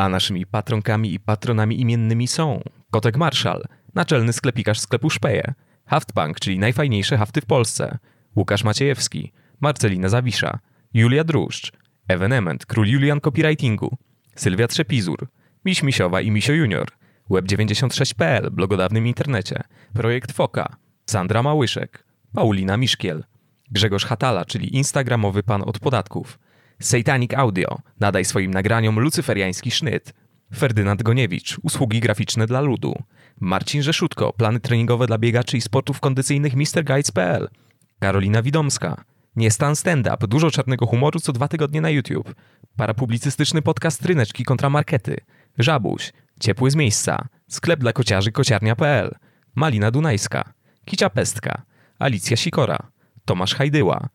A naszymi patronkami i patronami imiennymi są Kotek Marszal, naczelny sklepikarz sklepu Szpeje, Haftpunk, czyli najfajniejsze hafty w Polsce, Łukasz Maciejewski, Marcelina Zawisza, Julia Druszcz, Evenement, król Julian copywritingu, Sylwia Trzepizur, Miś Misiowa i Misio Junior, Web96.pl, blogodawnym internecie, Projekt Foka, Sandra Małyszek, Paulina Miszkiel, Grzegorz Hatala, czyli instagramowy pan od podatków, Satanic Audio, nadaj swoim nagraniom lucyferiański sznyt, Ferdynand Goniewicz, usługi graficzne dla ludu, Marcin Rzeszutko, plany treningowe dla biegaczy i sportów kondycyjnych MrGuides.pl, Karolina Widomska, nie stan stand-up, dużo czarnego humoru co dwa tygodnie na YouTube, parapublicystyczny podcast Tryneczki kontra Markety, Żabuś, Ciepły z miejsca, sklep dla kociarzy kociarnia.pl, Malina Dunajska, Kicia Pestka, Alicja Sikora, Tomasz Hajdyła,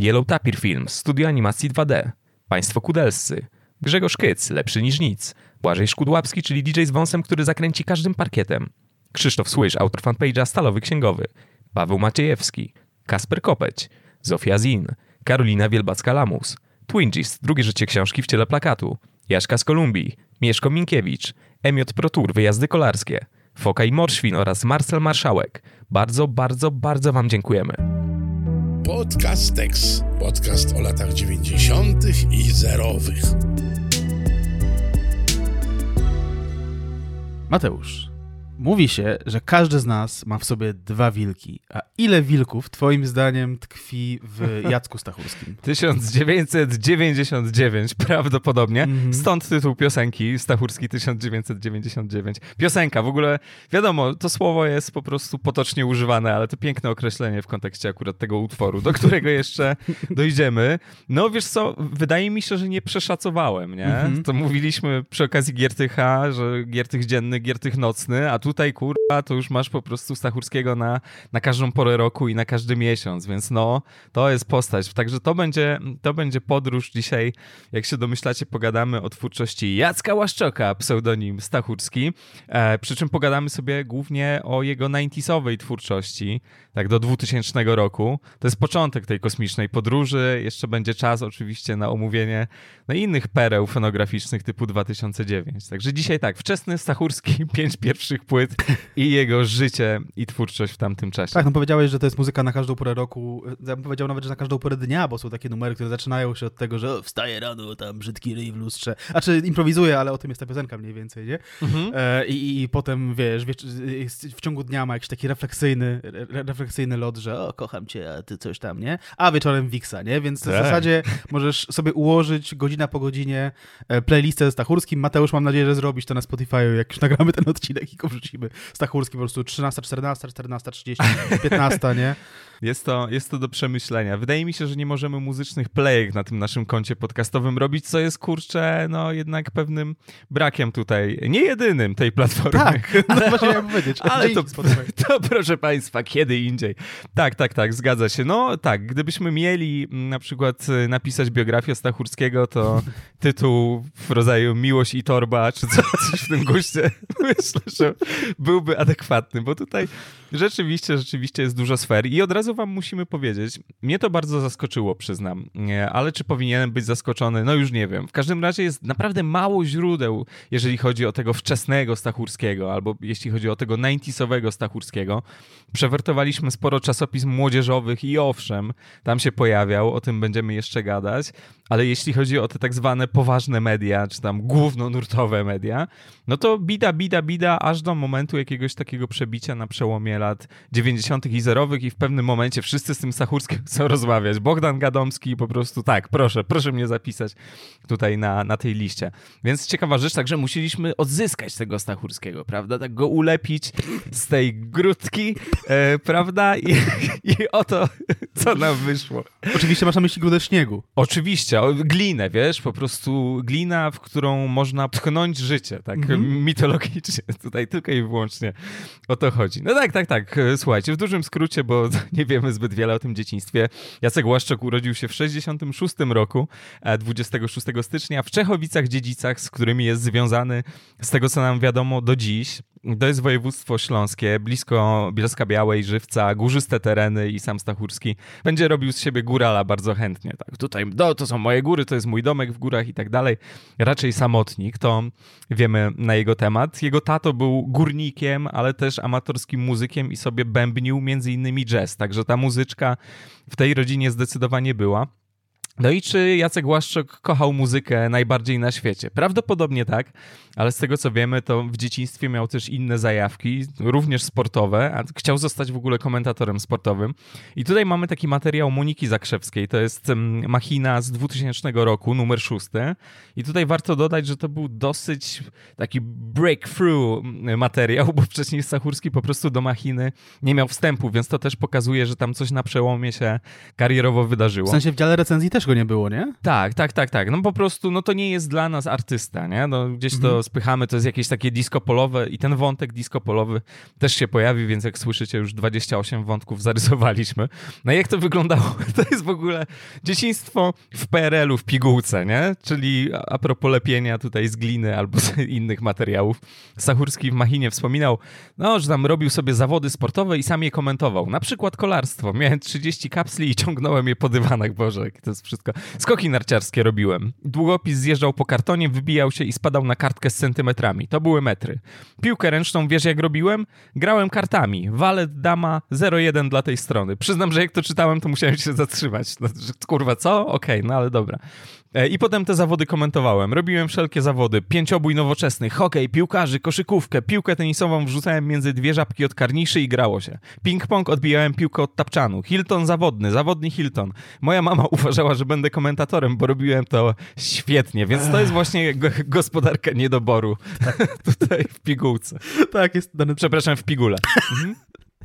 Yellow Tapir Films, studio animacji 2D, Państwo Kudelscy, Grzegorz Kyc, lepszy niż nic, Błażej Szkudłapski, czyli DJ z wąsem, który zakręci każdym parkietem, Krzysztof Słysz, autor fanpage'a Stalowy Księgowy, Paweł Maciejewski, Kasper Kopeć, Zofia Zin, Karolina Wielbacka-Lamus, Twingis, drugie życie książki w ciele plakatu, Jaszka z Kolumbii, Mieszko Minkiewicz, Emiot Protur, wyjazdy kolarskie, Foka i Morszwin oraz Marcel Marszałek. Bardzo, bardzo, bardzo Wam dziękujemy. Podcast. Podcast o latach 90. i zerowych. Mateusz, mówi się, że każdy z nas ma w sobie dwa wilki. A ile wilków, twoim zdaniem, tkwi w Jacku Stachurskim? 1999 prawdopodobnie. Mm -hmm. Stąd tytuł piosenki Stachurski 1999. Piosenka, w ogóle wiadomo, to słowo jest po prostu potocznie używane, ale to piękne określenie w kontekście akurat tego utworu, do którego jeszcze dojdziemy. No wiesz co, wydaje mi się, że nie przeszacowałem, nie? Mm -hmm. To mówiliśmy przy okazji Giertycha, że Giertych dzienny, Giertych nocny, a tutaj kurwa to już masz po prostu Stachurskiego na, na każdą porę roku i na każdy miesiąc, więc no, to jest postać. Także to będzie, to będzie podróż dzisiaj. Jak się domyślacie, pogadamy o twórczości Jacka Łaszczoka, pseudonim Stachurski, e, przy czym pogadamy sobie głównie o jego 90sowej twórczości, tak do 2000 roku. To jest początek tej kosmicznej podróży. Jeszcze będzie czas oczywiście na omówienie no, innych pereł fonograficznych typu 2009. Także dzisiaj tak, wczesny Stachurski, pięć pierwszych płyt i jego życie i twórczość w tamtym czasie. Tak, no powiedziałeś, że to jest muzyka na każdą porę roku. Ja bym powiedział nawet, że na każdą porę dnia, bo są takie numery, które zaczynają się od tego, że wstaje rano, tam brzydki ryj w lustrze. A czy improwizuje, ale o tym jest ta piosenka mniej więcej, nie? Mhm. E, i, i, potem, wiesz, wiesz, w ciągu dnia ma jakiś taki refleksyjny, re, refleksyjny lot, że o, kocham cię, a ty coś tam, nie? A wieczorem Wiksa, nie? Więc tak. w zasadzie możesz sobie ułożyć godzina po godzinie e, playlistę ze Stachurskim. Mateusz, mam nadzieję, że zrobisz to na Spotify, jak już nagramy ten odcinek i go wrzucimy. Stachurski po prostu 13, 14, 14, 30, 15, nie? Jest to, jest to do przemyślenia. Wydaje mi się, że nie możemy muzycznych playek na tym naszym koncie podcastowym robić, co jest kurczę, no jednak pewnym brakiem tutaj. Nie jedynym tej platformy. Tak, no ale, właśnie miałem powiedzieć. Ale to, to proszę Państwa, kiedy indziej. Tak, tak, tak, zgadza się. No tak, gdybyśmy mieli mm, na przykład y, napisać biografię Stachurskiego, to tytuł w rodzaju Miłość i Torba, czy coś w tym guście, myślę, że byłby adekwatny, bo tutaj rzeczywiście, rzeczywiście jest dużo sfer i od razu wam musimy powiedzieć, mnie to bardzo zaskoczyło, przyznam, ale czy powinienem być zaskoczony? No już nie wiem. W każdym razie jest naprawdę mało źródeł, jeżeli chodzi o tego wczesnego Stachurskiego, albo jeśli chodzi o tego 90 Stachurskiego. Przewertowaliśmy sporo czasopism młodzieżowych i owszem, tam się pojawiał, o tym będziemy jeszcze gadać, ale jeśli chodzi o te tak zwane poważne media, czy tam głównonurtowe media, no to bida, bida, bida, aż do momentu jakiegoś takiego przebicia na przełomie lat 90. i zerowych i w pewnym momencie wszyscy z tym Sachurskim chcą rozmawiać. Bogdan Gadomski po prostu tak, proszę, proszę mnie zapisać tutaj na, na tej liście. Więc ciekawa rzecz, także musieliśmy odzyskać tego Stachurskiego, prawda? Tak go ulepić z tej grudki, e, prawda? I, I oto, co nam wyszło. Oczywiście masz na myśli grudę śniegu. Oczywiście, glinę, wiesz, po prostu glina, w którą można pchnąć życie, tak mm-hmm. mitologicznie. Tutaj tylko i wyłącznie o to chodzi. No tak, tak, tak. Słuchajcie, w dużym skrócie, bo nie wiemy zbyt wiele o tym dzieciństwie. Jacek Łaszczok urodził się w 66 roku, 26 e, stycznia w Czechowicach-Dziedzicach, z którymi jest związany, z tego co nam wiadomo, do dziś. To jest województwo śląskie, blisko Bielska Białej, Żywca, górzyste tereny i sam Stachurski będzie robił z siebie górala bardzo chętnie. Tak, tutaj no, to są moje góry, to jest mój domek w górach i tak dalej. Raczej samotnik, to wiemy na jego temat. Jego tato był górnikiem, ale też amatorskim muzykiem i sobie bębnił między innymi jazz, także ta muzyczka w tej rodzinie zdecydowanie była. No i czy Jacek Łaszczok kochał muzykę najbardziej na świecie? Prawdopodobnie tak, ale z tego co wiemy, to w dzieciństwie miał też inne zajawki, również sportowe, a chciał zostać w ogóle komentatorem sportowym. I tutaj mamy taki materiał Moniki Zakrzewskiej, to jest machina z 2000 roku, numer szósty. I tutaj warto dodać, że to był dosyć taki breakthrough materiał, bo wcześniej Sachurski po prostu do machiny nie miał wstępu, więc to też pokazuje, że tam coś na przełomie się karierowo wydarzyło. W sensie w dziale recenzji też go nie było, nie? Tak, tak, tak, tak. No po prostu, no to nie jest dla nas artysta, nie? No gdzieś to mhm. spychamy, to jest jakieś takie disco polowe i ten wątek disco polowy też się pojawi, więc jak słyszycie, już 28 wątków zarysowaliśmy. No i jak to wyglądało? To jest w ogóle dzieciństwo w PRL-u w pigułce, nie? Czyli a propos lepienia tutaj z gliny albo z innych materiałów. Sachurski w Machinie wspominał, no, że tam robił sobie zawody sportowe i sam je komentował. Na przykład kolarstwo. Miałem 30 kapsli i ciągnąłem je po dywanach. Boże, to jest wszystko. Skoki narciarskie robiłem. Długopis zjeżdżał po kartonie, wybijał się i spadał na kartkę z centymetrami. To były metry. Piłkę ręczną, wiesz jak robiłem? Grałem kartami. Walet, dama, 0-1 dla tej strony. Przyznam, że jak to czytałem, to musiałem się zatrzymać. No, kurwa, co? Okej, okay, no ale dobra. E, I potem te zawody komentowałem. Robiłem wszelkie zawody. Pięciobój nowoczesny, hokej, piłkarzy, koszykówkę, piłkę tenisową wrzucałem między dwie żabki od karniszy i grało się. Ping-pong odbijałem piłkę od tapczanu. Hilton zawodny, zawodny Hilton. Moja mama uważała, że będę komentatorem, bo robiłem to świetnie, więc to jest właśnie gospodarka niedoboru. Tak. Tutaj w pigułce. Tak, jest dane... Przepraszam, w pigule. Mhm.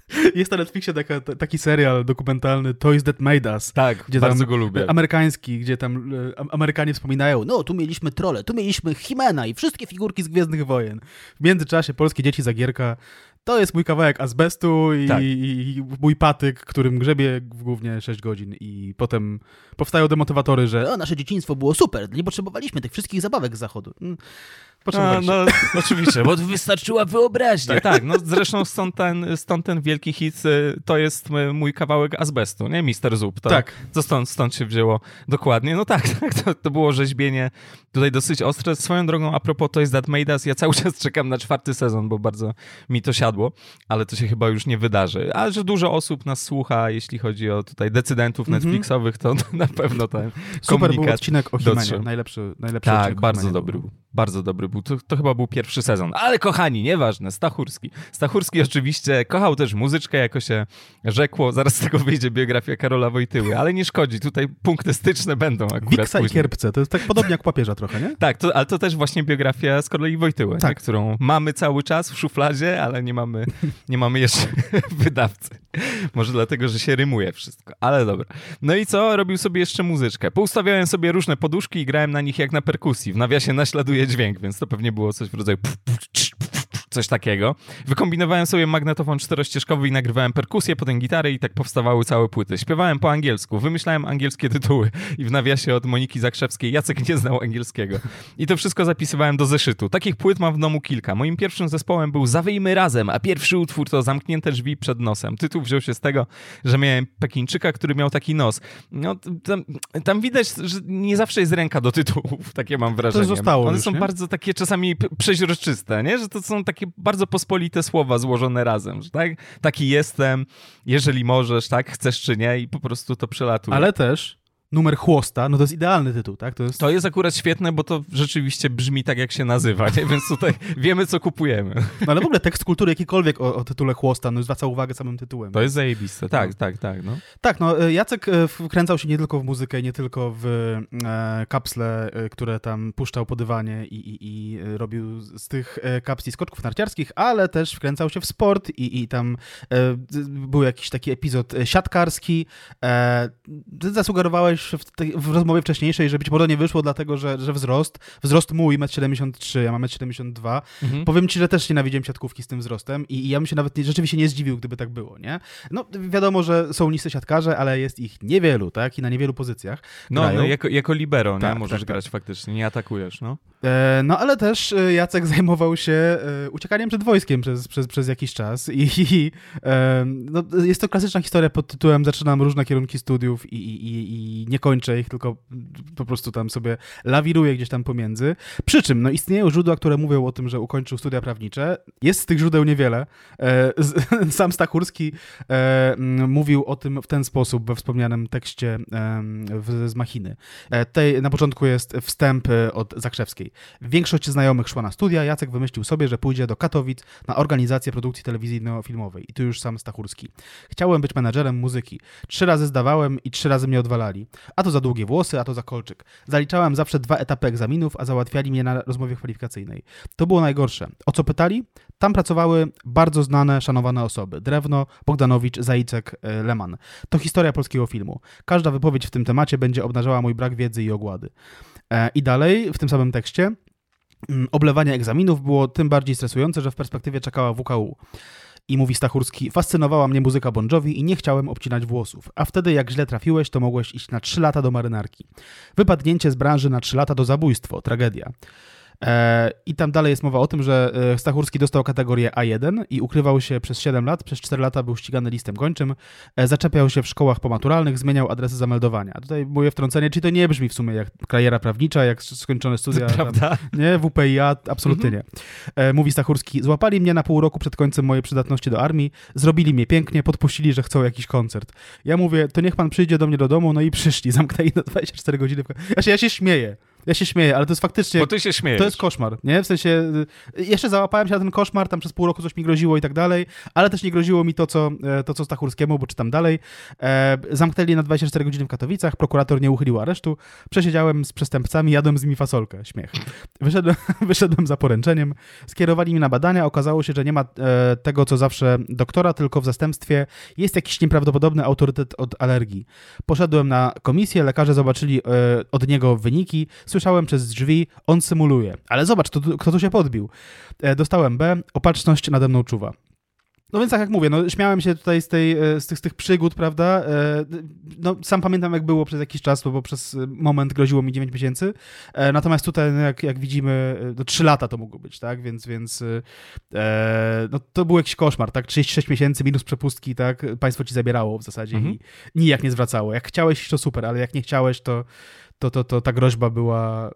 Jest na Netflixie taka, taki serial dokumentalny Toys That Made Us. Tak, gdzie bardzo go lubię. Amerykański, gdzie tam e, Amerykanie wspominają, no tu mieliśmy trole, tu mieliśmy Himena i wszystkie figurki z Gwiezdnych Wojen. W międzyczasie polskie dzieci Zagierka to jest mój kawałek azbestu i, tak. i, mój patyk, którym grzebie w głównie 6 godzin i potem powstają demotywatory, że o, nasze dzieciństwo było super, nie potrzebowaliśmy tych wszystkich zabawek z zachodu. Mm. A, no, oczywiście, bo wystarczyła wyobraźnia. Tak, tak no zresztą stąd ten, stąd ten wielki hit, y, to jest mój kawałek azbestu, nie? Mister Zub. To, tak. To stąd, stąd się wzięło dokładnie. No tak, tak to, to było rzeźbienie tutaj dosyć ostre. Swoją drogą, a propos to jest That Made Us, ja cały czas czekam na czwarty sezon, bo bardzo mi to siadło, ale to się chyba już nie wydarzy. A że dużo osób nas słucha, jeśli chodzi o tutaj decydentów mm -hmm. Netflixowych, to na pewno ten Super był odcinek o Himenie, najlepszy, najlepszy Tak, bardzo dobry był. Bardzo dobry był. To, to, chyba był pierwszy sezon. Ale kochani, nieważne, Stachurski. Stachurski oczywiście kochał też muzyczkę, jako się rzekło. Zaraz z tego wyjdzie biografia Karola Wojtyły, ale nie szkodzi. Tutaj punkty styczne będą akurat Wiksa później. i Kierpce, to jest tak podobnie jak papieża trochę, nie? tak, to, ale to też właśnie biografia z kolei Wojtyły, tak. nie? którą mamy cały czas w szufladzie, ale nie mamy, nie mamy jeszcze wydawcy. Może dlatego, że się rymuje wszystko, ale dobra. No i co? Robił sobie jeszcze muzyczkę. Poustawiałem sobie różne poduszki i grałem na nich jak na perkusji. W nawiasie naśladuje dźwięk, więc to pewnie było coś w rodzaju coś takiego. Wykombinowałem sobie magnetofon czterościeżkowy i nagrywałem perkusję, potem gitarę i tak powstawały całe płyty. Śpiewałem po angielsku, wymyślałem angielskie tytuły i w nawiasie od Moniki Zakrzewskiej Jacek nie znał angielskiego. I to wszystko zapisywałem do zeszytu. Takich płyt mam w domu kilka. Moim pierwszym zespołem był Zawyjmy Razem, a pierwszy utwór to Zamknięte drzwi przed nosem. Tytuł wziął się z tego, że miałem Pekińczyka, który miał taki nos. No, tam, tam widać, że nie zawsze jest ręka do tytułów, takie mam wrażenie. To zostało One już, są nie? bardzo takie czasami przeźroczyste, nie? Że to są takie bardzo pospolite słowa złożone razem, że tak? Taki jestem, jeżeli możesz, tak? Chcesz czy nie i po prostu to przelatuje. Ale też numer chłosta, no to jest idealny tytuł, tak? To jest... to jest akurat świetne, bo to rzeczywiście brzmi tak, jak się nazywa, nie? więc tutaj wiemy, co kupujemy. No ale w ogóle tekst kultury jakikolwiek o, o tytule chłosta, no zwraca uwagę samym tytułem. To jest zajebiste, tak, tak, tak. No. Tak, no e, Jacek e, wkręcał się nie tylko w muzykę, nie tylko w e, kapsle, które tam puszczał po dywanie i, i, i robił z tych kapsli skoczków narciarskich, ale też wkręcał się w sport i, i tam był jakiś taki epizod siatkarski. Ty zasugerowałeś już w, te, w rozmowie wcześniejszej, że być może nie wyszło dlatego, że, że wzrost, wzrost mój 1,73 m, ja mam 1,72 m. Mhm. Powiem ci, że też nienawidziłem siatkówki z tym wzrostem i, i ja bym się nawet nie, rzeczywiście nie zdziwił, gdyby tak było, nie? No wiadomo, że są niscy siatkarze, ale jest ich niewielu, tak? I na niewielu pozycjach. No, no jako, jako libero, nie? Tak, Możesz tak, grać tak. faktycznie, nie atakujesz, no. E, no ale też e, Jacek zajmował się e, uciekaniem przed wojskiem przez, przez, przez jakiś czas i, i e, no, jest to klasyczna historia pod tytułem zaczynam różne kierunki studiów i, i, i nie kończę ich, tylko po prostu tam sobie lawiruję gdzieś tam pomiędzy. Przy czym no, istnieją źródła, które mówią o tym, że ukończył studia prawnicze. Jest z tych źródeł niewiele. E, sam Stachurski e, mówił o tym w ten sposób we wspomnianym tekście z Machiny. Tej, na początku jest wstęp od Zakrzewskiej. Większość znajomych szła na studia, Jacek wymyślił sobie, że pójdzie do Katowic na organizację produkcji telewizyjno-filmowej. I tu już sam Stachurski. Chciałem być menadżerem muzyki. Trzy razy zdawałem i trzy razy mnie odwalali. A to za długie włosy, a to za kolczyk. Zaliczałem zawsze dwa etapy egzaminów, a załatwiali mnie na rozmowie kwalifikacyjnej. To było najgorsze. O co pytali? Tam pracowały bardzo znane, szanowane osoby. Drewno, Bogdanowicz, Zajicek, e, Leman. To historia polskiego filmu. Każda wypowiedź w tym temacie będzie obnażała mój brak wiedzy i ogłady. E, I dalej, w tym samym tekście, mm, oblewanie egzaminów było tym bardziej stresujące, że w perspektywie czekała WKU. I mówi Stachurski, fascynowała mnie muzyka Bon Jovi i nie chciałem obcinać włosów. A wtedy jak źle trafiłeś, to mogłeś iść na 3 lata do marynarki. Wypadnięcie z branży na 3 lata do zabójstwo, tragedia. E, I tam dalej jest mowa o tym, że e, Stachurski dostał kategorię A1 i ukrywał się przez 7 lat. Przez 4 lata był ścigany listem gończym, e, zaczepiał się w szkołach pomaturalnych, zmieniał adresy zameldowania. Tutaj moje wtrącenie, czy to nie brzmi w sumie jak kariera prawnicza, jak skończone studia. Prawda? Tam, nie, WPIA, absolutnie mhm. nie. Mówi Stachurski, złapali mnie na pół roku przed końcem mojej przydatności do armii, zrobili mnie pięknie, podpuścili, że chcą jakiś koncert. Ja mówię, to niech pan przyjdzie do mnie do domu, no i przyszli, zamknęli na 24 godziny. Ja się, ja się śmieję. Ja się śmieję, ale to jest faktycznie... Bo ty się śmiejesz. To jest koszmar, nie? W sensie, y, jeszcze załapałem się na ten koszmar, tam przez pół roku coś mi groziło i tak dalej, ale też nie groziło mi to, co, e, to, co Stachurskiemu, bo czytam dalej. E, zamknęli na 24 godziny w Katowicach, prokurator nie uchylił aresztu, przesiedziałem z przestępcami, jadłem z nimi fasolkę, śmiech. Wyszedłem, wyszedłem za poręczeniem, skierowali mi na badania, okazało się, że nie ma e, tego, co zawsze doktora, tylko w zastępstwie jest jakiś nieprawdopodobny autorytet od alergii. Poszedłem na komisję, lekarze zobaczyli e, od niego wyniki, słyszałem przez drzwi, on symuluje. Ale zobacz, to, kto tu się podbił. E, dostałem B, opatrzność nade mną czuwa. No więc tak jak mówię, no śmiałem się tutaj z, tej, e, z, tych, z tych przygód, prawda? E, no sam pamiętam jak było przez jakiś czas, bo przez moment groziło mi 9 miesięcy, natomiast tutaj no, jak, jak widzimy, no 3 lata to mogło być, tak? Więc, więc no, to był jakiś koszmar, tak? 36 miesięcy minus przepustki, tak? Państwo ci zabierało w zasadzie mhm. i nijak nie zwracało. Jak chciałeś, to super, ale jak nie chciałeś, to to, to, to ta groźba była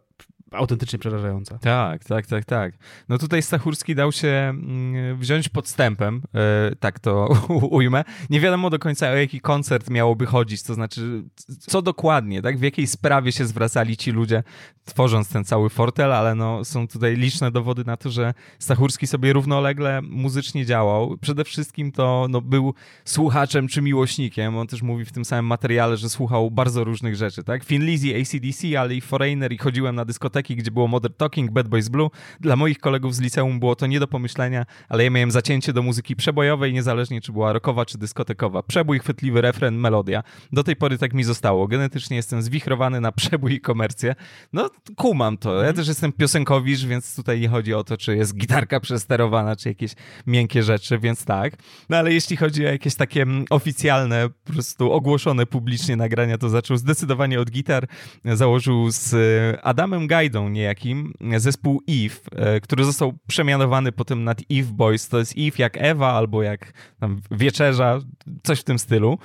autentycznie przerażająca. Tak, tak, tak, tak. No tutaj Stachurski dał się mm, wziąć podstępem, e, tak to ujmę. Nie wiadomo do końca o jaki koncert miałoby chodzić, to znaczy co dokładnie, tak, w jakiej sprawie się zwracali ci ludzie, tworząc ten cały fortel, ale no są tutaj liczne dowody na to, że Stachurski sobie równolegle muzycznie działał. Przede wszystkim to no, był słuchaczem czy miłośnikiem. On też mówi w tym samym materiale, że słuchał bardzo różnych rzeczy, tak. Finlizji, ACDC, ale i Foreigner i chodziłem na dyskotekę dyskoteki, gdzie było Modern Talking, Bad Boys Blue. Dla moich kolegów z liceum było to nie do pomyślenia, ale ja miałem zacięcie do muzyki przebojowej, niezależnie czy była rockowa, czy dyskotekowa. Przebój, chwytliwy refren, melodia. Do tej pory tak mi zostało. Genetycznie jestem zwichrowany na przebój i komercję. No, kumam to. Ja mhm. też jestem piosenkowicz, więc tutaj nie chodzi o to, czy jest gitarka przesterowana, czy jakieś miękkie rzeczy, więc tak. No ale jeśli chodzi o jakieś takie mm, oficjalne, po prostu ogłoszone publicznie nagrania, to zaczął zdecydowanie od gitar. Założył z Adamem Gaj Frajdą niejakim zespół Eve, e, który został przemianowany potem nad Eve Boys. To jest Eve jak Ewa albo jak tam wieczerza, coś w tym stylu.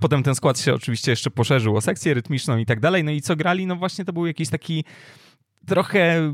Potem ten skład się oczywiście jeszcze poszerzył o sekcję rytmiczną i tak dalej. No i co grali? No właśnie to był jakiś taki trochę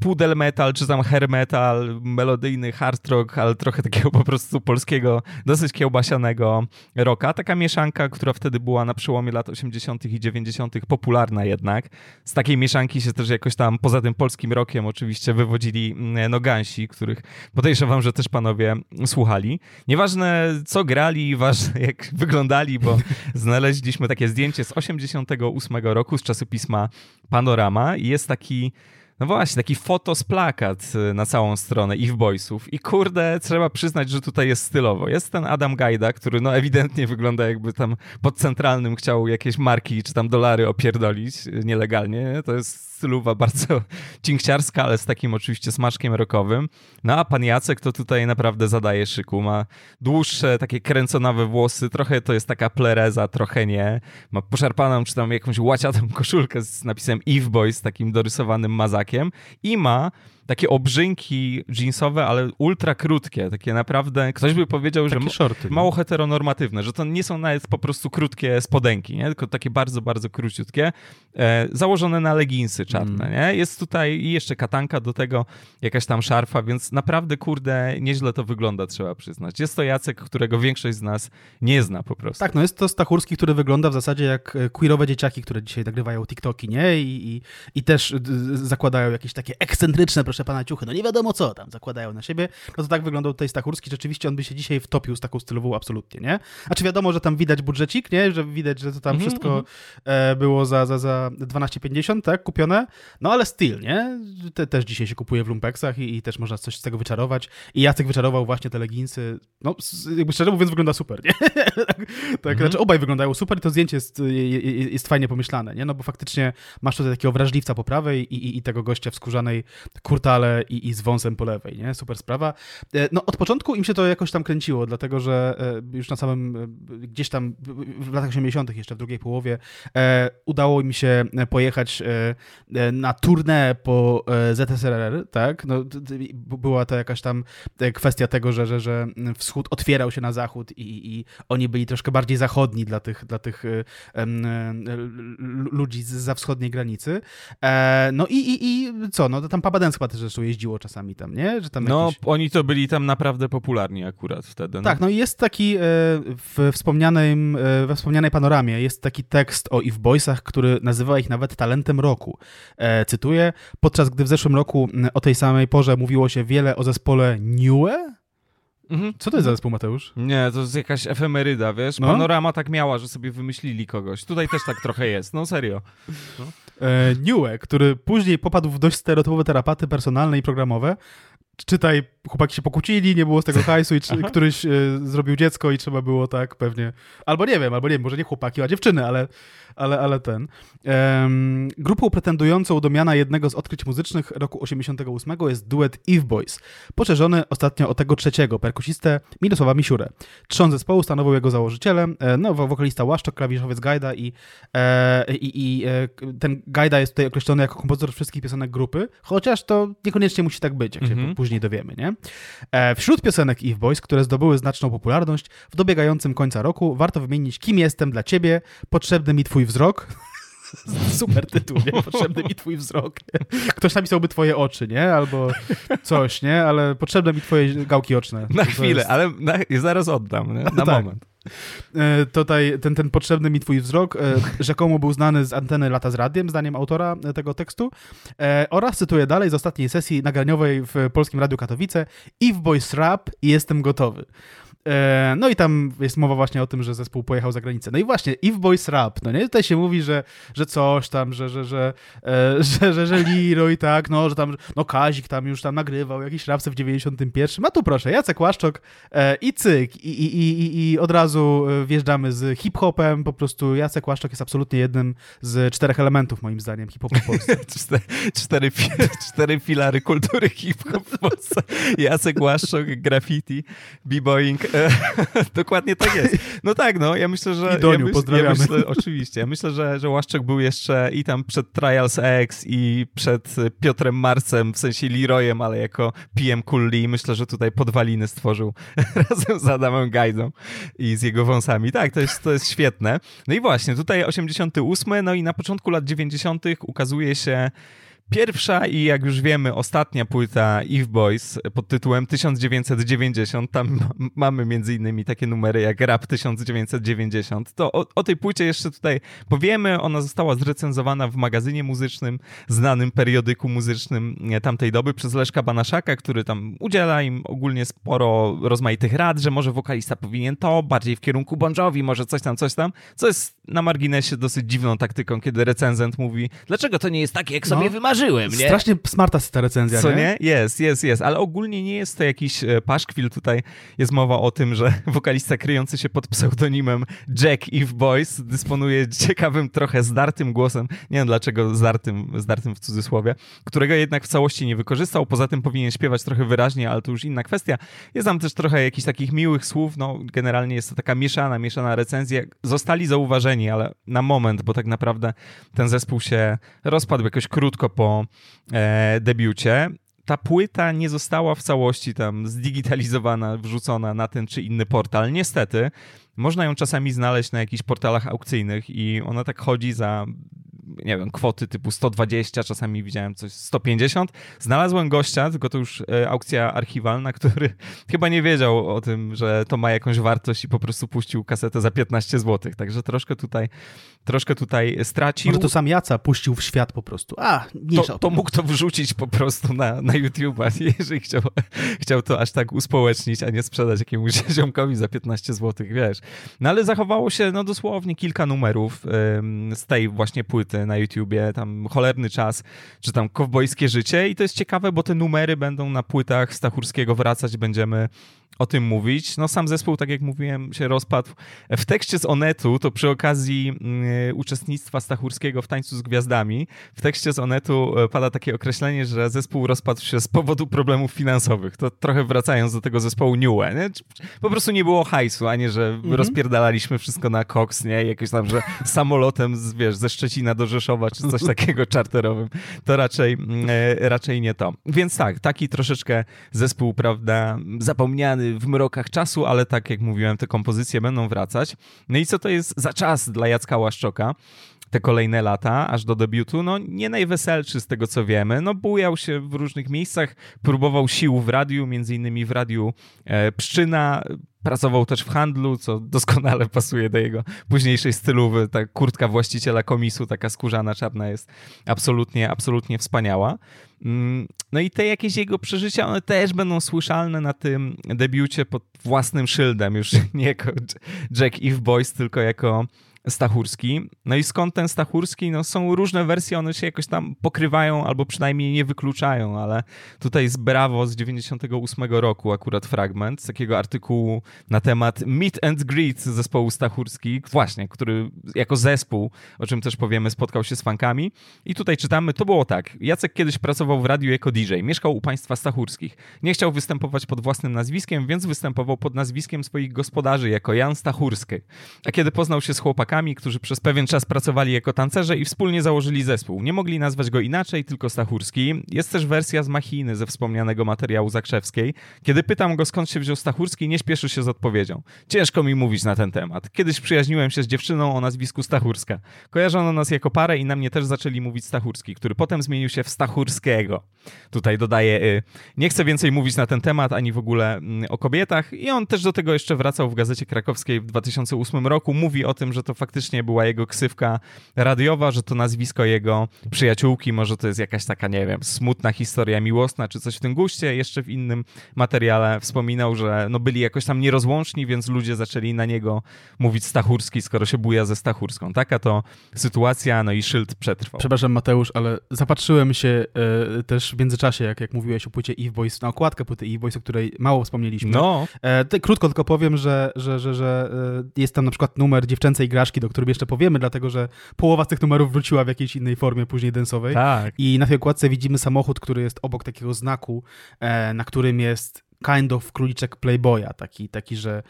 pudel metal, czy tam hair metal, melodyjny hard rock, ale trochę takiego po prostu polskiego, dosyć kiełbasianego rocka. Taka mieszanka, która wtedy była na przełomie lat 80. i 90. popularna jednak. Z takiej mieszanki się też jakoś tam, poza tym polskim rockiem oczywiście wywodzili mm, no gansi, których podejrzewam, że też panowie słuchali. Nieważne co grali, ważne jak wyglądali, bo znaleźliśmy takie zdjęcie z 88 roku z czasopisma Panorama i jest taki No właśnie, taki fotosplakat y, na całą stronę Eve Boysów i kurde, trzeba przyznać, że tutaj jest stylowo. Jest ten Adam Gajda, który no ewidentnie wygląda jakby tam pod centralnym chciał jakieś marki czy tam dolary opierdolić y, nielegalnie. To jest styluwa bardzo cinkciarska, ale z takim oczywiście smaczkiem rokowym. No a pan Jacek to tutaj naprawdę zadaje szyku. Ma dłuższe, takie kręconawe włosy, trochę to jest taka plereza, trochę nie. Ma poszarpaną czy tam jakąś łaciatą koszulkę z napisem Eve Boy z takim dorysowanym mazakiem i ma takie obrzynki jeansowe, ale ultra krótkie, takie naprawdę, ktoś by powiedział, takie że shorty, mało heteronormatywne, że to nie są nawet po prostu krótkie spodenki, nie? tylko takie bardzo, bardzo króciutkie, e, założone na leginsy czarne, mm. nie? Jest tutaj jeszcze katanka do tego, jakaś tam szarfa, więc naprawdę, kurde, nieźle to wygląda, trzeba przyznać. Jest to Jacek, którego większość z nas nie zna po prostu. Tak, no jest to Stachurski, który wygląda w zasadzie jak queerowe dzieciaki, które dzisiaj nagrywają TikToki, nie? I, i, i też zakładają jakieś takie ekscentryczne, proszę pana, ciuchy, no nie wiadomo co tam zakładają na siebie, no to tak wyglądał tutaj Stachurski, rzeczywiście on by się dzisiaj wtopił z taką stylową absolutnie, nie? A czy wiadomo, że tam widać budżecik, nie? Że widać, że to tam mm -hmm, wszystko mm -hmm. było za, za, za 12,50, tak? Kupione, no ale styl, nie? Te, też dzisiaj się kupuje w lumpeksach i, i, też można coś z tego wyczarować i Jacek wyczarował właśnie te leginsy, no jakby szczerze mówiąc wygląda super, nie? tak, tak mm -hmm. znaczy obaj wyglądają super i to zdjęcie jest, jest, jest fajnie pomyślane, nie? No bo faktycznie masz tutaj takiego wrażliwca po prawej i, i, i tego gościa w skórzanej kurta i, i z wąsem po lewej, nie? Super sprawa. E, no od początku im się to jakoś tam kręciło, dlatego że e, już na samym, e, gdzieś tam w latach 80., jeszcze w drugiej połowie, udało im się pojechać na tournée po ZSRR, tak? No, była to jakaś tam kwestia tego, że, że, że wschód otwierał się na zachód i, i oni byli troszkę bardziej zachodni dla tych, dla tych ludzi za wschodniej granicy. No i, i, i co? No to tam chyba też zresztą jeździło czasami tam, nie? Że tam no, oni to byli tam naprawdę popularni akurat wtedy. No. Tak, no i jest taki e, w wspomnianym, e, we wspomnianej panoramie jest taki tekst o Eve Boysach, który nazywa ich nawet talentem roku. E, cytuję, podczas gdy w zeszłym roku o tej samej porze mówiło się wiele o zespole Newe, Mhm. Co to jest za zespół, Mateusz? Nie, to jest jakaś efemeryda, wiesz? No? Panorama tak miała, że sobie wymyślili kogoś. Tutaj też tak trochę jest, no serio. No. E, Newek, który później popadł w dość stereotypowe terapaty personalne i programowe, czytaj, chłopaki się pokłócili, nie było z tego hajsu i któryś e, zrobił dziecko i trzeba było tak pewnie, albo nie wiem, albo nie wiem, może nie chłopaki, a dziewczyny, ale ale, ale ten. Um, grupą pretendującą do miana jednego z odkryć muzycznych roku 88 jest duet Eve Boys, poszerzony ostatnio o tego trzeciego, perkusistę Mirosława Misiurę. Trzon zespołu stanowił jego założycielem, e, no, wokalista Łaszczok, klawiszowiec Gajda i, e, i, i e, ten Gajda jest tutaj określony jako kompozytor wszystkich piosenek grupy, chociaż to niekoniecznie musi tak być, jak się mm -hmm. później dowiemy, nie? E, wśród piosenek Eve Boys, które zdobyły znaczną popularność w dobiegającym końca roku, warto wymienić Kim jestem dla ciebie, Potrzebny mi twój wzrok. Super tytuł, nie? Potrzebny mi twój wzrok. Ktoś napisałby twoje oczy, nie? Albo coś, nie? Ale potrzebne mi twoje gałki oczne. Na chwilę, jest... ale na, zaraz oddam, nie? na tak. moment. E, tutaj ten, ten potrzebny mi twój wzrok e, rzekomo był znany z anteny Lata z Radiem, zdaniem autora e, tego tekstu. Oraz cytuję dalej z ostatniej sesji nagraniowej w Polskim Radiu Katowice i w Boys Rap jestem gotowy. E, no i tam jest mowa właśnie o tym, że zespół pojechał za granicę. No i właśnie, If Boys Rap, no nie? Tutaj się mówi, że, że coś tam, że, że, że, e, że, że, że Leroy, tak, no, że tam, no Kazik tam już tam nagrywał jakiś rapsy w 91. A tu proszę, Jacek Łaszczok e, i cyk, i, i, i, i od razu wjeżdżamy z hip-hopem, po prostu Jacek Łaszczok jest absolutnie jednym z czterech elementów, moim zdaniem, hip-hopu w Polsce. cztery, cztery, cztery filary kultury hip-hop w Polsce. Jacek Łaszczok, graffiti, b-boying, Dokładnie tak jest. No tak, no, ja myślę, że... I Doniu, ja myśl, pozdrawiamy. Ja myślę, oczywiście. Ja myślę, że, że Łaszczek był jeszcze i tam przed Trials X i przed Piotrem Marcem, w sensie Leroyem, ale jako PM Kulli. Myślę, że tutaj podwaliny stworzył razem z Adamem Gajdą i z jego wąsami. Tak, to jest, to jest świetne. No i właśnie, tutaj 88, no i na początku lat 90. ukazuje się Pierwsza i jak już wiemy, ostatnia płyta Eve Boys pod tytułem 1990. Tam mamy między innymi takie numery jak Rap 1990. To o, o, tej płycie jeszcze tutaj powiemy. Ona została zrecenzowana w magazynie muzycznym, znanym periodyku muzycznym tamtej doby przez Leszka Banaszaka, który tam udziela im ogólnie sporo rozmaitych rad, że może wokalista powinien to, bardziej w kierunku Bon Jovi, może coś tam, coś tam, co jest na marginesie dosyć dziwną taktyką, kiedy recenzent mówi, dlaczego to nie jest takie, jak sobie no. Zauważyłem, nie? Strasznie smarta ta recenzja, Co nie? nie? Jest, jest, jest, ale ogólnie nie jest to jakiś e, paszkwil. Tutaj jest mowa o tym, że wokalista kryjący się pod pseudonimem Jack Eve Boys dysponuje ciekawym, trochę zdartym głosem. Nie wiem dlaczego zdartym, zdartym w cudzysłowie, którego jednak w całości nie wykorzystał. Poza tym powinien śpiewać trochę wyraźnie, ale to już inna kwestia. Jest tam też trochę jakichś takich miłych słów. No, generalnie jest to taka mieszana, mieszana recenzja. Zostali zauważeni, ale na moment, bo tak naprawdę ten zespół się rozpadł jakoś krótko po e, debiucie ta płyta nie została w całości tam zdigitalizowana, wrzucona na ten czy inny portal. Niestety, można ją czasami znaleźć na jakichś portalach aukcyjnych i ona tak chodzi za nie wiem, kwoty typu 120, czasami widziałem coś 150. Znalazłem gościa, tylko to już e, aukcja archiwalna, który chyba nie wiedział o tym, że to ma jakąś wartość i po prostu puścił kasetę za 15 zł. Także troszkę tutaj, troszkę tutaj stracił. Może to sam Jaca puścił w świat po prostu. A, nie to, to mógł to wrzucić po prostu na, na YouTube'a, jeżeli chciał, chciał to aż tak uspołecznić, a nie sprzedać jakiemuś ziomkowi za 15 zł, wiesz. No ale zachowało się no dosłownie kilka numerów ym, z tej właśnie płyty na YouTubie, tam cholerny czas, czy tam kowbojskie życie. I to jest ciekawe, bo te numery będą na płytach Stachurskiego wracać, będziemy o tym mówić. No sam zespół, tak jak mówiłem, się rozpadł. W tekście z Onetu, to przy okazji y, uczestnictwa Stachurskiego w Tańcu z Gwiazdami, w tekście z Onetu e, pada takie określenie, że zespół rozpadł się z powodu problemów finansowych. To trochę wracając do tego zespołu New nie? Po prostu nie było hajsu, a nie, że mhm. rozpierdalaliśmy wszystko na koks, nie? Jakieś tam, że samolotem, z, wiesz, ze Szczecina do Rzeszowa, czy coś takiego czarterowym. To raczej, e, raczej nie to. Więc tak, taki troszeczkę zespół, prawda, zapomniany w mrokach czasu, ale tak jak mówiłem, te kompozycje będą wracać. No i co to jest za czas dla Jacka Łaszczoka? te kolejne lata, aż do debiutu, no nie najweselszy z tego co wiemy. No bujał się w różnych miejscach, próbował sił w radiu, między innymi w radiu e, Pszczyna, pracował też w handlu, co doskonale pasuje do jego późniejszej stylowy. Ta kurtka właściciela komisu, taka skórzana, czarna jest absolutnie, absolutnie wspaniała. Mm, no i te jakieś jego przeżycia, one też będą słyszalne na tym debiucie pod własnym szyldem, już nie jako Jack Eve Boys, tylko jako Stachurski. No i skąd ten Stachurski? No są różne wersje, one się jakoś tam pokrywają albo przynajmniej nie wykluczają, ale tutaj z Bravo z 98 roku akurat fragment z takiego artykułu na temat Meet and Greet zespołu Stachurski, właśnie, który jako zespół, o czym też powiemy, spotkał się z fankami. I tutaj czytamy, to było tak. Jacek kiedyś pracował w radiu jako DJ, mieszkał u państwa Stachurskich. Nie chciał występować pod własnym nazwiskiem, więc występował pod nazwiskiem swoich gospodarzy jako Jan Stachurski. A kiedy poznał się z chłopakami, którzy przez pewien czas pracowali jako tancerze i wspólnie założyli zespół. Nie mogli nazwać go inaczej, tylko Stachurski. Jest też wersja z Machiny ze wspomnianego materiału Zakrzewskiej. Kiedy pytam go skąd się wziął Stachurski, nie śpieszy się z odpowiedzią. Ciężko mi mówić na ten temat. Kiedyś przyjaźniłem się z dziewczyną o nazwisku Stachurska. Kojarzono nas jako parę i na mnie też zaczęli mówić Stachurski, który potem zmienił się w Stachurskiego. Tutaj dodaje, y, nie chcę więcej mówić na ten temat, ani w ogóle mm, o kobietach. I on też do tego jeszcze wracał w Gazecie Krakowskiej w 2008 roku. Mówi o tym, że to faktycznie była jego ksywka radiowa, że to nazwisko jego przyjaciółki, może to jest jakaś taka, nie wiem, smutna historia miłosna, czy coś w tym guście. Jeszcze w innym materiale wspominał, że no byli jakoś tam nierozłączni, więc ludzie zaczęli na niego mówić Stachurski, skoro się buja ze Stachurską. Taka to sytuacja, no i szyld przetrwał. Przepraszam Mateusz, ale zapatrzyłem się e, też w międzyczasie, jak, jak mówiłeś o płycie Eve Boys, na okładkę płyty Eve Boys, o której mało wspomnieliśmy. No. E, krótko tylko powiem, że, że, że, że e, jest tam na przykład numer dziewczęcej graszki, do którym jeszcze powiemy, dlatego że połowa z tych numerów wróciła w jakiejś innej formie później densowej. Tak. I na tej okładce widzimy samochód, który jest obok takiego znaku, e, na którym jest kind of króliczek Playboya, taki, taki, że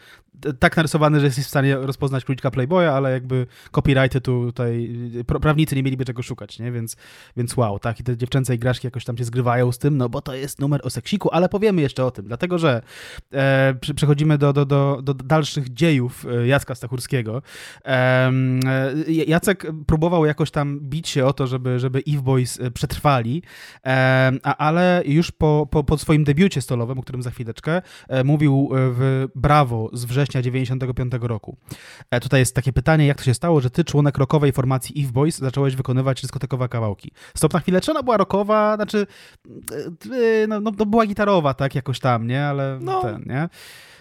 tak narysowany, że jesteś w stanie rozpoznać króliczka Playboya, ale jakby copyrighty tutaj, prawnicy nie mieliby czego szukać, nie? Więc, więc wow, tak, i te dziewczęce igraszki jakoś tam się zgrywają z tym, no bo to jest numer o seksiku, ale powiemy jeszcze o tym, dlatego, że e, przechodzimy do, do, do, do dalszych dziejów e, Jacka Stachurskiego. E, Jacek próbował jakoś tam bić się o to, żeby, żeby Eve Boys e, przetrwali, e, ale już po, po, po swoim debiucie stolowym, o którym za chwilę chwileczkę, e, mówił w Brawo z września 95 roku. Tutaj jest takie pytanie, jak to się stało, że ty, członek rockowej formacji Eve Boys, zacząłeś wykonywać dyskotekowe kawałki? Stop na chwilę, czy ona była rockowa, znaczy, no, no, no była gitarowa, tak, jakoś tam, nie, ale no. ten, nie?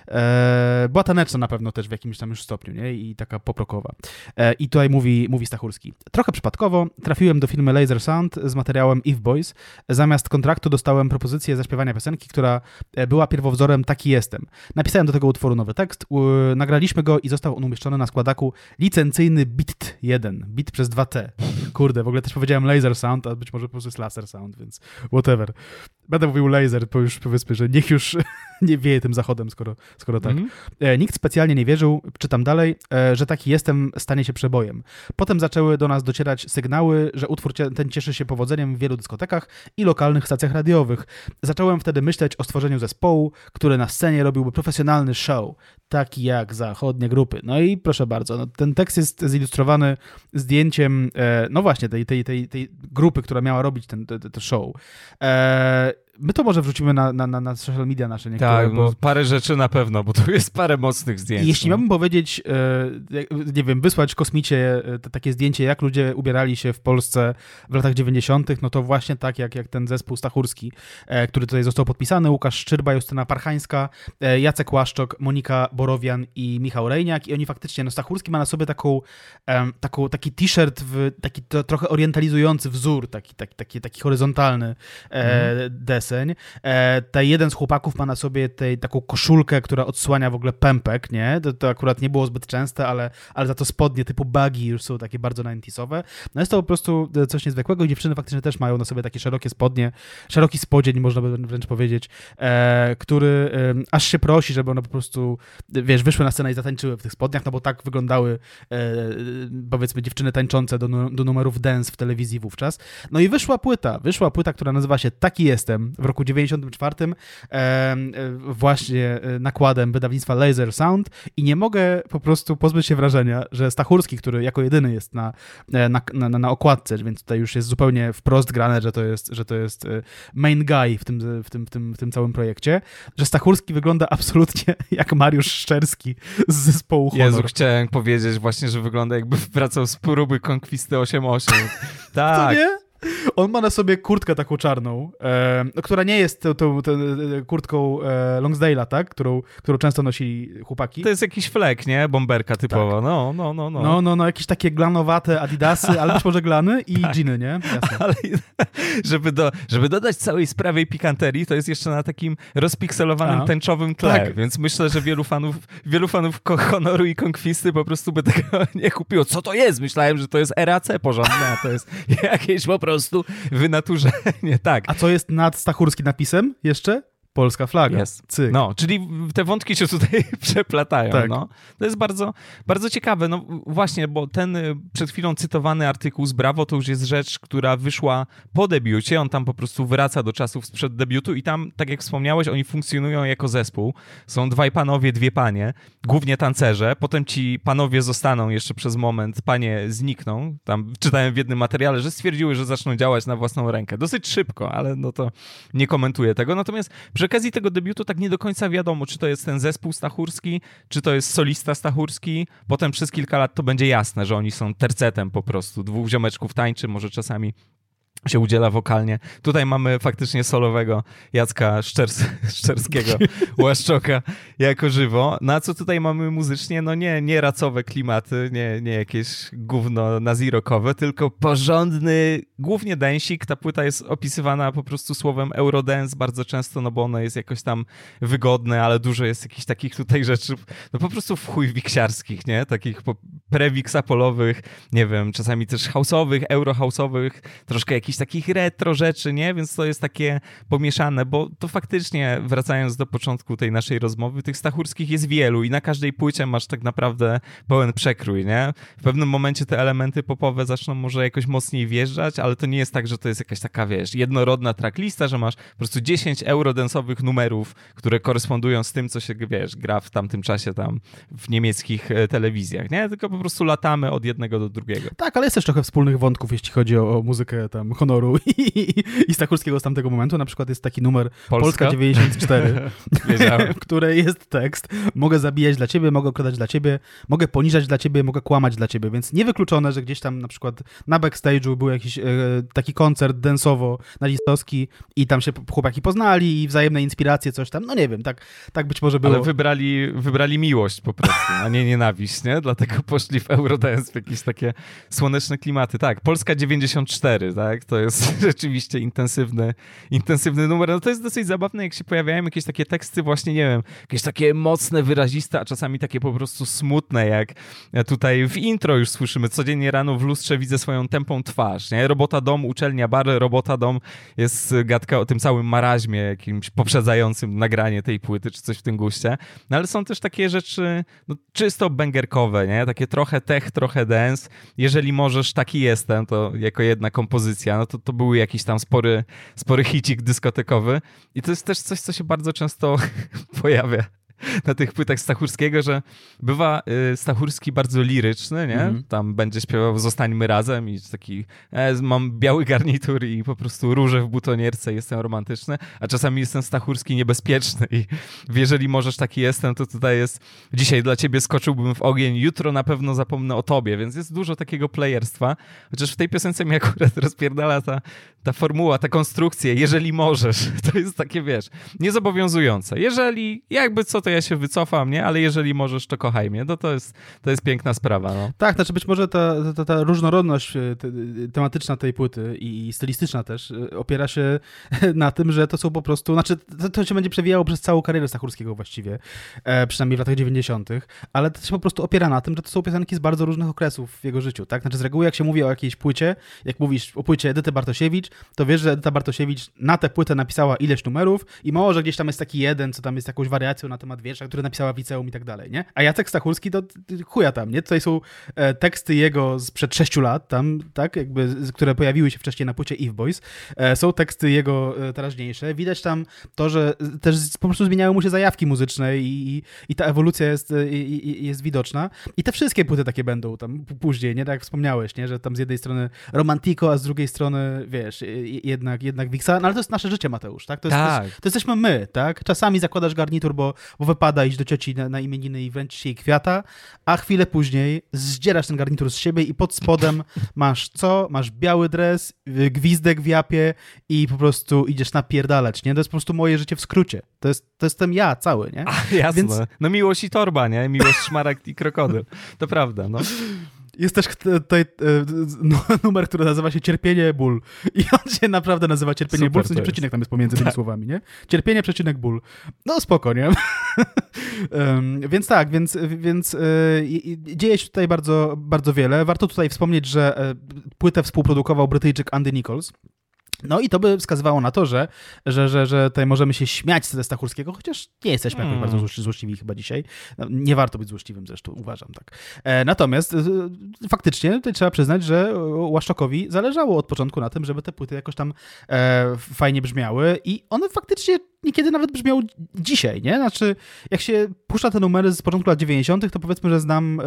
E, była taneczna na pewno też w jakimś tam już stopniu, nie? I taka poprokowa. E, I tutaj mówi, mówi Stachurski. Trochę przypadkowo trafiłem do firmy Laser Sound z materiałem If Boys. Zamiast kontraktu dostałem propozycję zaśpiewania piosenki, która e, była pierwowzorem Taki Jestem. Napisałem do tego utworu nowy tekst, u, nagraliśmy go i został on umieszczony na składaku licencyjny Bit 1. Bit przez 2T. Kurde, w ogóle też powiedziałem Laser Sound, a być może po prostu jest Laser Sound, więc whatever. Będę mówił laser, bo już powiedzmy, że niech już nie wieje tym zachodem, skoro, skoro tak. Mm -hmm. Nikt specjalnie nie wierzył, czytam dalej, e, że taki jestem stanie się przebojem. Potem zaczęły do nas docierać sygnały, że utwór ten cieszy się powodzeniem w wielu dyskotekach i lokalnych stacjach radiowych. Zacząłem wtedy myśleć o stworzeniu zespołu, który na scenie robiłby profesjonalny show, taki jak zachodnie grupy. No i proszę bardzo, no, ten tekst jest zilustrowany zdjęciem, e, no właśnie, tej, tej, tej, tej grupy, która miała robić ten, ten, ten show. E, My to może wrzucimy na, na, na, na social media nasze niektóre. Tak, bo... parę rzeczy na pewno, bo tu jest parę mocnych zdjęć. Jeśli no. miałbym powiedzieć, e, nie wiem, wysłać kosmicie e, takie zdjęcie, jak ludzie ubierali się w Polsce w latach 90., no to właśnie tak jak, jak ten zespół Stachurski, e, który tutaj został podpisany, Łukasz Szczyrba, Justyna Parchańska, Jacek Łaszczok, Monika Borowian i Michał Rejniak i oni faktycznie, no Stachurski ma na sobie taką, taką taki t-shirt, taki trochę orientalizujący wzór, taki, taki, taki, taki horyzontalny mm. des deseń. E, taj jeden z chłopaków ma na sobie tej, taką koszulkę, która odsłania w ogóle pępek, nie? To, to akurat nie było zbyt częste, ale, ale za to spodnie typu buggy już są takie bardzo 90 No jest to po prostu coś niezwykłego i dziewczyny faktycznie też mają na sobie takie szerokie spodnie, szeroki spodzień, można by wręcz powiedzieć, e, który e, aż się prosi, żeby one po prostu, wiesz, wyszły na scenę i zatańczyły w tych spodniach, no bo tak wyglądały e, powiedzmy dziewczyny tańczące do, do numerów dance w telewizji wówczas. No i wyszła płyta, wyszła płyta, która nazywa się Taki Jestem, w roku 94 e, właśnie e, nakładem wydawnictwa Laser Sound i nie mogę po prostu pozbyć się wrażenia, że Stachurski, który jako jedyny jest na, e, na, na, na okładce, więc tutaj już jest zupełnie wprost grane, że to jest, że to jest main guy w tym, w, tym, w, tym, w tym całym projekcie, że Stachurski wygląda absolutnie jak Mariusz Szczerski z zespołu Honor. Jezu, chciałem powiedzieć właśnie, że wygląda jakby wracał z próby Konkwisty 8.8. tak. To nie? On ma na sobie kurtkę taką czarną, e, która nie jest tą, tą, tą kurtką e, Longsdale'a, tak? Którą, którą często nosili chłopaki. To jest jakiś flek, nie? Bomberka typowa. Tak. No, no, no, no. No, no, no, jakieś takie glanowate adidasy, ale być może glany i tak. jeany, nie? Jasne. Ale żeby, do, żeby dodać całej sprawie pikanterii, to jest jeszcze na takim rozpikselowanym, Aha. tęczowym tle, tak. więc myślę, że wielu fanów, wielu fanów Honoru i Konkwisty po prostu by tego nie kupiło. Co to jest? Myślałem, że to jest RAC porządne, a to jest jakieś po prostu wynaturzenie, tak. A co jest nad stachurskim napisem jeszcze? Polska flaga. Yes. Cyk. No, czyli te wątki się tutaj przeplatają. Tak. No. To jest bardzo, bardzo ciekawe. No właśnie, bo ten y, przed chwilą cytowany artykuł z Brawo to już jest rzecz, która wyszła po debiucie. On tam po prostu wraca do czasów sprzed debiutu i tam, tak jak wspomniałeś, oni funkcjonują jako zespół. Są dwaj panowie, dwie panie, głównie tancerze. Potem ci panowie zostaną jeszcze przez moment, panie znikną. Tam czytałem w jednym materiale, że stwierdziły, że zaczną działać na własną rękę. Dosyć szybko, ale no to nie komentuję tego. Natomiast przy okazji tego debiutu tak nie do końca wiadomo, czy to jest ten zespół stachurski, czy to jest solista stachurski. Potem przez kilka lat to będzie jasne, że oni są tercetem po prostu. Dwóch ziomeczków tańczy, może czasami się udziela wokalnie. Tutaj mamy faktycznie solowego Jacka Szczers Szczerskiego, Łaszczoka jako żywo. Na no co tutaj mamy muzycznie? No nie, nie racowe klimaty, nie, nie jakieś gówno nazirokowe, tylko porządny, głównie densik. Ta płyta jest opisywana po prostu słowem eurodance bardzo często, no bo ono jest jakoś tam wygodne, ale dużo jest jakichś takich tutaj rzeczy, no po prostu w chuj wiksiarskich, nie? Takich prewiksapolowych, nie wiem, czasami też house'owych, eurohouse'owych, troszkę jakichś jakichś takich retro rzeczy, nie? Więc to jest takie pomieszane, bo to faktycznie, wracając do początku tej naszej rozmowy, tych stachurskich jest wielu i na każdej płycie masz tak naprawdę pełen przekrój, nie? W pewnym momencie te elementy popowe zaczną może jakoś mocniej wjeżdżać, ale to nie jest tak, że to jest jakaś taka, wiesz, jednorodna tracklista, że masz po prostu 10 eurodensowych numerów, które korespondują z tym, co się, wiesz, gra w tamtym czasie tam w niemieckich e, telewizjach, nie? Tylko po prostu latamy od jednego do drugiego. Tak, ale jest też trochę wspólnych wątków, jeśli chodzi o, o muzykę tam honoru i, i Stachurskiego z tamtego momentu. Na przykład jest taki numer Polska, Polska 94, Wiedziałem. w której jest tekst mogę zabijać dla ciebie, mogę okradać dla ciebie, mogę poniżać dla ciebie, mogę kłamać dla ciebie, więc niewykluczone, że gdzieś tam na przykład na backstage'u był jakiś e, taki koncert densowo nazistowski i tam się chłopaki poznali i wzajemne inspiracje, coś tam, no nie wiem, tak, tak być może było. Ale wybrali, wybrali miłość po prostu, a nie nienawiść, nie? Dlatego poszli w Eurodance, w jakieś takie słoneczne klimaty. Tak, Polska 94, tak? To jest rzeczywiście intensywny, intensywny numer. No to jest dosyć zabawne, jak się pojawiają jakieś takie teksty właśnie, nie wiem, jakieś takie mocne, wyraziste, a czasami takie po prostu smutne, jak tutaj w intro już słyszymy, codziennie rano w lustrze widzę swoją tępą twarz, nie? Robota dom, uczelnia bar, robota dom jest gadka o tym całym maraźmie jakimś poprzedzającym nagranie tej płyty, czy coś w tym guście. No ale są też takie rzeczy no, czysto bęgerkowe, nie? Takie trochę tech, trochę dance. Jeżeli możesz, taki jestem, to jako jedna kompozycja, no to to był jakiś tam spory, spory hicik dyskotekowy. I to jest też coś, co się bardzo często pojawia na tych płytach Stachurskiego, że bywa y, Stachurski bardzo liryczny, nie? Mm. Tam będzie śpiewał Zostańmy razem i taki e, mam biały garnitur i po prostu róże w butonierce jestem romantyczny, a czasami jestem Stachurski niebezpieczny i jeżeli możesz taki jestem, to tutaj jest dzisiaj dla ciebie skoczyłbym w ogień, jutro na pewno zapomnę o tobie, więc jest dużo takiego playerstwa, chociaż w tej piosence mi akurat rozpierdala ta, ta formuła, ta konstrukcja, jeżeli możesz, to jest takie, wiesz, niezobowiązujące. Jeżeli, jakby co, to ja się wycofam, nie? Ale jeżeli możesz, to kochaj mnie. No to jest, to jest piękna sprawa, no. Tak, znaczy być może ta, ta, ta różnorodność e, te, tematyczna tej płyty i stylistyczna też e, opiera się na tym, że to są po prostu, znaczy to, to się będzie przewijało przez całą karierę Stachurskiego właściwie, e, przynajmniej w latach 90., ale to się po prostu opiera na tym, że to są piosenki z bardzo różnych okresów w jego życiu, tak? Znaczy z reguły jak się mówi o jakiejś płycie, jak mówisz o płycie Edyty Bartosiewicz, to wiesz, że Edyta Bartosiewicz na tę płytę napisała ileś numerów i może gdzieś tam jest taki jeden, co tam jest jakąś wariacją na temat wiersza, który napisała w liceum i tak dalej, nie? A Jacek Stachurski to chuja tam, nie? Tutaj są e, teksty jego sprzed sześciu lat, tam, tak, jakby, które pojawiły się wcześniej na płycie Eve Boys. E, są teksty jego e, teraźniejsze. Widać tam to, że też po prostu zmieniały mu się zajawki muzyczne i, i, i ta ewolucja jest, i, jest widoczna. I te wszystkie płyty takie będą tam później, nie? Tak jak wspomniałeś, nie? Że tam z jednej strony Romantico, a z drugiej strony, wiesz, jednak, jednak Wixa. No ale to jest nasze życie, Mateusz, tak? To, jest, tak. to, to jesteśmy my, tak? Czasami zakładasz garnitur, bo, bo wypada iść do cioci na, na imieniny i wręczyć jej kwiata, a chwilę później zdzierasz ten garnitur z siebie i pod spodem masz co? Masz biały dres, y, gwizdek w japie i po prostu idziesz napierdalać, nie? To jest po prostu moje życie w skrócie. To, jest, to jestem ja cały, nie? A, jasne. Więc... No miłość i torba, nie? Miłość, szmaragd i krokodyl. To prawda, no. Jest też tutaj no, numer, który nazywa się Cierpienie, ból. I on się naprawdę nazywa Cierpienie, Super ból, w sensie przecinek tam jest pomiędzy tak. tymi słowami, nie? Cierpienie, przecinek, ból. No spoko, nie? um, więc tak, więc, więc y, dzieje się tutaj bardzo, bardzo wiele. Warto tutaj wspomnieć, że y, płytę współprodukował Brytyjczyk Andy Nichols. No i to by wskazywało na to, że, że, że, że tutaj możemy się śmiać z Stachurskiego, chociaż nie jesteśmy hmm. bardzo złośliwi chyba dzisiaj. No, nie warto być złośliwym zresztą, uważam tak. E, natomiast e, faktycznie tutaj trzeba przyznać, że Łaszczokowi zależało od początku na tym, żeby te płyty jakoś tam e, fajnie brzmiały i one faktycznie niekiedy nawet brzmiał dzisiaj, nie? Znaczy, jak się puszcza te numery z początku lat 90., to powiedzmy, że znam, e,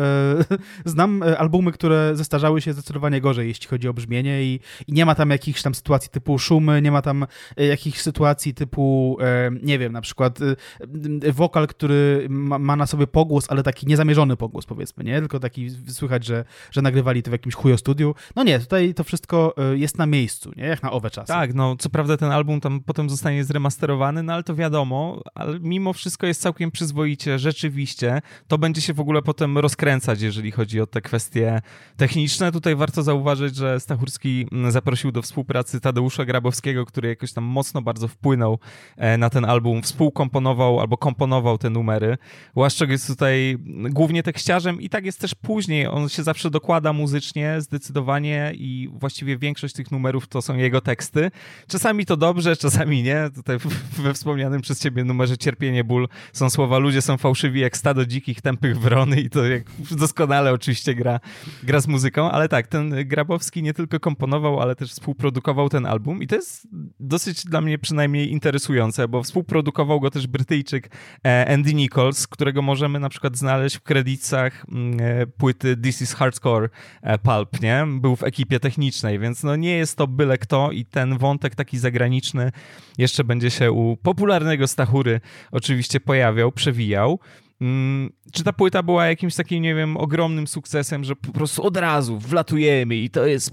znam e, albumy, które zestarzały się zdecydowanie gorzej, jeśli chodzi o brzmienie i, i, nie ma tam jakichś tam sytuacji typu szumy, nie ma tam e, jakichś sytuacji typu, e, nie wiem, na przykład e, wokal, który ma, na sobie pogłos, ale taki niezamierzony pogłos, powiedzmy, nie? Tylko taki słychać, że, że nagrywali to w jakimś chujo studiu. No nie, tutaj to wszystko jest na miejscu, nie? Jak na owe czasy. Tak, no co prawda ten album tam potem zostanie zremasterowany, no ale to wiadomo, ale mimo wszystko jest całkiem przyzwoicie, rzeczywiście. To będzie się w ogóle potem rozkręcać, jeżeli chodzi o te kwestie techniczne. Tutaj warto zauważyć, że Stachurski mm, zaprosił do współpracy Tadeusza Grabowskiego, który jakoś tam mocno bardzo wpłynął e, na ten album, współkomponował albo komponował te numery. Łaszczok jest tutaj głównie tekściarzem i tak jest też później. On się zawsze dokłada muzycznie, zdecydowanie i właściwie większość tych numerów to są jego teksty. Czasami to dobrze, czasami nie. Tutaj we wspomnianym przez ciebie numerze Cierpienie, ból są słowa ludzie są fałszywi jak stado dzikich, tępych wrony i to jak doskonale oczywiście gra, gra z muzyką, ale tak, ten Grabowski nie tylko komponował, ale też współprodukował ten album i to jest dosyć dla mnie przynajmniej interesujące, bo współprodukował go też Brytyjczyk e, Andy Nichols, którego możemy na przykład znaleźć w kredytach mm, e, płyty This is Hardcore e, Pulp, nie? Był w ekipie technicznej, więc no nie jest to byle kto i ten wątek taki zagraniczny jeszcze będzie się u popularnego Stachury oczywiście pojawiał, przewijał. Mm, czy ta płyta była jakimś takim, nie wiem, ogromnym sukcesem, że po prostu od razu wlatujemy i to jest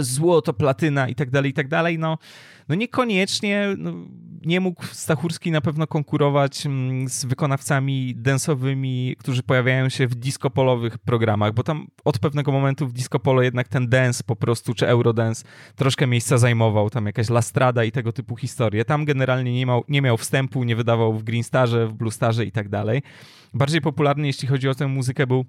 złoto, platyna i tak dalej, i tak dalej? No, no niekoniecznie. No, nie mógł Stachurski na pewno konkurować mm, z wykonawcami densowymi, którzy pojawiają się w disco-polowych programach, bo tam od pewnego momentu w disco polo jednak ten dance po prostu, czy eurodance troszkę miejsca zajmował, tam jakaś lastrada i tego typu historie. Tam generalnie nie miał, nie miał wstępu, nie wydawał w Green Starze, w Blue Starze i tak dalej. Bardziej popularny, jeśli chodzi o tę muzykę, był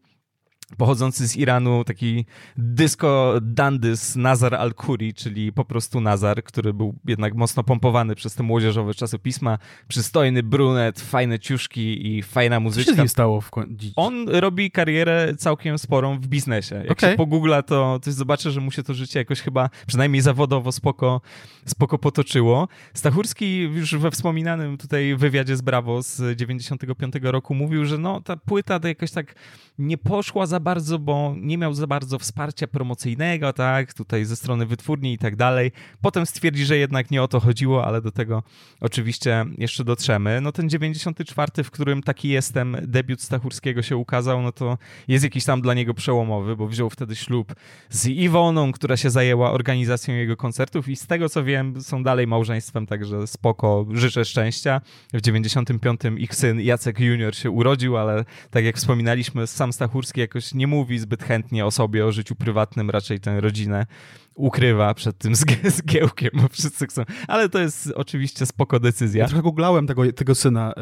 pochodzący z Iranu, taki disco dandys Nazar al-Khuri, czyli po prostu Nazar, który był jednak mocno pompowany przez te młodzieżowe czasopisma. Przystojny brunet, fajne ciuszki i fajna muzyczka. Co się z stało w końcu? On robi karierę całkiem sporą w biznesie. Jak okay. się pogoogla, to coś zobaczy, że mu się to życie jakoś chyba, przynajmniej zawodowo spoko, spoko potoczyło. Stachurski już we wspominanym tutaj wywiadzie z Bravo z 95 roku mówił, że no ta płyta to jakoś tak nie poszła za bardzo, bo nie miał za bardzo wsparcia promocyjnego, tak, tutaj ze strony wytwórni i tak dalej. Potem stwierdzi, że jednak nie o to chodziło, ale do tego oczywiście jeszcze dotrzemy. No ten 94, w którym taki jestem, debiut Stachurskiego się ukazał, no to jest jakiś tam dla niego przełomowy, bo wziął wtedy ślub z Iwoną, która się zajęła organizacją jego koncertów i z tego co wiem, są dalej małżeństwem, także spoko, życzę szczęścia. W 95 ich syn Jacek Junior się urodził, ale tak jak wspominaliśmy, sam Stachurski jakoś nie mówi zbyt chętnie o sobie, o życiu prywatnym, raczej tę rodzinę ukrywa przed tym zgiełkiem, bo wszyscy chcą. Ale to jest oczywiście spoko decyzja. Ja trochę googlałem tego, tego syna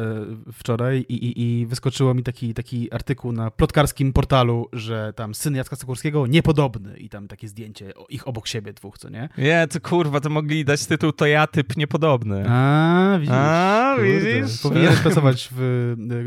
y, wczoraj i, i, i, wyskoczyło mi taki, taki artykuł na plotkarskim portalu, że tam syn Jacka Sokurskiego niepodobny i tam takie zdjęcie ich obok siebie dwóch, co nie? Nie, to kurwa, to mogli dać tytuł to ja typ niepodobny. A, widzisz. A, widzisz. Powinieneś pracować w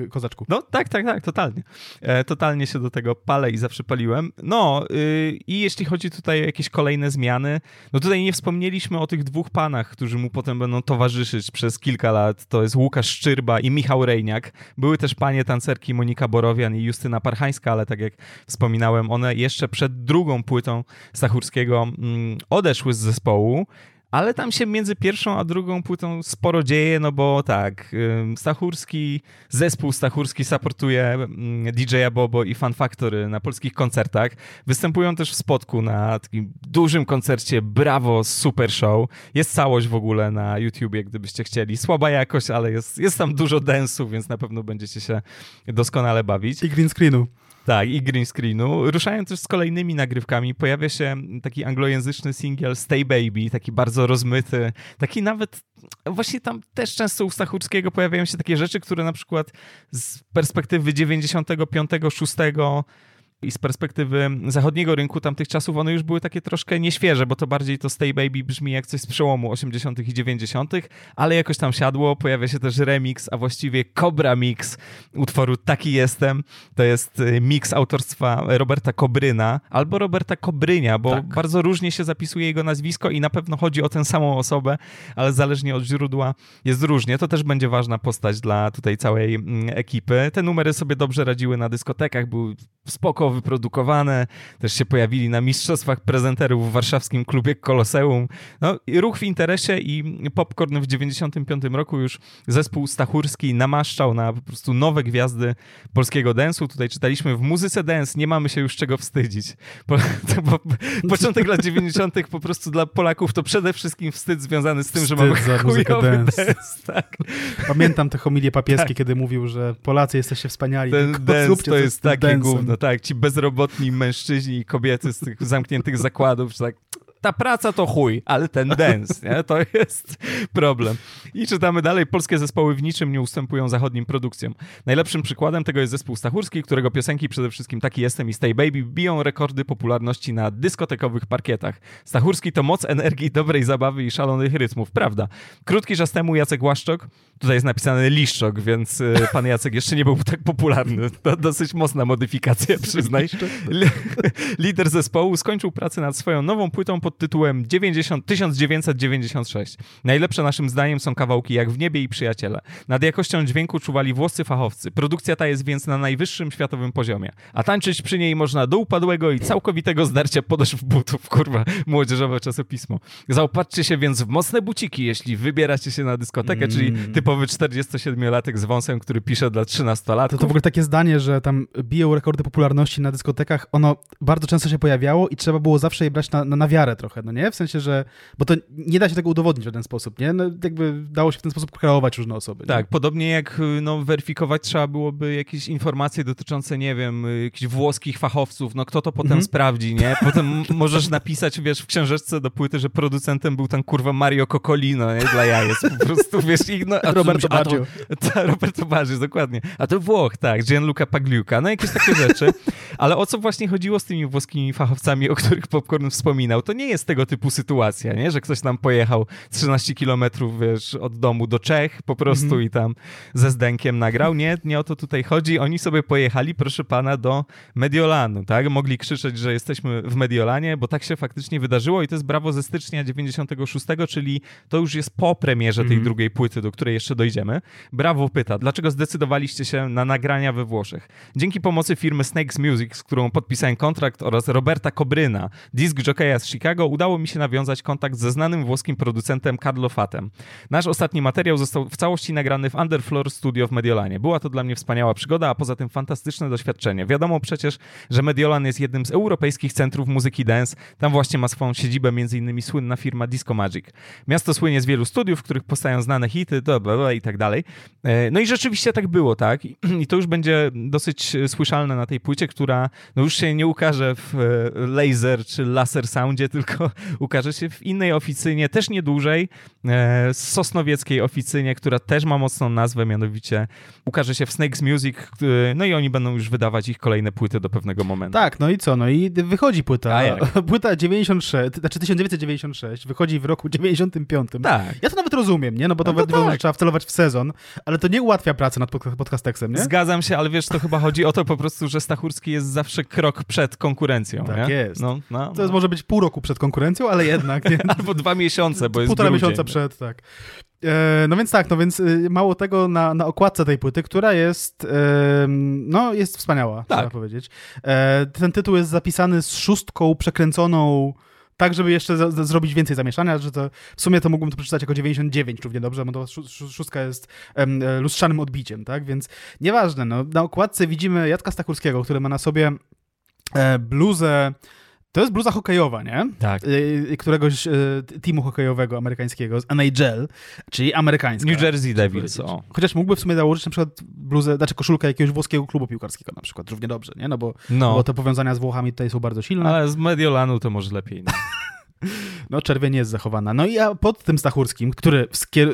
y, Kozaczku. No tak, tak, tak, totalnie. E, totalnie się do tego palę i zawsze paliłem. No y, i jeśli chodzi tutaj o jakieś kolejne zmiany. No tutaj nie wspomnieliśmy o tych dwóch panach, którzy mu potem będą towarzyszyć przez kilka lat. To jest Łukasz Szczyrba i Michał Rejniak. Były też panie tancerki Monika Borowian i Justyna Parchańska, ale tak jak wspominałem, one jeszcze przed drugą płytą Stachurskiego mm, odeszły z zespołu ale tam się między pierwszą a drugą płytą sporo dzieje, no bo tak, Stachurski, zespół Stachurski supportuje DJ-a Bobo i Fan Factory na polskich koncertach. Występują też w spotku na takim dużym koncercie Bravo Super Show. Jest całość w ogóle na YouTubie, gdybyście chcieli. Słaba jakość, ale jest, jest tam dużo densu, więc na pewno będziecie się doskonale bawić. I green screenu. Tak, i green screenu. Ruszają też z kolejnymi nagrywkami. Pojawia się taki anglojęzyczny singiel Stay Baby, taki bardzo rozmyty, taki nawet właśnie tam też często u Stachurskiego pojawiają się takie rzeczy, które na przykład z perspektywy 95, 6 i z perspektywy zachodniego rynku tamtych czasów one już były takie troszkę nieświeże, bo to bardziej to Stay Baby brzmi jak coś z przełomu 80. i 90., ale jakoś tam siadło. Pojawia się też remix, a właściwie Cobra Mix utworu Taki Jestem. To jest y, mix autorstwa Roberta Kobryna albo Roberta Kobrynia, bo tak. bardzo różnie się zapisuje jego nazwisko i na pewno chodzi o tę samą osobę, ale zależnie od źródła jest różnie. To też będzie ważna postać dla tutaj całej mm, ekipy. Te numery sobie dobrze radziły na dyskotekach, były spoko wyprodukowane, też się pojawili na mistrzostwach prezenterów w warszawskim klubie Koloseum. No, ruch w interesie i Popcorn w 95 roku już zespół Stachurski namaszczał na po prostu nowe gwiazdy polskiego densu. Tutaj czytaliśmy w muzyce dance, nie mamy się już czego wstydzić. Po, po, początek lat 90. po prostu dla Polaków to przede wszystkim wstyd związany z tym, wstyd że mamy chujowy dance. dance tak. Pamiętam te homilie papieskie, tak. kiedy mówił, że Polacy jesteście wspaniali. Ten dance to jest takie gówno, tak, ci bezrobotni mężczyźni i kobiety z tych zamkniętych zakładów, tak ta praca to chuj, ale ten dance, nie? To jest problem. I czytamy dalej, polskie zespoły w niczym nie ustępują zachodnim produkcjom. Najlepszym przykładem tego jest zespół Stachurski, którego piosenki przede wszystkim Taki Jestem i Stay Baby biją rekordy popularności na dyskotekowych parkietach. Stachurski to moc energii, dobrej zabawy i szalonych rytmów, prawda? Krótki czas temu Jacek Łaszczok, tutaj jest napisany Liszczok, więc y, pan Jacek jeszcze nie był tak popularny. To dosyć mocna modyfikacja, przyznaj. Lider zespołu skończył pracę nad swoją nową płytą pod tytułem 90, 1996. Najlepsze naszym zdaniem są kawałki Jak w niebie i Przyjaciele. Nad jakością dźwięku czuwali włoscy fachowcy. Produkcja ta jest więc na najwyższym światowym poziomie. A tańczyć przy niej można do upadłego i całkowitego zdarcia podeszw butów. Kurwa, młodzieżowe czasopismo. Zaopatrzcie się więc w mocne buciki, jeśli wybieracie się na dyskotekę, mm. czyli typowy 47-latek z wąsem, który pisze dla 13-latków. To, to w ogóle takie zdanie, że tam biją rekordy popularności na dyskotekach, ono bardzo często się pojawiało i trzeba było zawsze je brać na, na, na wiarę trochę, no nie? W sensie, że... Bo to nie da się tego udowodnić w żaden sposób, nie? No, jakby dało się w ten sposób kreować różne osoby. Tak, nie? podobnie jak no, weryfikować trzeba byłoby jakieś informacje dotyczące, nie wiem, jakichś włoskich fachowców, no kto to potem mhm. sprawdzi, nie? Potem możesz napisać, wiesz, w książeczce do płyty, że producentem był ten kurwa Mario Cocolino, nie? Dla jajec, po prostu, wiesz, ich, no, Roberto Baggio. Roberto Baggio, dokładnie. A to Włoch, tak, Gianluca Pagliuca, no jakieś takie rzeczy. Ale o co właśnie chodziło z tymi włoskimi fachowcami, o których Popcorn wspominał? To nie jest tego typu sytuacja, nie? Że ktoś tam pojechał 13 kilometrów, wiesz, od domu do Czech po prostu mm -hmm. i tam ze zdenkiem nagrał. Nie, nie o to tutaj chodzi. Oni sobie pojechali, proszę pana, do Mediolanu, tak? Mogli krzyczeć, że jesteśmy w Mediolanie, bo tak się faktycznie wydarzyło i to jest brawo ze stycznia 96, czyli to już jest po premierze tej mm -hmm. drugiej płyty, do której jeszcze dojdziemy. Brawo pyta, dlaczego zdecydowaliście się na nagrania we Włoszech? Dzięki pomocy firmy Snakes Music, z którą podpisałem kontrakt oraz Roberta Cobryna, disc jockeya z Chicago, udało mi się nawiązać kontakt ze znanym włoskim producentem Carlo Fatem. Nasz ostatni materiał został w całości nagrany w Underfloor Studio w Mediolanie. Była to dla mnie wspaniała przygoda, a poza tym fantastyczne doświadczenie. Wiadomo przecież, że Mediolan jest jednym z europejskich centrów muzyki dance. Tam właśnie ma swoją siedzibę m.in. słynna firma Disco Magic. Miasto słynie z wielu studiów, w których powstają znane hity, bla, bla, bla, i tak dalej. E, no i rzeczywiście tak było, tak? I to już będzie dosyć słyszalne na tej płycie, która no już się nie ukaże w e, laser czy laser soundzie, tylko ukaże się w innej oficynie, też nie dłużej, e, sosnowieckiej oficynie, która też ma mocną nazwę, mianowicie ukaże się w Snakes Music, no i oni będą już wydawać ich kolejne płyty do pewnego momentu. Tak, no i co? No i wychodzi płyta. Płyta 96, znaczy 1996, wychodzi w roku 95. Tak. Ja to nawet rozumiem, nie? No bo to, no wiadomo, tak. trzeba wcelować w sezon, ale to nie ułatwia pracy nad podcasteksem, nie? Zgadzam się, ale wiesz, to chyba chodzi o to po prostu, że Stachurski jest zawsze krok przed konkurencją. Tak nie? jest. No, no, to jest, może być pół roku przed konkurencją, ale jednak. Nie? Albo dwa miesiące, bo jest Półtora grudzień. miesiąca przed, tak. E, no więc tak, no więc y, mało tego na, na okładce tej płyty, która jest, no jest wspaniała, tak. trzeba powiedzieć. E, ten tytuł jest zapisany z szóstką przekręconą tak, żeby jeszcze zrobić więcej zamieszania, że to w sumie to mógłbym to przeczytać jako 99 równie dobrze, bo to szóstka jest em, lustrzanym odbiciem, tak, więc nieważne, no, na okładce widzimy Jacka Stachurskiego, który ma na sobie e, bluzę to jest bluza hokejowa, nie? Tak. Y, któregoś y, teamu hokejowego amerykańskiego, z NHL, czyli amerykańska. New Jersey Devils, o. Chociaż mógłby w sumie założyć na przykład bluzę, znaczy koszulkę jakiegoś włoskiego klubu piłkarskiego na przykład, równie dobrze, nie? No bo, no. bo te powiązania z Włochami tutaj są bardzo silne. Ale z Mediolanu to może lepiej, no. No, czerwień jest zachowana. No i ja pod tym Stachurskim, który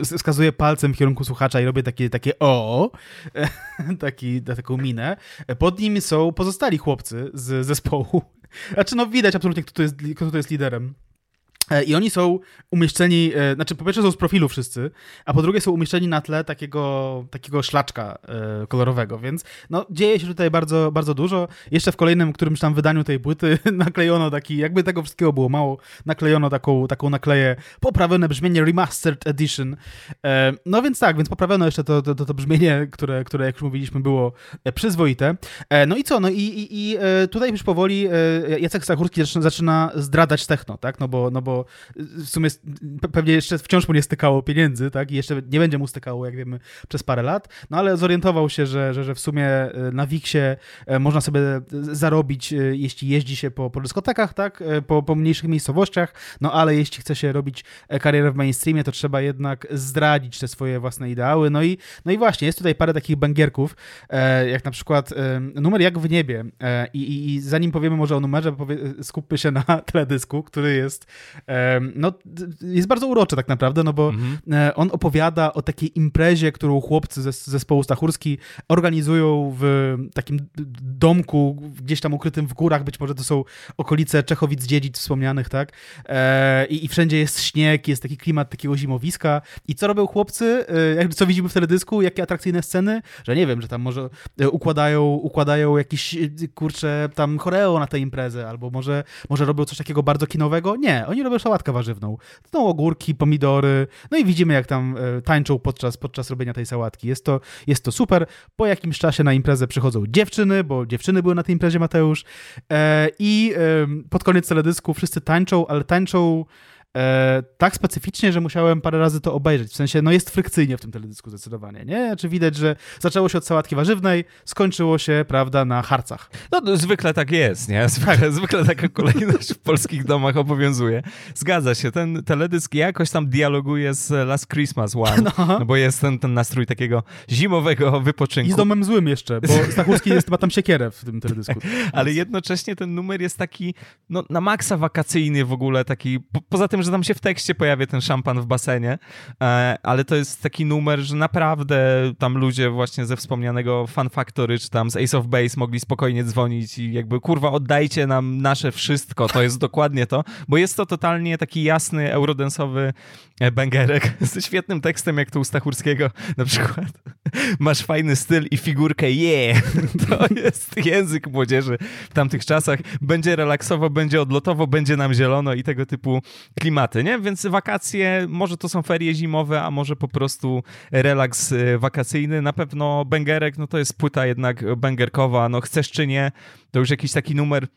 wskazuje palcem w kierunku słuchacza i robię takie, takie o, taki, taką minę, pod nim są pozostali chłopcy z zespołu. Znaczy, no widać absolutnie, kto tu jest, kto tu jest liderem. E, I oni są umieszczeni, e, znaczy po pierwsze są z profilu wszyscy, a po drugie są umieszczeni na tle takiego, takiego szlaczka e, kolorowego, więc no, dzieje się tutaj bardzo, bardzo dużo. Jeszcze w kolejnym którymś tam wydaniu tej płyty naklejono taki, jakby tego wszystkiego było mało, naklejono taką, taką nakleję, poprawione brzmienie Remastered Edition. No więc tak, więc poprawiono jeszcze to, to, to brzmienie, które, które jak już mówiliśmy było przyzwoite. No i co, no i, i, i tutaj już powoli Jacek Stachurski zaczyna, zdradzać techno, tak, no bo, no bo bo w sumie pewnie jeszcze wciąż mu nie stykało pieniędzy, tak, i jeszcze nie będzie mu stykało, jak wiemy, przez parę lat, no ale zorientował się, że, że, że w sumie na Wiksie można sobie zarobić, jeśli jeździ się po, po dyskotekach, tak, po, po mniejszych miejscowościach, no ale jeśli chce się robić karierę w mainstreamie, to trzeba jednak zdradzić te swoje własne ideały, no i, no i właśnie, jest tutaj parę takich bangierków, jak na przykład numer Jak w niebie. I, i zanim powiemy może o numerze, skupmy się na teledysku, który jest no, jest bardzo uroczy tak naprawdę, no bo mhm. E, on opowiada o takiej imprezie, którą chłopcy ze zespołu Stachurski organizują w takim domku gdzieś tam ukrytym w górach, być może to są okolice Czechowic-Dziedzic wspomnianych, tak? E, I, I wszędzie jest śnieg, jest taki klimat takiego zimowiska. I co robią chłopcy? E, co widzimy w teledysku? Jakie atrakcyjne sceny? Że nie wiem, że tam może układają, układają jakiś, kurczę, tam choreo na tę imprezę, albo może, może robią coś takiego bardzo kinowego. Nie, oni robią sałatkę warzywną. To ogórki, pomidory, no i widzimy, jak tam e, tańczą podczas, podczas robienia tej sałatki. Jest to, jest to super. Po jakimś czasie na imprezę przychodzą dziewczyny, bo dziewczyny były na tej imprezie, Mateusz. E, I pod koniec teledysku wszyscy tańczą, ale tańczą e, tak specyficznie, że musiałem parę razy to obejrzeć. W sensie, no jest frykcyjnie w tym teledysku zdecydowanie, nie? Znaczy widać, że zaczęło się od sałatki warzywnej, skończyło się, prawda, na harcach. No, no zwykle tak jest, nie? Zwykle, tak. zwykle taka kolejność w polskich domach obowiązuje. Zgadza się, ten teledysk jakoś tam dialoguje z Last Christmas One, no, no bo jest ten, ten nastrój takiego zimowego wypoczynku. I z domem złym jeszcze, bo Stachurski jest, ma tam siekierę w tym teledysku. Ale jednocześnie ten numer jest taki, no na maksa wakacyjny w ogóle, taki, po, poza tym, że tam się w tekście pojawia ten szampan w basenie, e, ale to jest taki numer, że naprawdę tam ludzie właśnie ze wspomnianego Fan Factory, czy tam z Ace of Base mogli spokojnie dzwonić i jakby kurwa oddajcie nam nasze wszystko, to jest dokładnie to, bo jest to totalnie taki jasny, eurodensowy e, bangerek ze świetnym tekstem, jak to u Stachurskiego na przykład. Masz fajny styl i figurkę, yeah! To jest język młodzieży w tamtych czasach. Będzie relaksowo, będzie odlotowo, będzie nam zielono i tego typu klimaty, nie? Więc wakacje, może to są ferie zimowe, a może po prostu relaks y, wakacyjny. Na pewno Bengerek, no to jest płyta jednak bengerkowa, no chcesz czy nie, to już jakiś taki numer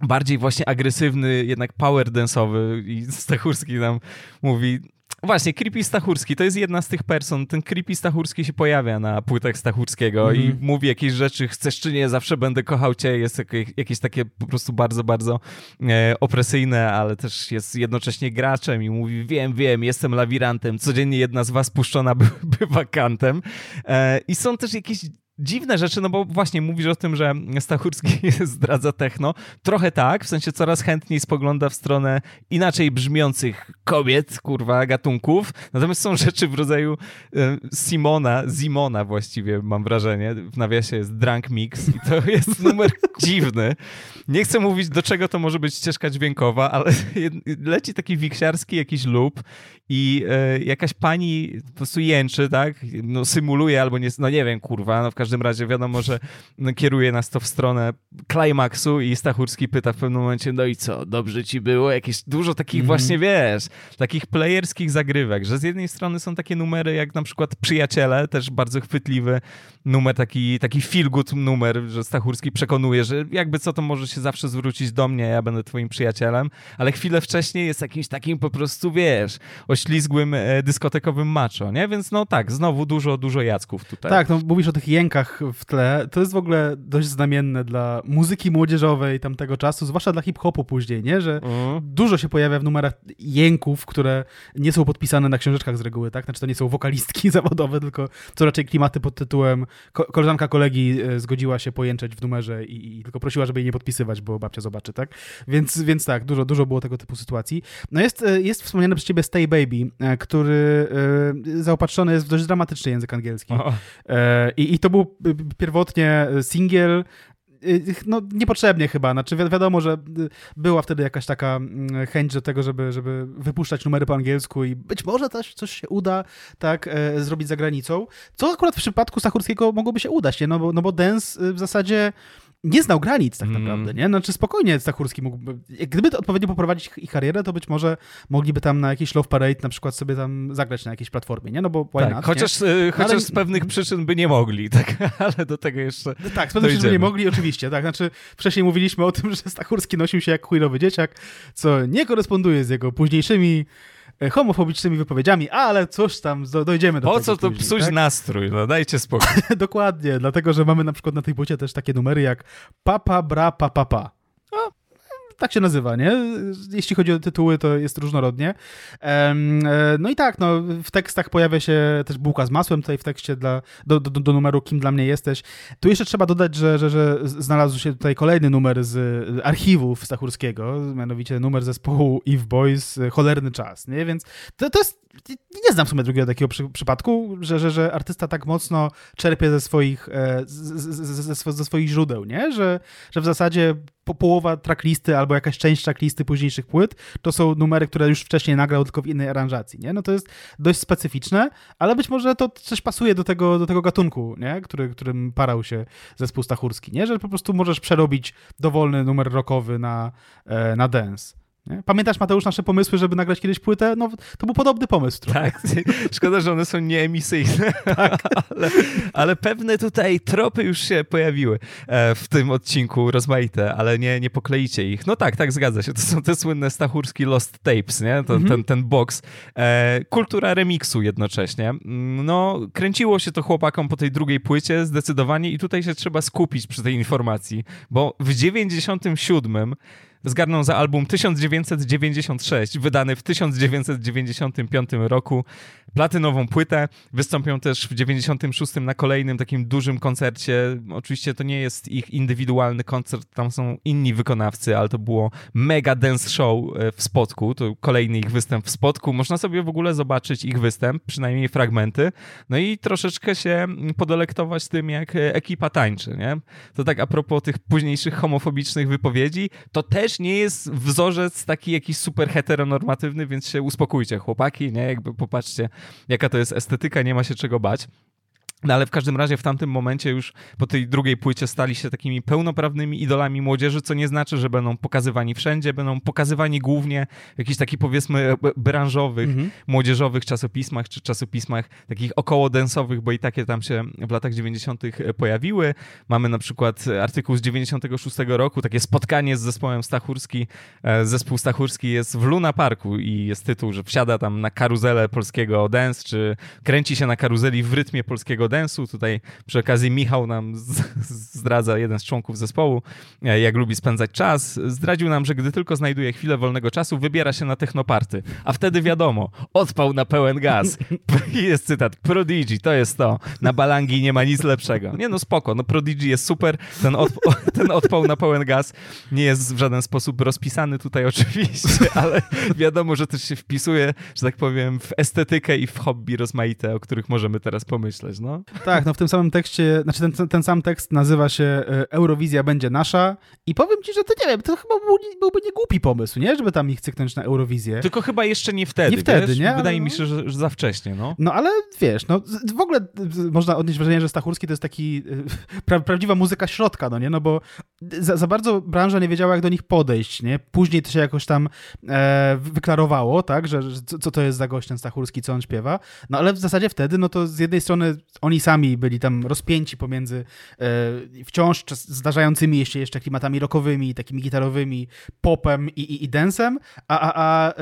bardziej właśnie agresywny, jednak power dance'owy i Stachurski nam mówi, Właśnie, Creepy Stachurski to jest jedna z tych person. Ten Creepy Stachurski się pojawia na płytach Stachurskiego mm i mhm. mówi jakieś rzeczy, chcesz czy nie, zawsze będę kochał cię. Jest jakieś takie po prostu bardzo, bardzo e, opresyjne, ale też jest jednocześnie graczem i mówi, wiem, wiem, jestem lawirantem, codziennie jedna z was puszczona by, bywa kantem. E, I są też jakieś dziwne rzeczy, no bo właśnie mówisz o tym, że Stachurski zdradza techno. Trochę tak, w sensie coraz chętniej spogląda w stronę inaczej brzmiących kobiet, kurwa, gatunków. Natomiast są rzeczy w rodzaju e, Simona, Zimona właściwie mam wrażenie. W nawiasie jest Drunk Mix i to jest numer dziwny. Nie chcę mówić, do czego to może być ścieżka dźwiękowa, ale leci taki wiksiarski jakiś lub i e, jakaś pani po prostu jęczy, tak? No symuluje albo nie, no nie wiem, kurwa, no w każdym razie wiadomo, że kieruje nas to w stronę klimaksu i Stachurski pyta w pewnym momencie, no i co, dobrze ci było? Jakieś dużo takich mm. właśnie, wiesz, takich playerskich zagrywek, że z jednej strony są takie numery jak na przykład Przyjaciele, też bardzo chwytliwy numer, taki, taki feel good numer, że Stachurski przekonuje, że jakby co, to może się zawsze zwrócić do mnie, ja będę twoim przyjacielem, ale chwilę wcześniej jest jakimś takim po prostu, wiesz, oślizgłym e, dyskotekowym macho, nie? Więc no tak, znowu dużo, dużo jacków tutaj. Tak, no mówisz o tych jękach w tle. To jest w ogóle dość znamienne dla muzyki młodzieżowej tamtego czasu, zwłaszcza dla hip-hopu później, nie? Że mm. dużo się pojawia w numerach jęków, które nie są podpisane na książeczkach z reguły, tak? Znaczy to nie są wokalistki zawodowe, tylko co raczej klimaty pod tytułem koleżanka kolegi e, zgodziła się pojęczeć w numerze i, i, tylko prosiła, żeby jej nie podpisywać, bo babcia zobaczy, tak? Więc, więc tak, dużo, dużo było tego typu sytuacji. No jest, e, jest wspomniany przez ciebie Stay Baby, e, który zaopatrzony jest w dość dramatyczny język angielski. I, I to był pierwotnie singiel, no niepotrzebnie chyba, znaczy wi wiadomo, że była wtedy jakaś taka mm, chęć do tego, żeby, żeby wypuszczać numery po angielsku i być może też coś się uda tak e, zrobić za granicą, co akurat w przypadku Stachurskiego mogłoby się udać, nie? No, bo, no bo Dance w zasadzie nie znał granic tak Mm. naprawdę, nie? Znaczy spokojnie Stachurski mógłby, gdyby to odpowiednio poprowadzić ich, karierę, to być może mogliby tam na jakiś Love Parade na przykład sobie tam zagrać na jakiejś platformie, nie? No bo why Tak, not, chociaż, y, chociaż ale- z pewnych przyczyn by nie mogli, tak, ale do tego jeszcze... nie? Tak, z pewnym przyczyn nie dojdziemy. mogli, oczywiście, tak, znaczy wcześniej mówiliśmy o tym, że Stachurski nosił się jak chujowy dzieciak, co nie koresponduje z jego późniejszymi e, homofobicznymi wypowiedziami, ale cóż tam, do- dojdziemy do Po tego co to później, psuć tak? nastrój, no dajcie spokój. Dokładnie, dlatego, że mamy na przykład na tej płycie też takie numery jak Papa, Bra, Pa, Pa, Pa. Tak się nazywa, nie? Jeśli chodzi o tytuły, to jest różnorodnie. E, no i tak, no, w tekstach pojawia się też bułka z masłem tutaj w tekście dla, do, do, do numeru Kim dla mnie jesteś. Tu jeszcze trzeba dodać, że, że, że znalazł się tutaj kolejny numer z archiwów Stachurskiego, mianowicie numer zespołu Eve Boys, Cholerny Czas, nie? Więc to, to jest nie znam w sumie drugiego takiego przy, przypadku, że, że, że artysta tak mocno czerpie ze swoich, e, ze, swo- ze swoich źródeł, nie? Że, że w zasadzie po, połowa tracklisty albo jakaś część tracklisty późniejszych płyt to są numery, które już wcześniej nagrał, tylko w innej aranżacji, nie? No to jest dość specyficzne, ale być może to coś pasuje do tego, do tego gatunku, nie? Który, którym parał się zespół Stachurski, nie? Że po prostu możesz przerobić dowolny numer rockowy na, e, na dance. Nie? Pamiętasz, Mateusz, nasze pomysły, żeby nagrać kiedyś płytę? No, to był podobny pomysł trochę. Tak, szkoda, że one są nieemisyjne, Tak. ale, ale pewne tutaj tropy już się pojawiły e, w tym odcinku rozmaite, ale nie, nie pokleicie ich. No tak, tak, zgadza się. To są te słynne Stachurski Lost Tapes, nie? To, Mhm. ten, ten box. E, kultura remiksu jednocześnie. No, kręciło się to chłopakom po tej drugiej płycie zdecydowanie i tutaj się trzeba skupić przy tej informacji, bo w 97 zgarnął za album 1996, wydany w 1995 roku, platynową płytę. Wystąpią też w 96 na kolejnym takim dużym koncercie. Oczywiście to nie jest ich indywidualny koncert, tam są inni wykonawcy, ale to było mega dance show e, w Spodku. To kolejny ich występ w Spodku. Można sobie w ogóle zobaczyć ich występ, przynajmniej fragmenty. No i troszeczkę się podelektować tym, jak e, ekipa tańczy, nie? To tak a propos tych późniejszych homofobicznych wypowiedzi, to też nie jest wzorzec taki jakiś super heteronormatywny, więc się uspokójcie, chłopaki, nie? Jakby popatrzcie, jaka to jest estetyka, nie ma się czego bać. No ale w każdym razie w tamtym momencie już po tej drugiej płycie stali się takimi pełnoprawnymi idolami młodzieży, co nie znaczy, że będą pokazywani wszędzie, będą pokazywani głównie w jakichś takich powiedzmy b- branżowych, Mhm. młodzieżowych czasopismach, czy czasopismach takich około densowych, bo i takie tam się w latach 90. pojawiły. Mamy na przykład artykuł z 96 roku, takie spotkanie z zespołem Stachurski. E, Zespół Stachurski jest w Luna Parku i jest tytuł, że wsiada tam na karuzelę polskiego dance, czy kręci się na karuzeli w rytmie polskiego dance'u. Tutaj przy okazji Michał nam zdradza, jeden z członków zespołu, e, jak lubi spędzać czas. Zdradził nam, że gdy tylko znajduje chwilę wolnego czasu, wybiera się na technoparty. A wtedy wiadomo, odpał na pełen gaz. Jest cytat, Prodigy, to jest to. Na balangi nie ma nic lepszego. Nie no, spoko, no Prodigy jest super, ten, odp- ten odpał na pełen gaz nie jest w żaden sposób rozpisany tutaj oczywiście, ale wiadomo, że też się wpisuje, że tak powiem, w estetykę i w hobby rozmaite, o których możemy teraz pomyśleć, no. Tak, no w tym samym tekście, znaczy ten, ten sam tekst nazywa się e, Eurowizja będzie nasza i powiem ci, że to nie wiem, to chyba był, byłby niegłupi pomysł, nie? Żeby tam ich cyknąć na Eurowizję. Tylko chyba jeszcze nie wtedy, Nie wtedy, wiesz? nie? Wydaje no. mi się, że, że za wcześnie, no. No ale wiesz, no w ogóle można odnieść wrażenie, że Stachurski to jest taki e, pra, prawdziwa muzyka środka, no nie? No bo za, za bardzo branża nie wiedziała, jak do nich podejść, nie? Później to się jakoś tam e, wyklarowało, tak? Że, że co, co to jest za gość ten Stachurski, co on śpiewa. No ale w zasadzie wtedy, no to z jednej strony oni sami byli tam rozpięci pomiędzy e, wciąż zdarzającymi się jeszcze klimatami rockowymi, takimi gitarowymi, popem i, i, i dancem, a, a, a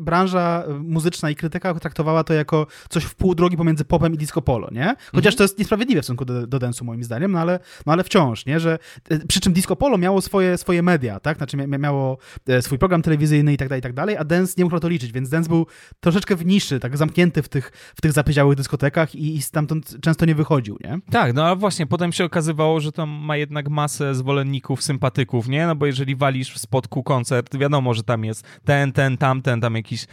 branża muzyczna i krytyka traktowała to jako coś w pół drogi pomiędzy popem i disco polo, nie? Chociaż to jest niesprawiedliwe w stosunku do, do dance'u moim zdaniem, no ale, no ale wciąż, nie? Że, e, przy czym disco polo miało swoje, swoje media, tak? Znaczy mia- miało e, swój program telewizyjny i tak dalej, i tak dalej, a dance nie musiał to liczyć, więc dance był troszeczkę w niszy, tak zamknięty w tych, w tych zapyziałych dyskotekach i, i stamtąd często nie wychodził, nie? Tak, no a właśnie, potem się okazywało, że to ma jednak masę zwolenników, sympatyków, nie? No bo jeżeli walisz w spotku koncert, wiadomo, że tam jest ten, ten, tamten, tam jakiś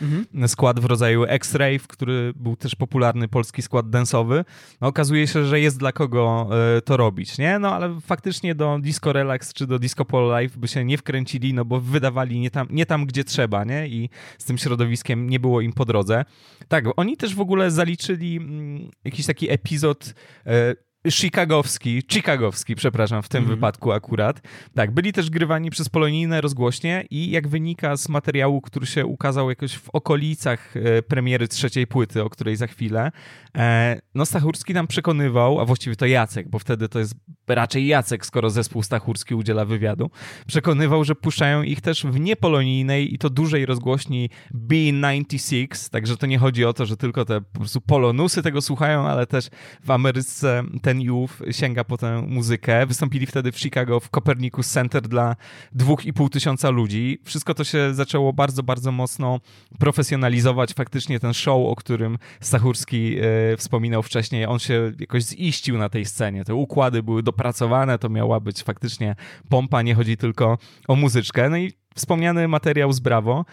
skład w rodzaju X-Rave, który był też popularny polski skład densowy. No okazuje się, że jest dla kogo e, to robić, nie? No ale faktycznie do Disco Relax czy do Disco Polo Live by się nie wkręcili, no bo wydawali nie tam, nie tam gdzie trzeba, nie? I z tym środowiskiem nie było im po drodze. Tak, oni też w ogóle zaliczyli mm, jakiś taki epizod e, chicagowski, chicagowski, przepraszam, w tym mm. wypadku akurat. Tak, byli też grywani przez polonijne rozgłośnie i jak wynika z materiału, który się ukazał jakoś w okolicach e, premiery trzeciej płyty, o której za chwilę, e, no Stachurski nam przekonywał, a właściwie to Jacek, bo wtedy to jest raczej Jacek, skoro zespół Stachurski udziela wywiadu, przekonywał, że puszczają ich też w niepolonijnej i to dużej rozgłośni B96, także to nie chodzi o to, że tylko te po prostu polonusy tego słuchają, ale też w Ameryce ten youth sięga po tę muzykę. Wystąpili wtedy w Chicago w Copernicus Center dla dwóch i pół tysiąca ludzi. Wszystko to się zaczęło bardzo, bardzo mocno profesjonalizować. Faktycznie ten show, o którym Stachurski e, wspominał wcześniej, on się jakoś ziścił na tej scenie. Te układy były dopracowane, to miała być faktycznie pompa, nie chodzi tylko o muzyczkę. No i wspomniany materiał z Bravo.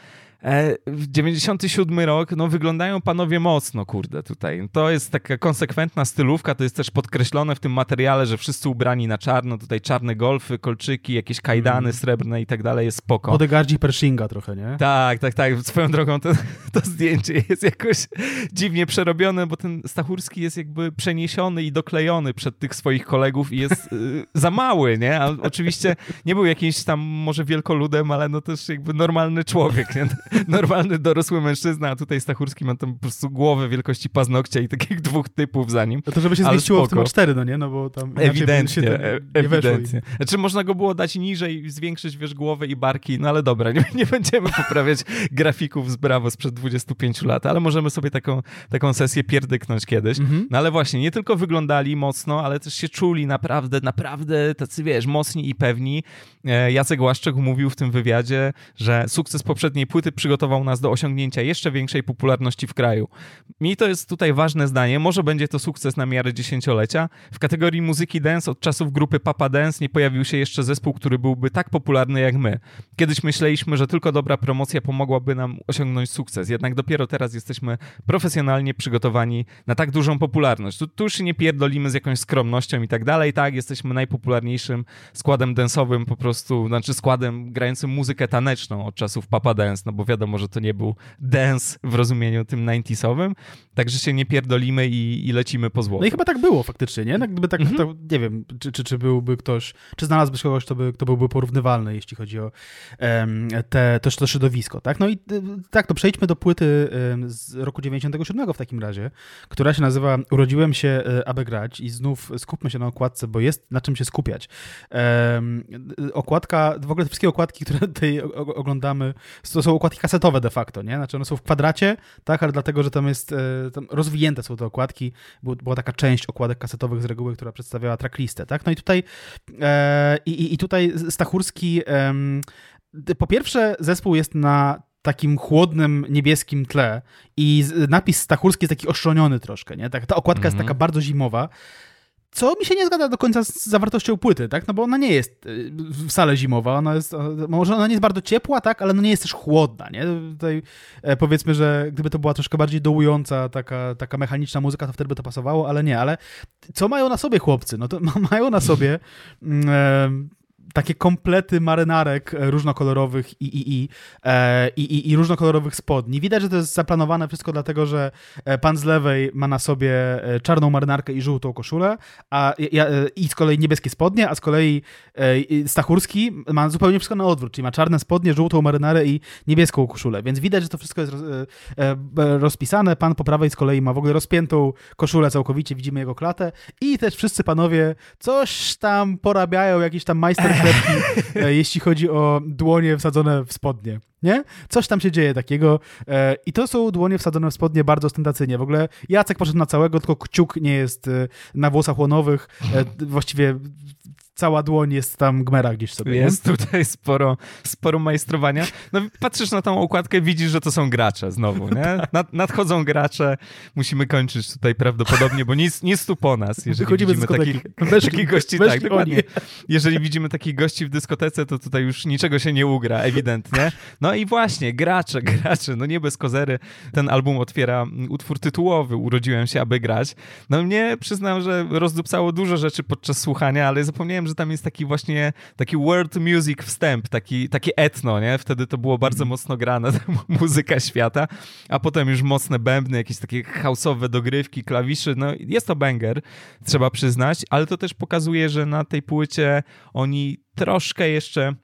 E, w 97 rok, no wyglądają panowie mocno, kurde, tutaj. To jest taka konsekwentna stylówka, to jest też podkreślone w tym materiale, że wszyscy ubrani na czarno, tutaj czarne golfy, kolczyki, jakieś kajdany mm. srebrne i tak dalej, jest spoko. Podegardzi Pershinga trochę, nie? Tak, tak, tak. Swoją drogą to, to zdjęcie jest jakoś dziwnie przerobione, bo ten Stachurski jest jakby przeniesiony i doklejony przed tych swoich kolegów i jest y, za mały, nie? A oczywiście nie był jakimś tam może wielkoludem, ale no też jakby normalny człowiek, nie? normalny dorosły mężczyzna, a tutaj Stachurski ma tam po prostu głowę wielkości paznokcia i takich dwóch typów za nim. No to żeby się zmieściło w tym cztery, no nie? No bo tam ewidentnie, się nie ewidentnie. Znaczy można go było dać niżej, zwiększyć, wiesz, głowę i barki, no ale dobra, nie, nie będziemy poprawiać grafików z Brawo sprzed 25 lat, ale możemy sobie taką, taką sesję pierdyknąć kiedyś. Mhm. No ale właśnie, nie tylko wyglądali mocno, ale też się czuli naprawdę, naprawdę tacy, wiesz, mocni i pewni. E, Jacek Łaszczek mówił w tym wywiadzie, że sukces poprzedniej płyty przygotował nas do osiągnięcia jeszcze większej popularności w kraju. Mi to jest tutaj ważne zdanie, może będzie to sukces na miarę dziesięciolecia. W kategorii muzyki dance od czasów grupy Papa Dance nie pojawił się jeszcze zespół, który byłby tak popularny jak my. Kiedyś myśleliśmy, że tylko dobra promocja pomogłaby nam osiągnąć sukces, jednak dopiero teraz jesteśmy profesjonalnie przygotowani na tak dużą popularność. Tu, tu już się nie pierdolimy z jakąś skromnością i tak dalej, tak, jesteśmy najpopularniejszym składem dance'owym po prostu, znaczy składem grającym muzykę taneczną od czasów Papa Dance, no bo wiadomo, że to nie był dance w rozumieniu tym 90 także się nie pierdolimy i, i, lecimy po złoto. No i chyba tak było faktycznie, nie? Gdyby tak, mhm. to, nie wiem, czy, czy, czy byłby ktoś, czy znalazłbyś kogoś, kto, by, kto byłby porównywalny, jeśli chodzi o um, te, też to środowisko, tak? No i y, tak, to przejdźmy do płyty z roku 97 w takim razie, która się nazywa Urodziłem się, y, aby grać i znów skupmy się na okładce, bo jest na czym się skupiać. Um, okładka, w ogóle wszystkie okładki, które tutaj oglądamy, to są okładki kasetowe de facto, nie? Znaczy one są w kwadracie, tak, ale dlatego, że tam jest, e, tam rozwinięte są te okładki, była taka część okładek kasetowych z reguły, która przedstawiała tracklistę, tak? No i tutaj e, i, i tutaj Stachurski e, po pierwsze zespół jest na takim chłodnym, niebieskim tle i napis Stachurski jest taki oszczoniony troszkę, nie? Tak, ta okładka mm -hmm. jest taka mhm. bardzo zimowa. Co mi się nie zgadza do końca z zawartością płyty, tak? No bo ona nie jest y, wcale zimowa, ona jest, może ona nie jest bardzo ciepła, tak? Ale no nie jest też chłodna, nie? Tutaj e, powiedzmy, że gdyby to była troszkę bardziej dołująca, taka, taka mechaniczna muzyka, to wtedy by to pasowało, ale nie, ale co mają na sobie chłopcy? No to mają na sobie mm, takie komplety marynarek e, różnokolorowych i, i, e, i, i, i, różnokolorowych spodni. Widać, że to jest zaplanowane wszystko dlatego, że e, pan z lewej ma na sobie czarną marynarkę i żółtą koszulę, a, i z kolei niebieskie spodnie, a z kolei Stachurski ma zupełnie wszystko na odwrót, czyli ma czarne spodnie, żółtą marynarę i niebieską koszulę, więc widać, że to wszystko jest rozpisane. Pan po prawej z kolei ma w ogóle rozpiętą koszulę całkowicie, widzimy jego klatę i też wszyscy panowie coś tam porabiają, jakiś tam majster E, jeśli chodzi o dłonie wsadzone w spodnie. Nie? Coś tam się dzieje takiego. E, I to są dłonie wsadzone w spodnie bardzo ostentacyjnie. W ogóle Jacek poszedł na całego, tylko kciuk nie jest e, na włosach łonowych. Właściwie cała dłoń jest tam gmera gdzieś sobie. Jest nie? tutaj sporo, sporo majstrowania. No patrzysz na tą okładkę, widzisz, że to są gracze znowu, nie? Nad, nadchodzą gracze, musimy kończyć tutaj prawdopodobnie, bo nic, nic tu po nas. Jeżeli Wychodzimy widzimy takich, takich gości, tak, dokładnie. Jeżeli widzimy takich gości w dyskotece, to tutaj już niczego się nie ugra, ewidentnie. No i właśnie, gracze, gracze, no nie bez kozery. Ten album otwiera utwór tytułowy, Urodziłem się, aby grać. No mnie przyznam, że rozdupcało dużo rzeczy podczas słuchania, ale zapomniałem, że tam jest taki właśnie taki world music wstęp, taki, taki etno, nie? Wtedy to było bardzo mm. mocno grane, muzyka świata, a potem już mocne bębny, jakieś takie house'owe dogrywki, klawiszy, no jest to banger, trzeba przyznać, ale to też pokazuje, że na tej płycie oni troszkę jeszcze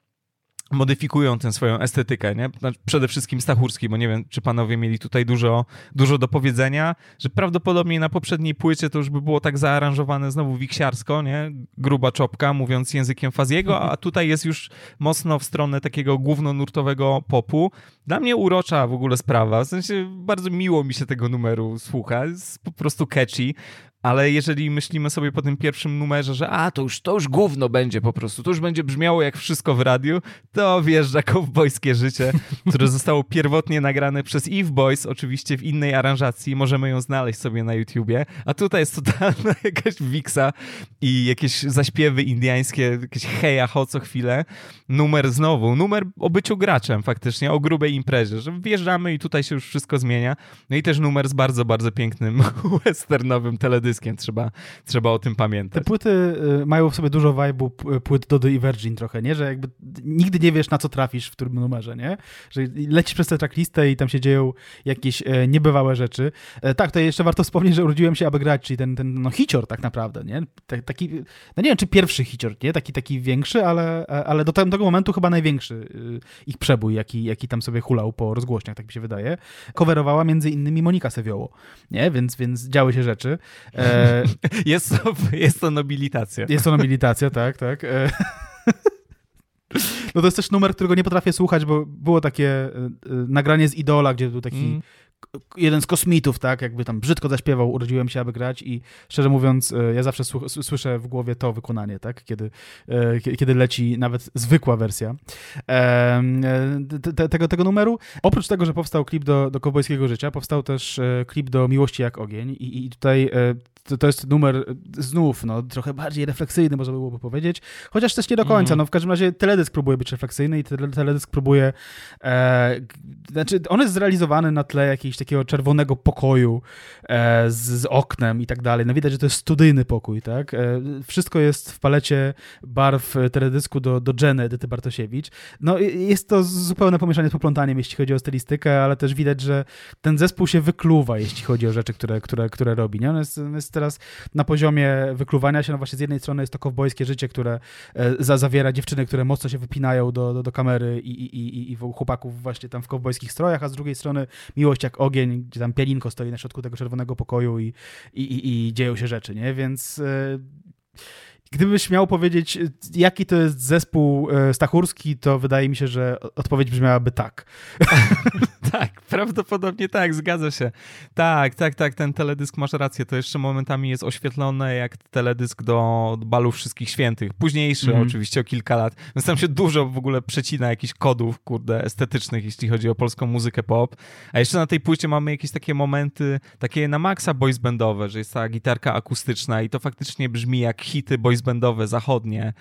modyfikują tę swoją estetykę, nie? Przede wszystkim Stachurski, bo nie wiem, czy panowie mieli tutaj dużo, dużo do powiedzenia, że prawdopodobnie na poprzedniej płycie to już by było tak zaaranżowane znowu wiksiarsko, nie? Gruba czopka, mówiąc językiem Faziego, a tutaj jest już mocno w stronę takiego głównonurtowego popu. Dla mnie urocza w ogóle sprawa, w sensie bardzo miło mi się tego numeru słucha, jest po prostu catchy ale jeżeli myślimy sobie po tym pierwszym numerze, że a, to już, to już gówno będzie po prostu, to już będzie brzmiało jak wszystko w radiu, to wjeżdża kowbojskie życie, które zostało pierwotnie nagrane przez Eve Boys, oczywiście w innej aranżacji, możemy ją znaleźć sobie na YouTubie, a tutaj jest totalna jakaś wiksa i jakieś zaśpiewy indiańskie, jakieś heja ho co chwilę. Numer znowu, numer o byciu graczem faktycznie, o grubej imprezie, że wjeżdżamy i tutaj się już wszystko zmienia. No i też numer z bardzo, bardzo pięknym westernowym teledyskiem dyskiem, trzeba, trzeba o tym pamiętać. Te płyty y, mają w sobie dużo vibe'u płyt Dody i Virgin trochę, nie? Że jakby nigdy nie wiesz, na co trafisz w którym numerze, nie? Że lecisz przez tę tracklistę i tam się dzieją jakieś e, niebywałe rzeczy. E, tak, to jeszcze warto wspomnieć, że urodziłem się, aby grać, czyli ten, ten no, hicior tak naprawdę, nie? Taki, no nie wiem, czy pierwszy hicior, nie? Taki, taki większy, ale, e, ale do tego momentu chyba największy y, ich przebój, jaki, jaki tam sobie hulał po rozgłośniach, tak mi się wydaje. Coverowała między innymi Monika Sewioło, nie? Więc, więc działy się rzeczy. E, jest, to, jest to nobilitacja. Jest to nobilitacja, tak, tak. E, no to jest też numer, którego nie potrafię słuchać, bo było takie e, nagranie z Idola, gdzie był taki mm jeden z kosmitów, tak, jakby tam brzydko zaśpiewał, urodziłem się, aby grać i szczerze mówiąc, e, ja zawsze słyszę w głowie to wykonanie, tak, kiedy, e, kiedy leci nawet zwykła wersja e, tego, tego numeru. Oprócz tego, że powstał klip do, do Kowbojskiego Życia, powstał też klip do Miłości jak ogień i, i tutaj to, to jest numer znów, no, trochę bardziej refleksyjny, można by byłoby powiedzieć, chociaż też nie do końca, mm. no w każdym razie teledysk próbuje być refleksyjny i teledysk próbuje, e, znaczy on jest zrealizowany na tle jakiejś takiego czerwonego pokoju e, z, z, oknem i tak dalej. No widać, że to jest studyjny pokój, tak? E, wszystko jest w palecie barw teledysku do, do Jenny Edyty Bartosiewicz. No jest to zupełne pomieszanie z poplątaniem, jeśli chodzi o stylistykę, ale też widać, że ten zespół się wykluwa, jeśli chodzi o rzeczy, które, które, które robi, nie? On jest, jest teraz na poziomie wykluwania się, no właśnie z jednej strony jest to kowbojskie życie, które e, za, zawiera dziewczyny, które mocno się wypinają do, do, do kamery i, i, i, i chłopaków właśnie tam w kowbojskich strojach, a z drugiej strony miłość jak ogień, gdzie tam pianinko stoi na środku tego czerwonego pokoju i, i, i, i dzieją się rzeczy, nie? Więc... Yy Gdybyś miał powiedzieć, jaki to jest zespół e, stachurski, to wydaje mi się, że odpowiedź brzmiałaby tak. tak, prawdopodobnie tak, zgadza się. Tak, tak, tak, ten teledysk, masz rację, to jeszcze momentami jest oświetlone jak teledysk do balu Wszystkich Świętych. Późniejszy mm. oczywiście, o kilka lat. Więc tam się dużo w ogóle przecina jakichś kodów, kurde, estetycznych, jeśli chodzi o polską muzykę pop. A jeszcze na tej płycie mamy jakieś takie momenty, takie na maksa boys bandowe, że jest ta gitarka akustyczna i to faktycznie brzmi jak hity boys bandowe, zachodnie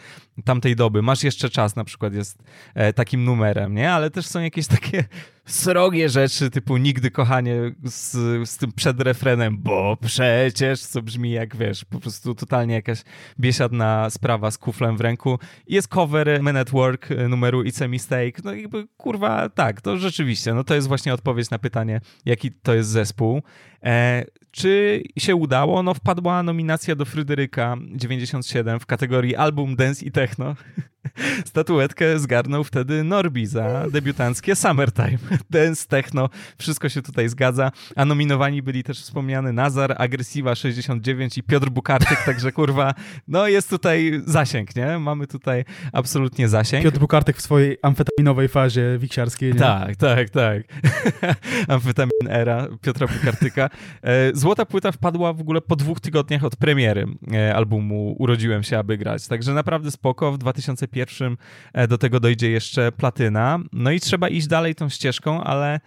tamtej doby. Masz jeszcze czas na przykład jest e, takim numerem, nie? Ale też są jakieś takie srogie rzeczy, typu nigdy kochanie z, z tym przedrefrenem, bo przecież, co brzmi jak, wiesz, po prostu totalnie jakaś biesiadna sprawa z kuflem w ręku. Jest cover Men at Work e, numeru It's a Mistake. No jakby, kurwa, tak, to rzeczywiście, no to jest właśnie odpowiedź na pytanie, jaki to jest zespół. E, czy się udało? No wpadła nominacja do Fryderyka 97 w kategorii album dance i techno. Statuetkę zgarnął wtedy Norbi za debiutanckie Summertime. Dance, techno, wszystko się tutaj zgadza. A nominowani byli też wspomniany Nazar, Agresiva 69 i Piotr Bukarczyk, także kurwa, no jest tutaj zasięg, nie? Mamy tutaj absolutnie zasięg. Piotr Bukartyk w swojej amfetaminowej fazie wiksiarskiej. Nie? Tak, tak, tak. Amfetamin era Piotra Bukartyka. E, złota płyta wpadła w ogóle po dwóch tygodniach od premiery e, albumu Urodziłem się, aby grać. Także naprawdę spoko. W 2015 21. E, do tego dojdzie jeszcze platyna. No i trzeba iść dalej tą ścieżką, ale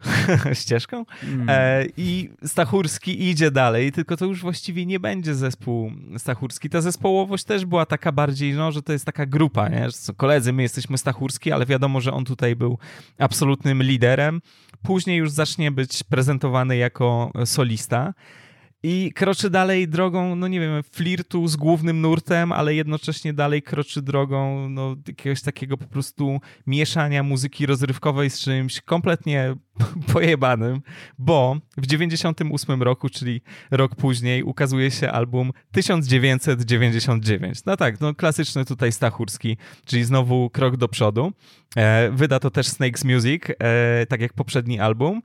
ścieżką. Mm. E, I Stachurski idzie dalej, tylko to już właściwie nie będzie zespół Stachurski. Ta zespołowość też była taka bardziej, no, że to jest taka grupa, nie? Że co, koledzy, my jesteśmy Stachurski, ale wiadomo, że on tutaj był absolutnym liderem. Później już zacznie być prezentowany jako solista i kroczy dalej drogą, no nie wiem, flirtu z głównym nurtem, ale jednocześnie dalej kroczy drogą no, jakiegoś takiego po prostu mieszania muzyki rozrywkowej z czymś kompletnie pojebanym, bo w 98 roku, czyli rok później, ukazuje się album 1999. No tak, no klasyczny tutaj Stachurski, czyli znowu krok do przodu. E, wyda to też Snakes Music, e, tak jak poprzedni album.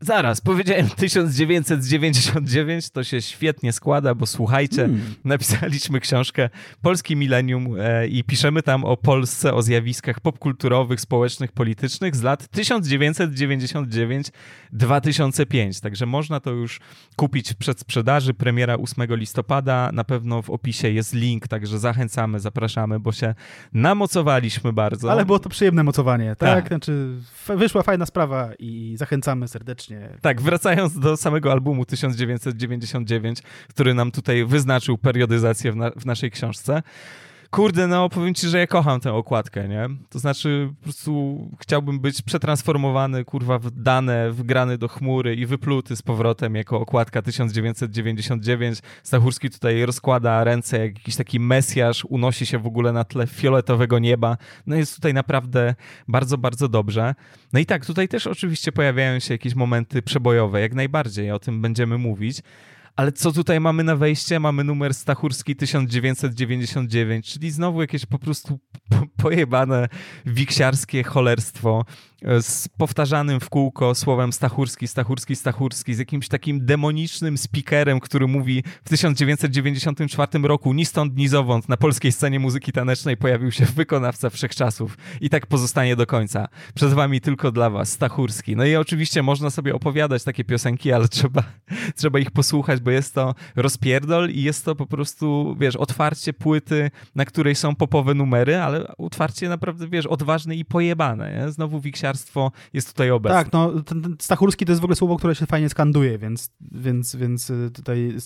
Zaraz, powiedziałem 1999, to się świetnie składa, bo słuchajcie, hmm. napisaliśmy książkę Polski Milenium e, i piszemy tam o Polsce, o zjawiskach popkulturowych, społecznych, politycznych z lat 1999-2005. Także można to już kupić w przedsprzedaży. Premiera 8 listopada. Na pewno w opisie jest link, także zachęcamy, zapraszamy, bo się namocowaliśmy bardzo. Ale było to przyjemne mocowanie, tak? tak. Znaczy, wyszła fajna sprawa i zachęcamy serdecznie tak, wracając do samego albumu 1999, który nam tutaj wyznaczył periodyzację w, na, w naszej książce. Kurde, no powiem ci, że ja kocham tę okładkę, nie? To znaczy po prostu chciałbym być przetransformowany, kurwa, w dane, wgrany do chmury i wypluty z powrotem jako okładka 1999. Stachurski tutaj rozkłada ręce jak jakiś taki mesjasz, unosi się w ogóle na tle fioletowego nieba. No jest tutaj naprawdę bardzo, bardzo dobrze. No i tak, tutaj też oczywiście pojawiają się jakieś momenty przebojowe, jak najbardziej, o tym będziemy mówić. Ale co tutaj mamy na wejście? Mamy numer Stachurski 1999, czyli znowu jakieś po prostu pojebane wiksiarskie cholerstwo z powtarzanym w kółko słowem Stachurski, Stachurski, Stachurski, z jakimś takim demonicznym speakerem, który mówi w 1994 roku ni stąd, ni zowąd na polskiej scenie muzyki tanecznej pojawił się wykonawca wszechczasów i tak pozostanie do końca. Przed wami tylko dla was, Stachurski. No i oczywiście można sobie opowiadać takie piosenki, ale trzeba, trzeba ich posłuchać, bo jest to rozpierdol i jest to po prostu, wiesz, otwarcie płyty, na której są popowe numery, ale otwarcie naprawdę, wiesz, odważne i pojebane. Nie? Znowu Wiksia jest tutaj obecny. Tak, no ten, Stachurski to jest w ogóle słowo, które się fajnie skanduje, więc, więc, więc y, tutaj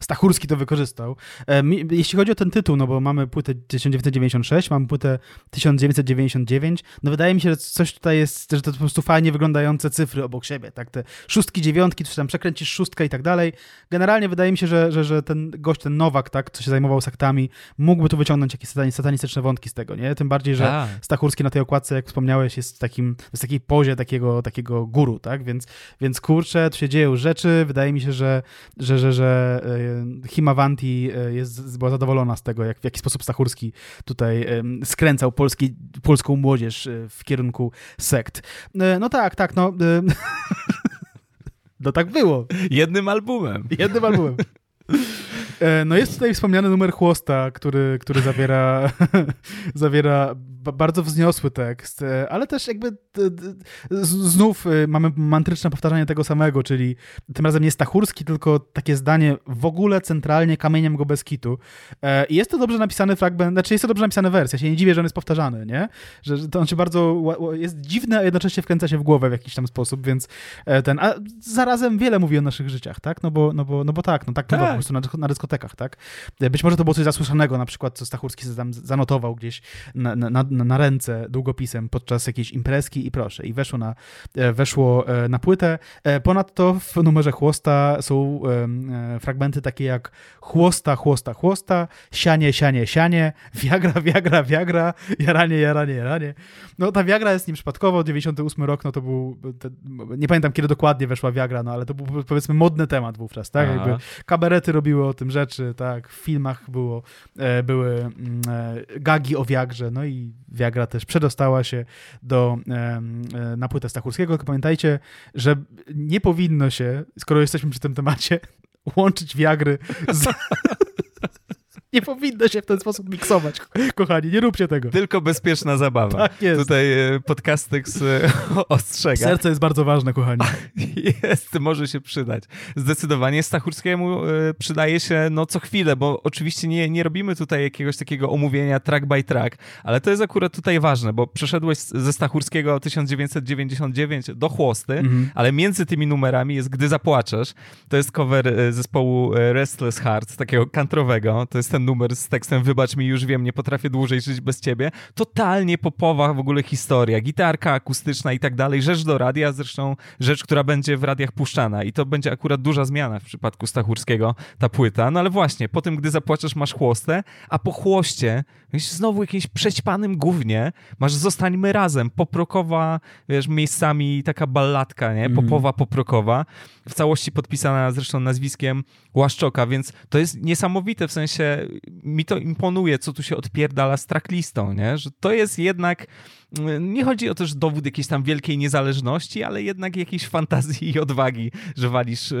Stachurski to wykorzystał. E, jeśli chodzi o ten tytuł, no bo mamy płytę 1996, mamy płytę 1999, no wydaje mi się, że coś tutaj jest, że to po prostu fajnie wyglądające cyfry obok siebie, tak, te szóstki, dziewiątki, czy tam przekręcisz szóstkę i tak dalej. Generalnie wydaje mi się, że, że, że ten gość, ten Nowak, tak, co się zajmował sektami, mógłby tu wyciągnąć jakieś satanistyczne wątki z tego, nie? Tym bardziej, że A. Stachurski na tej okładce, jak wspomniałeś, jest takim jest takiej pozie takiego, takiego guru, tak? Więc, więc kurczę, tu się dzieją rzeczy. Wydaje mi się, że, że, że, że e, Himavanti e, jest, była zadowolona z tego, jak, w jaki sposób Stachurski tutaj skręcał polski, polską młodzież e, w kierunku sekt. No tak, tak, no. No tak było. Jednym albumem. Jednym albumem. No jest tutaj wspomniany numer chłosta, który, który zawiera, zawiera bardzo wzniosły tekst, e, ale też jakby znów e, mamy mantryczne powtarzanie tego samego, czyli tym razem nie Stachurski, tylko takie zdanie w ogóle centralnie kamieniem go bez kitu. E, I jest to dobrze napisany fragment, znaczy jest to dobrze napisana wersja, ja się nie dziwię, że on jest powtarzany, nie? Że to on się bardzo, jest dziwny, a jednocześnie wkręca się w głowę w jakiś tam sposób, więc ten, a zarazem wiele mówi o naszych życiach, tak? No bo, no bo, no bo tak, no tak, tak. po prostu na, na dyskotekach, tak? Być może to było coś zasłyszanego, na przykład co Stachurski tam zanotował gdzieś na, na, na ręce długopisem podczas jakiejś imprezki i proszę, i weszło na, e, weszło e, na płytę. E, ponadto w numerze chłosta są fragmenty takie jak chłosta, chłosta, chłosta, sianie, sianie, sianie, wiagra, wiagra, wiagra, jaranie, jaranie, jaranie. No ta wiagra jest nim przypadkowo, 98 rok, no to był, nie pamiętam kiedy dokładnie weszła wiagra, no ale to był powiedzmy modny temat wówczas, tak? Jakby kabarety robiły o tym rzeczy, tak? W filmach było, były mm, gagi o wiagrze, no i Viagra też przedostała się do, e, na płytę Stachurskiego. Pamiętajcie, że nie powinno się, skoro jesteśmy przy tym temacie, łączyć Viagry z... Nie powinno się w ten sposób miksować, kochani, nie róbcie tego. Tylko bezpieczna zabawa. Tak jest. Tutaj e, Podcastex e, ostrzega. Serce jest bardzo ważne, kochani. Jest, może się przydać. Zdecydowanie Stachurskiemu e, przydaje się no co chwilę, bo oczywiście nie, nie robimy tutaj jakiegoś takiego omówienia track by track, ale to jest akurat tutaj ważne, bo przeszedłeś ze Stachurskiego 1999 do Chłosty, mhm. ale między tymi numerami jest Gdy zapłaczesz. To jest cover zespołu Restless Heart, takiego kantrowego. To jest ten ten numer z tekstem wybacz mi, już wiem, nie potrafię dłużej żyć bez ciebie. Totalnie popowa w ogóle historia, gitarka akustyczna i tak dalej, rzecz do radia, zresztą rzecz, która będzie w radiach puszczana. I to będzie akurat duża zmiana w przypadku Stachurskiego, ta płyta, no ale właśnie, po tym, gdy zapłaczesz, masz chłostę, a po chłoście, znowu jakimś przećpanym gównie, masz Zostańmy Razem, poprokowa, wiesz, miejscami taka balladka, nie, mhm. popowa, poprokowa, w całości podpisana zresztą nazwiskiem Łaszczoka, więc to jest niesamowite, w sensie mi to imponuje, co tu się odpierdala z tracklistą, nie? że to jest jednak nie chodzi o to, że dowód jakiejś tam wielkiej niezależności, ale jednak jakiejś fantazji i odwagi, że walisz e,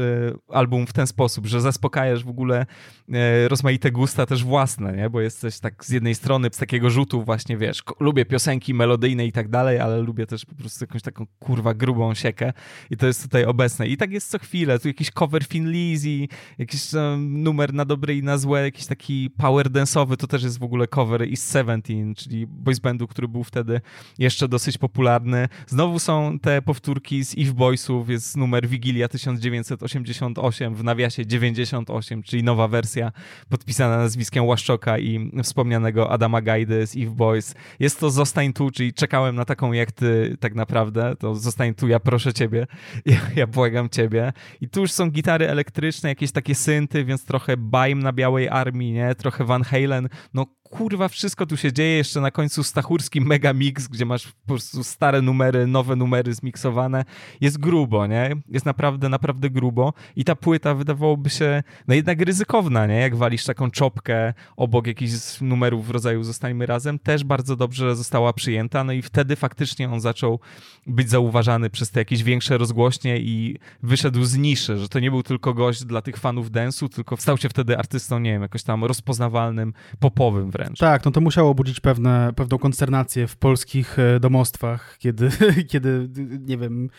album w ten sposób, że zaspokajasz w ogóle e, rozmaite gusta też własne, nie? bo jesteś tak z jednej strony z takiego rzutu właśnie, wiesz, lubię piosenki melodyjne i tak dalej, ale lubię też po prostu jakąś taką kurwa grubą siekę i to jest tutaj obecne. I tak jest co chwilę, tu jakiś cover Fin Lizzy, jakiś um, numer na dobre i na złe, jakiś taki power dance'owy, to też jest w ogóle cover East Seventeen, czyli boys bandu, który był wtedy jeszcze dosyć popularny. Znowu są te powtórki z Eve Boysów, jest numer Wigilia 1988, w nawiasie 98, czyli nowa wersja podpisana nazwiskiem Łaszczoka i wspomnianego Adama Gajdy z Eve Boys. Jest to Zostań tu, czyli czekałem na taką jak ty tak naprawdę, to Zostań tu, ja proszę ciebie, ja, ja błagam ciebie. I tu już są gitary elektryczne, jakieś takie synty, więc trochę Baim na Białej Armii, nie? Trochę Van Halen. No kurwa, wszystko tu się dzieje. Jeszcze na końcu Stachurski mega mix, gdzie masz po prostu stare numery, nowe numery zmiksowane. Jest grubo, nie? Jest naprawdę, naprawdę grubo. I ta płyta wydawałoby się, no jednak ryzykowna, nie? Jak walisz taką czopkę obok jakichś numerów w rodzaju Zostańmy Razem, też bardzo dobrze została przyjęta. No i wtedy faktycznie on zaczął być zauważany przez te jakieś większe rozgłośnie i wyszedł z niszy, że to nie był tylko gość dla tych fanów densu, tylko stał się wtedy artystą, nie wiem, jakoś tam rozpoznawalnym, popowym wręcz wręcz. Tak, no to musiało budzić pewne, pewną konsternację w polskich e, domostwach, kiedy, kiedy, nie wiem,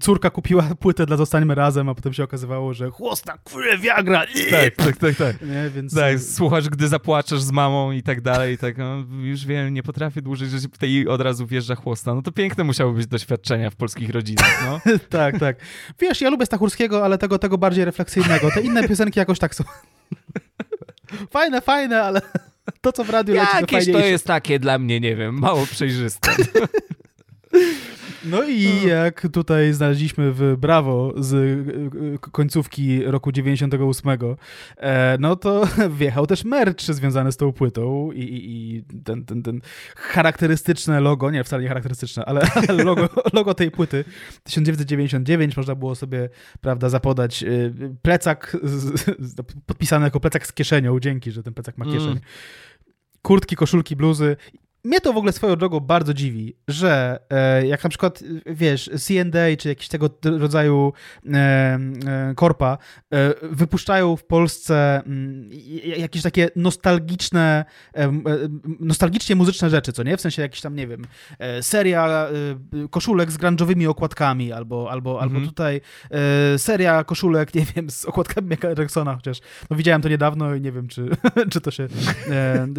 córka kupiła płytę dla Zostańmy Razem, a potem się okazywało, że chłosta, kurde, Viagra! Tak, tak, tak, tak. Nie, więc... tak. Słuchasz, gdy zapłaczesz z mamą i tak dalej, tak, no, już wiem, nie potrafię dłużej, że tutaj od razu wjeżdża chłosta. No to piękne musiały być doświadczenia w polskich rodzinach, no. tak, tak. Wiesz, ja lubię Stachurskiego, ale tego, tego bardziej refleksyjnego. Te inne piosenki jakoś tak są... fajne, fajne, ale to, co w radiu leci, Jakieś to, to jest takie dla mnie, nie wiem, mało przejrzyste. No i jak tutaj znaleźliśmy w Brawo z e, końcówki roku 98, e, no to wjechał też merch związany z tą płytą i, i ten, ten, ten charakterystyczne logo, nie, wcale nie charakterystyczne, ale logo, logo tej płyty 1999 można było sobie, prawda, zapodać e, plecak z, podpisany jako plecak z kieszenią, dzięki, że ten plecak ma kieszeń. Mm kurtki, koszulki, bluzy mnie to w ogóle swoją drogą bardzo dziwi, że e, jak na przykład, wiesz, C&A czy jakiś tego rodzaju e, e, korpa e, wypuszczają w Polsce m, mm, jakieś takie nostalgiczne, e, e, nostalgicznie muzyczne rzeczy, co nie? W sensie jakiś tam, nie wiem, seria koszulek z grunge'owymi okładkami albo, albo, albo mhm. tutaj seria koszulek, nie wiem, z okładkami Michaela Jacksona, chociaż no, widziałem to niedawno i nie wiem, czy, czy to się,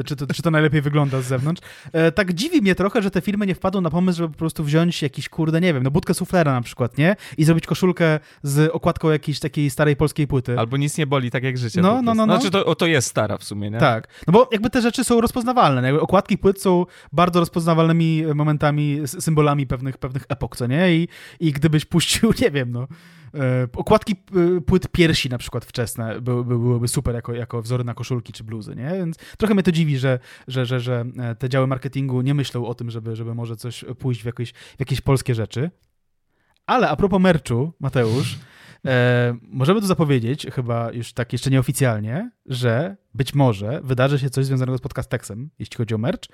czy to, czy to najlepiej wygląda z zewnątrz. E, tak dziwi mnie trochę, że te firmy nie wpadły na pomysł, żeby po prostu wziąć jakiś, kurde, nie wiem, no budkę suflera na przykład, nie? I zrobić koszulkę z okładką jakiejś takiej starej polskiej płyty. Albo nic nie boli, tak jak życie. No, no, no, no. Znaczy to, to jest stara w sumie, nie? Tak. No bo jakby te rzeczy są rozpoznawalne. Jakby okładki płyt są bardzo rozpoznawalnymi momentami, symbolami pewnych, pewnych epok, co nie? I, i gdybyś puścił, nie wiem, no okładki e, płyt piersi na przykład wczesne byłyby, byłyby super jako, jako wzory na koszulki czy bluzy, nie? Więc trochę mnie to dziwi, że, że, że, że e, te działy marketingu nie myślą o tym, żeby, żeby może coś pójść w jakieś, w jakieś polskie rzeczy. Ale a propos merchu, Mateusz, e, możemy tu zapowiedzieć, chyba już tak jeszcze nieoficjalnie, że być może wydarzy się coś związanego z podcastexem, jeśli chodzi o merch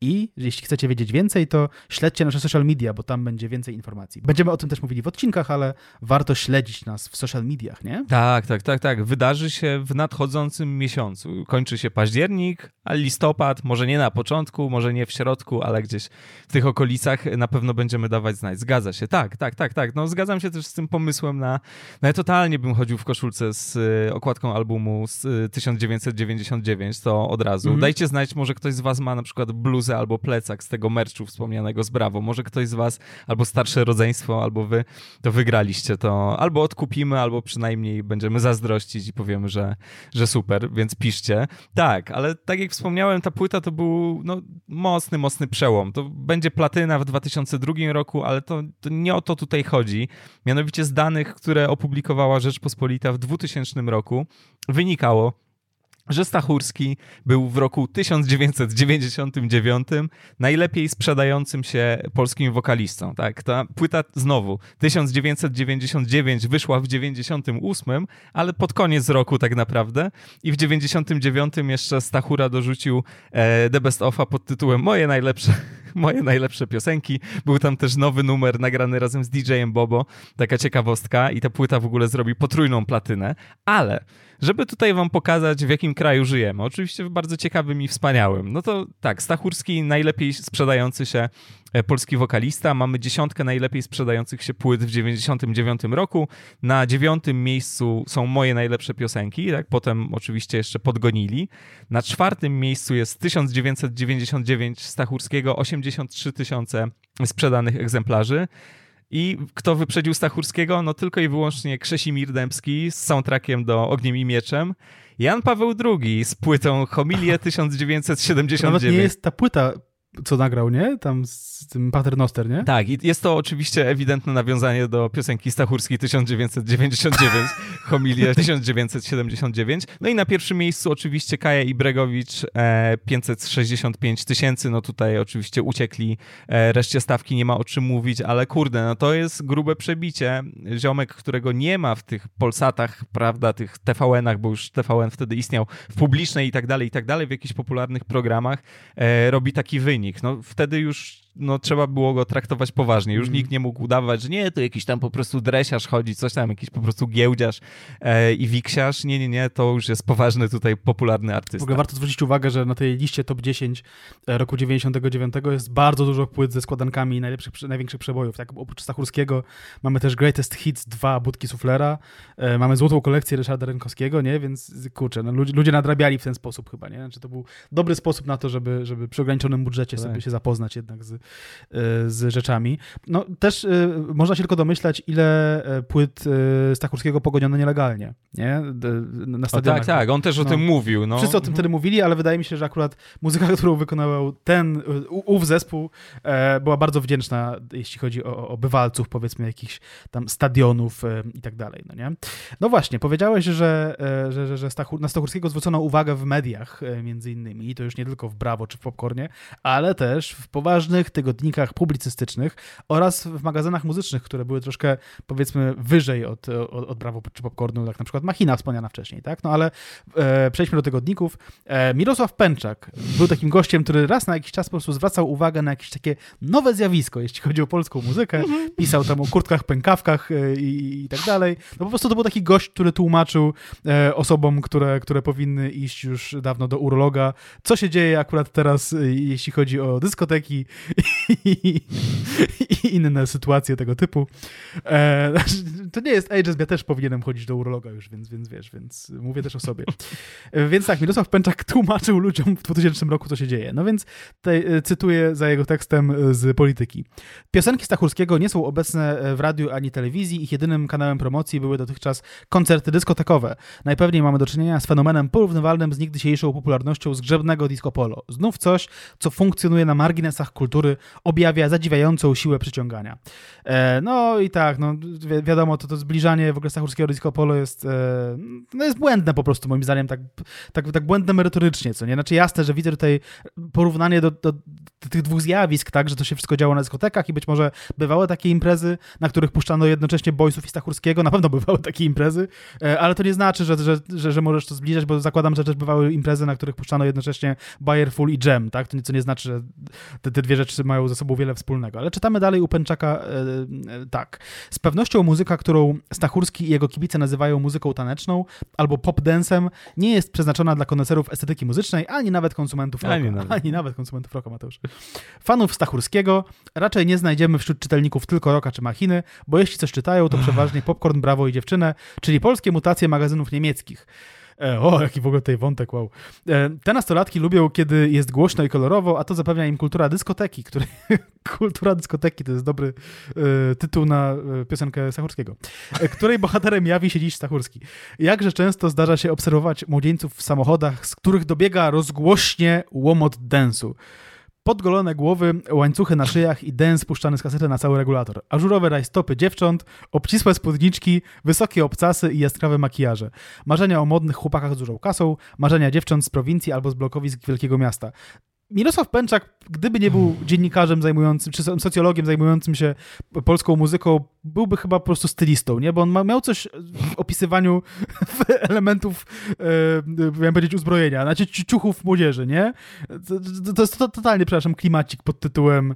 i jeśli chcecie wiedzieć więcej, to śledźcie nasze social media, bo tam będzie więcej informacji. Będziemy o tym też mówili w odcinkach, ale warto śledzić nas w social mediach, nie? Tak, tak, tak, tak. Wydarzy się w nadchodzącym miesiącu. Kończy się październik, a listopad, może nie na początku, może nie w środku, ale gdzieś w tych okolicach na pewno będziemy dawać znać. Zgadza się. Tak, tak, tak, tak. No zgadzam się też z tym pomysłem na... No ja totalnie bym chodził w koszulce z y, okładką albumu z 1990 99, to od razu. Mhm. Dajcie znać, może ktoś z was ma na przykład bluzę albo plecak z tego merchu wspomnianego z Brawo. Może ktoś z was, albo starsze rodzeństwo, albo wy, to wygraliście to. Albo odkupimy, albo przynajmniej będziemy zazdrościć i powiemy, że, że super, więc piszcie. Tak, ale tak jak wspomniałem, ta płyta to był no, mocny, mocny przełom. To będzie platyna w 2002 roku, ale to, to nie o to tutaj chodzi. Mianowicie z danych, które opublikowała Rzeczpospolita w 2000 roku, wynikało, że Stachurski był w roku 1999 najlepiej sprzedającym się polskim wokalistą. Tak, ta płyta znowu 1999 wyszła w 98, ale pod koniec roku tak naprawdę i w 99 jeszcze Stachura dorzucił e, The Best Offa pod tytułem Moje najlepsze moje najlepsze piosenki. Był tam też nowy numer nagrany razem z DJ-em Bobo, taka ciekawostka. I ta płyta w ogóle zrobi potrójną platynę, ale żeby tutaj wam pokazać, w jakim kraju żyjemy, oczywiście w bardzo ciekawym i wspaniałym, no to tak, Stachurski najlepiej sprzedający się polski wokalista, mamy dziesiątkę najlepiej sprzedających się płyt w 99 roku, na dziewiątym miejscu są moje najlepsze piosenki, tak, potem oczywiście jeszcze podgonili, na czwartym miejscu jest 1999 Stachurskiego, 83 tysiące sprzedanych egzemplarzy, i kto wyprzedził Stachurskiego? No tylko i wyłącznie Krzesimir Dębski z soundtrackiem do Ogniem i Mieczem. Jan Paweł II z płytą Homilie 1979. Nawet nie jest ta płyta co nagrał, nie? Tam z tym Paternoster, nie? Tak, i jest to oczywiście ewidentne nawiązanie do piosenki Stachurskiej 1999, Homilia 1979. No i na pierwszym miejscu oczywiście Kaja i Bregowicz e, 565 tysięcy, no tutaj oczywiście uciekli e, reszcie stawki, nie ma o czym mówić, ale kurde, no to jest grube przebicie. Ziomek, którego nie ma w tych Polsatach, prawda, tych TVN-ach, bo już TVN wtedy istniał w publicznej i tak dalej, i tak dalej, w jakichś popularnych programach, e, robi taki wynik No wtedy już no, trzeba było go traktować poważnie. Już mm. nikt nie mógł udawać, że nie, to jakiś tam po prostu dresiarz chodzi, coś tam, jakiś po prostu giełdziarz e, i wiksiarz. Nie, nie, nie, to już jest poważny tutaj popularny artysta. W ogóle warto zwrócić uwagę, że na tej liście top 10 e, roku 99 jest bardzo dużo płyt ze składankami najlepszych, największych przebojów. Tak? Oprócz Stachurskiego mamy też Greatest Hits 2 Budki Suflera, e, mamy złotą kolekcję Ryszarda Rękowskiego, nie? Więc kurczę, no, ludzie, ludzie nadrabiali w ten sposób chyba, nie? Znaczy, to był dobry sposób na to, żeby, żeby przy ograniczonym budżecie tak. sobie się zapoznać jednak z, z rzeczami. No też e, można się tylko domyślać, ile e, płyt Stachurskiego pogoniono nielegalnie, nie? Na stadionach. tak, tak, on też o no. tym mówił. No. Wszyscy o tym wtedy mówili, ale wydaje mi się, że akurat muzyka, którą wykonywał ten, ów zespół, była bardzo wdzięczna, jeśli chodzi o, o bywalców, powiedzmy, jakichś tam stadionów i tak dalej, no nie? No właśnie, powiedziałeś, że, że, że, że Stachur, na Stachurskiego zwrócono uwagę w mediach, między innymi, i to już nie tylko w Brawo czy w Popcornie, ale też w poważnych tygodnikach publicystycznych oraz w magazynach muzycznych, które były troszkę, powiedzmy, wyżej od, od, od Brawo czy Popcornu, jak na przykład Machina wspomniana wcześniej, tak? No ale e, przejdźmy do tygodników. E, Mirosław Pęczak był takim gościem, który raz na jakiś czas po prostu zwracał uwagę na jakieś takie nowe zjawisko, jeśli chodzi o polską muzykę. Mhm. Pisał tam o kurtkach, pękawkach e, i, i tak dalej. No po prostu to był taki gość, który tłumaczył e, osobom, które, które powinny iść już dawno do urologa, co się dzieje akurat teraz, e, jeśli chodzi o dyskoteki i, inne sytuacje tego typu. E, to nie jest ageism, ja też powinienem chodzić do urologa już, więc, więc wiesz, więc mówię też o sobie. E, więc tak, Mirosław Pęczak tłumaczył ludziom w 2000 roku, co się dzieje. No więc tutaj e, cytuję za jego tekstem e, z Polityki. Piosenki Stachurskiego nie są obecne w radiu ani telewizji. Ich jedynym kanałem promocji były dotychczas koncerty dyskotekowe. Najpewniej mamy do czynienia z fenomenem porównywalnym z nigdysiejszą popularnością zgrzebnego disco polo. Znów coś, co funkcjonuje na marginesach kultury, objawia zadziwiającą siłę przyciągania. E, no i tak, no wi wiadomo, to, to zbliżanie w ogóle Stachurskiego do disco polo jest, e, no jest błędne po prostu moim zdaniem, tak, tak, tak błędne merytorycznie, co nie? Znaczy jasne, że widzę tutaj porównanie do, do, do tych dwóch zjawisk, tak, że to się wszystko działo na dyskotekach i być może bywały takie imprezy, na których puszczano jednocześnie Boysów i Stachurskiego, na pewno bywały takie imprezy, e, ale to nie znaczy, że, że, że, że możesz to zbliżać, bo zakładam, że też bywały imprezy, na których puszczano jednocześnie Bayer Full i Jam, tak? To nic nie znaczy, że te, te dwie rzeczy mają ze sobą wiele wspólnego. Ale czytamy dalej u Pęczaka e, e, tak. Z pewnością muzyka, którą Stachurski i jego kibice nazywają muzyką taneczną albo pop dance'em, nie jest przeznaczona dla koneserów estetyki muzycznej, ani nawet konsumentów rocka. Ani nawet, ani nawet konsumentów rocka, Mateusz. Fanów Stachurskiego raczej nie znajdziemy wśród czytelników tylko rocka czy machiny, bo jeśli coś czytają, to przeważnie Popcorn, Brawo i Dziewczynę, czyli polskie mutacje magazynów niemieckich. E, o, jaki w ogóle tutaj wątek, wow. E, te nastolatki lubią, kiedy jest głośno i kolorowo, a to zapewnia im kultura dyskoteki, której... kultura dyskoteki to jest dobry e, tytuł na piosenkę Stachurskiego, której bohaterem jawi się dziś Stachurski. Jakże często zdarza się obserwować młodzieńców w samochodach, z których dobiega rozgłośnie łomot densu podgolone głowy, łańcuchy na szyjach i dens spuszczany z kasety na cały regulator. Ażurowe rajstopy dziewcząt, obcisłe spódniczki, wysokie obcasy i jaskrawe makijaże. Marzenia o modnych chłopakach z dużą kasą, marzenia dziewcząt z prowincji albo z blokowisk wielkiego miasta. Mirosław Pęczak, gdyby nie był dziennikarzem zajmującym, czy socjologiem zajmującym się polską muzyką, byłby chyba po prostu stylistą, nie? Bo on ma, miał coś w opisywaniu elementów, e, miałem powiedzieć, uzbrojenia, znaczy ciuchów młodzieży, nie? To, to jest to, totalnie, przepraszam, klimacik pod tytułem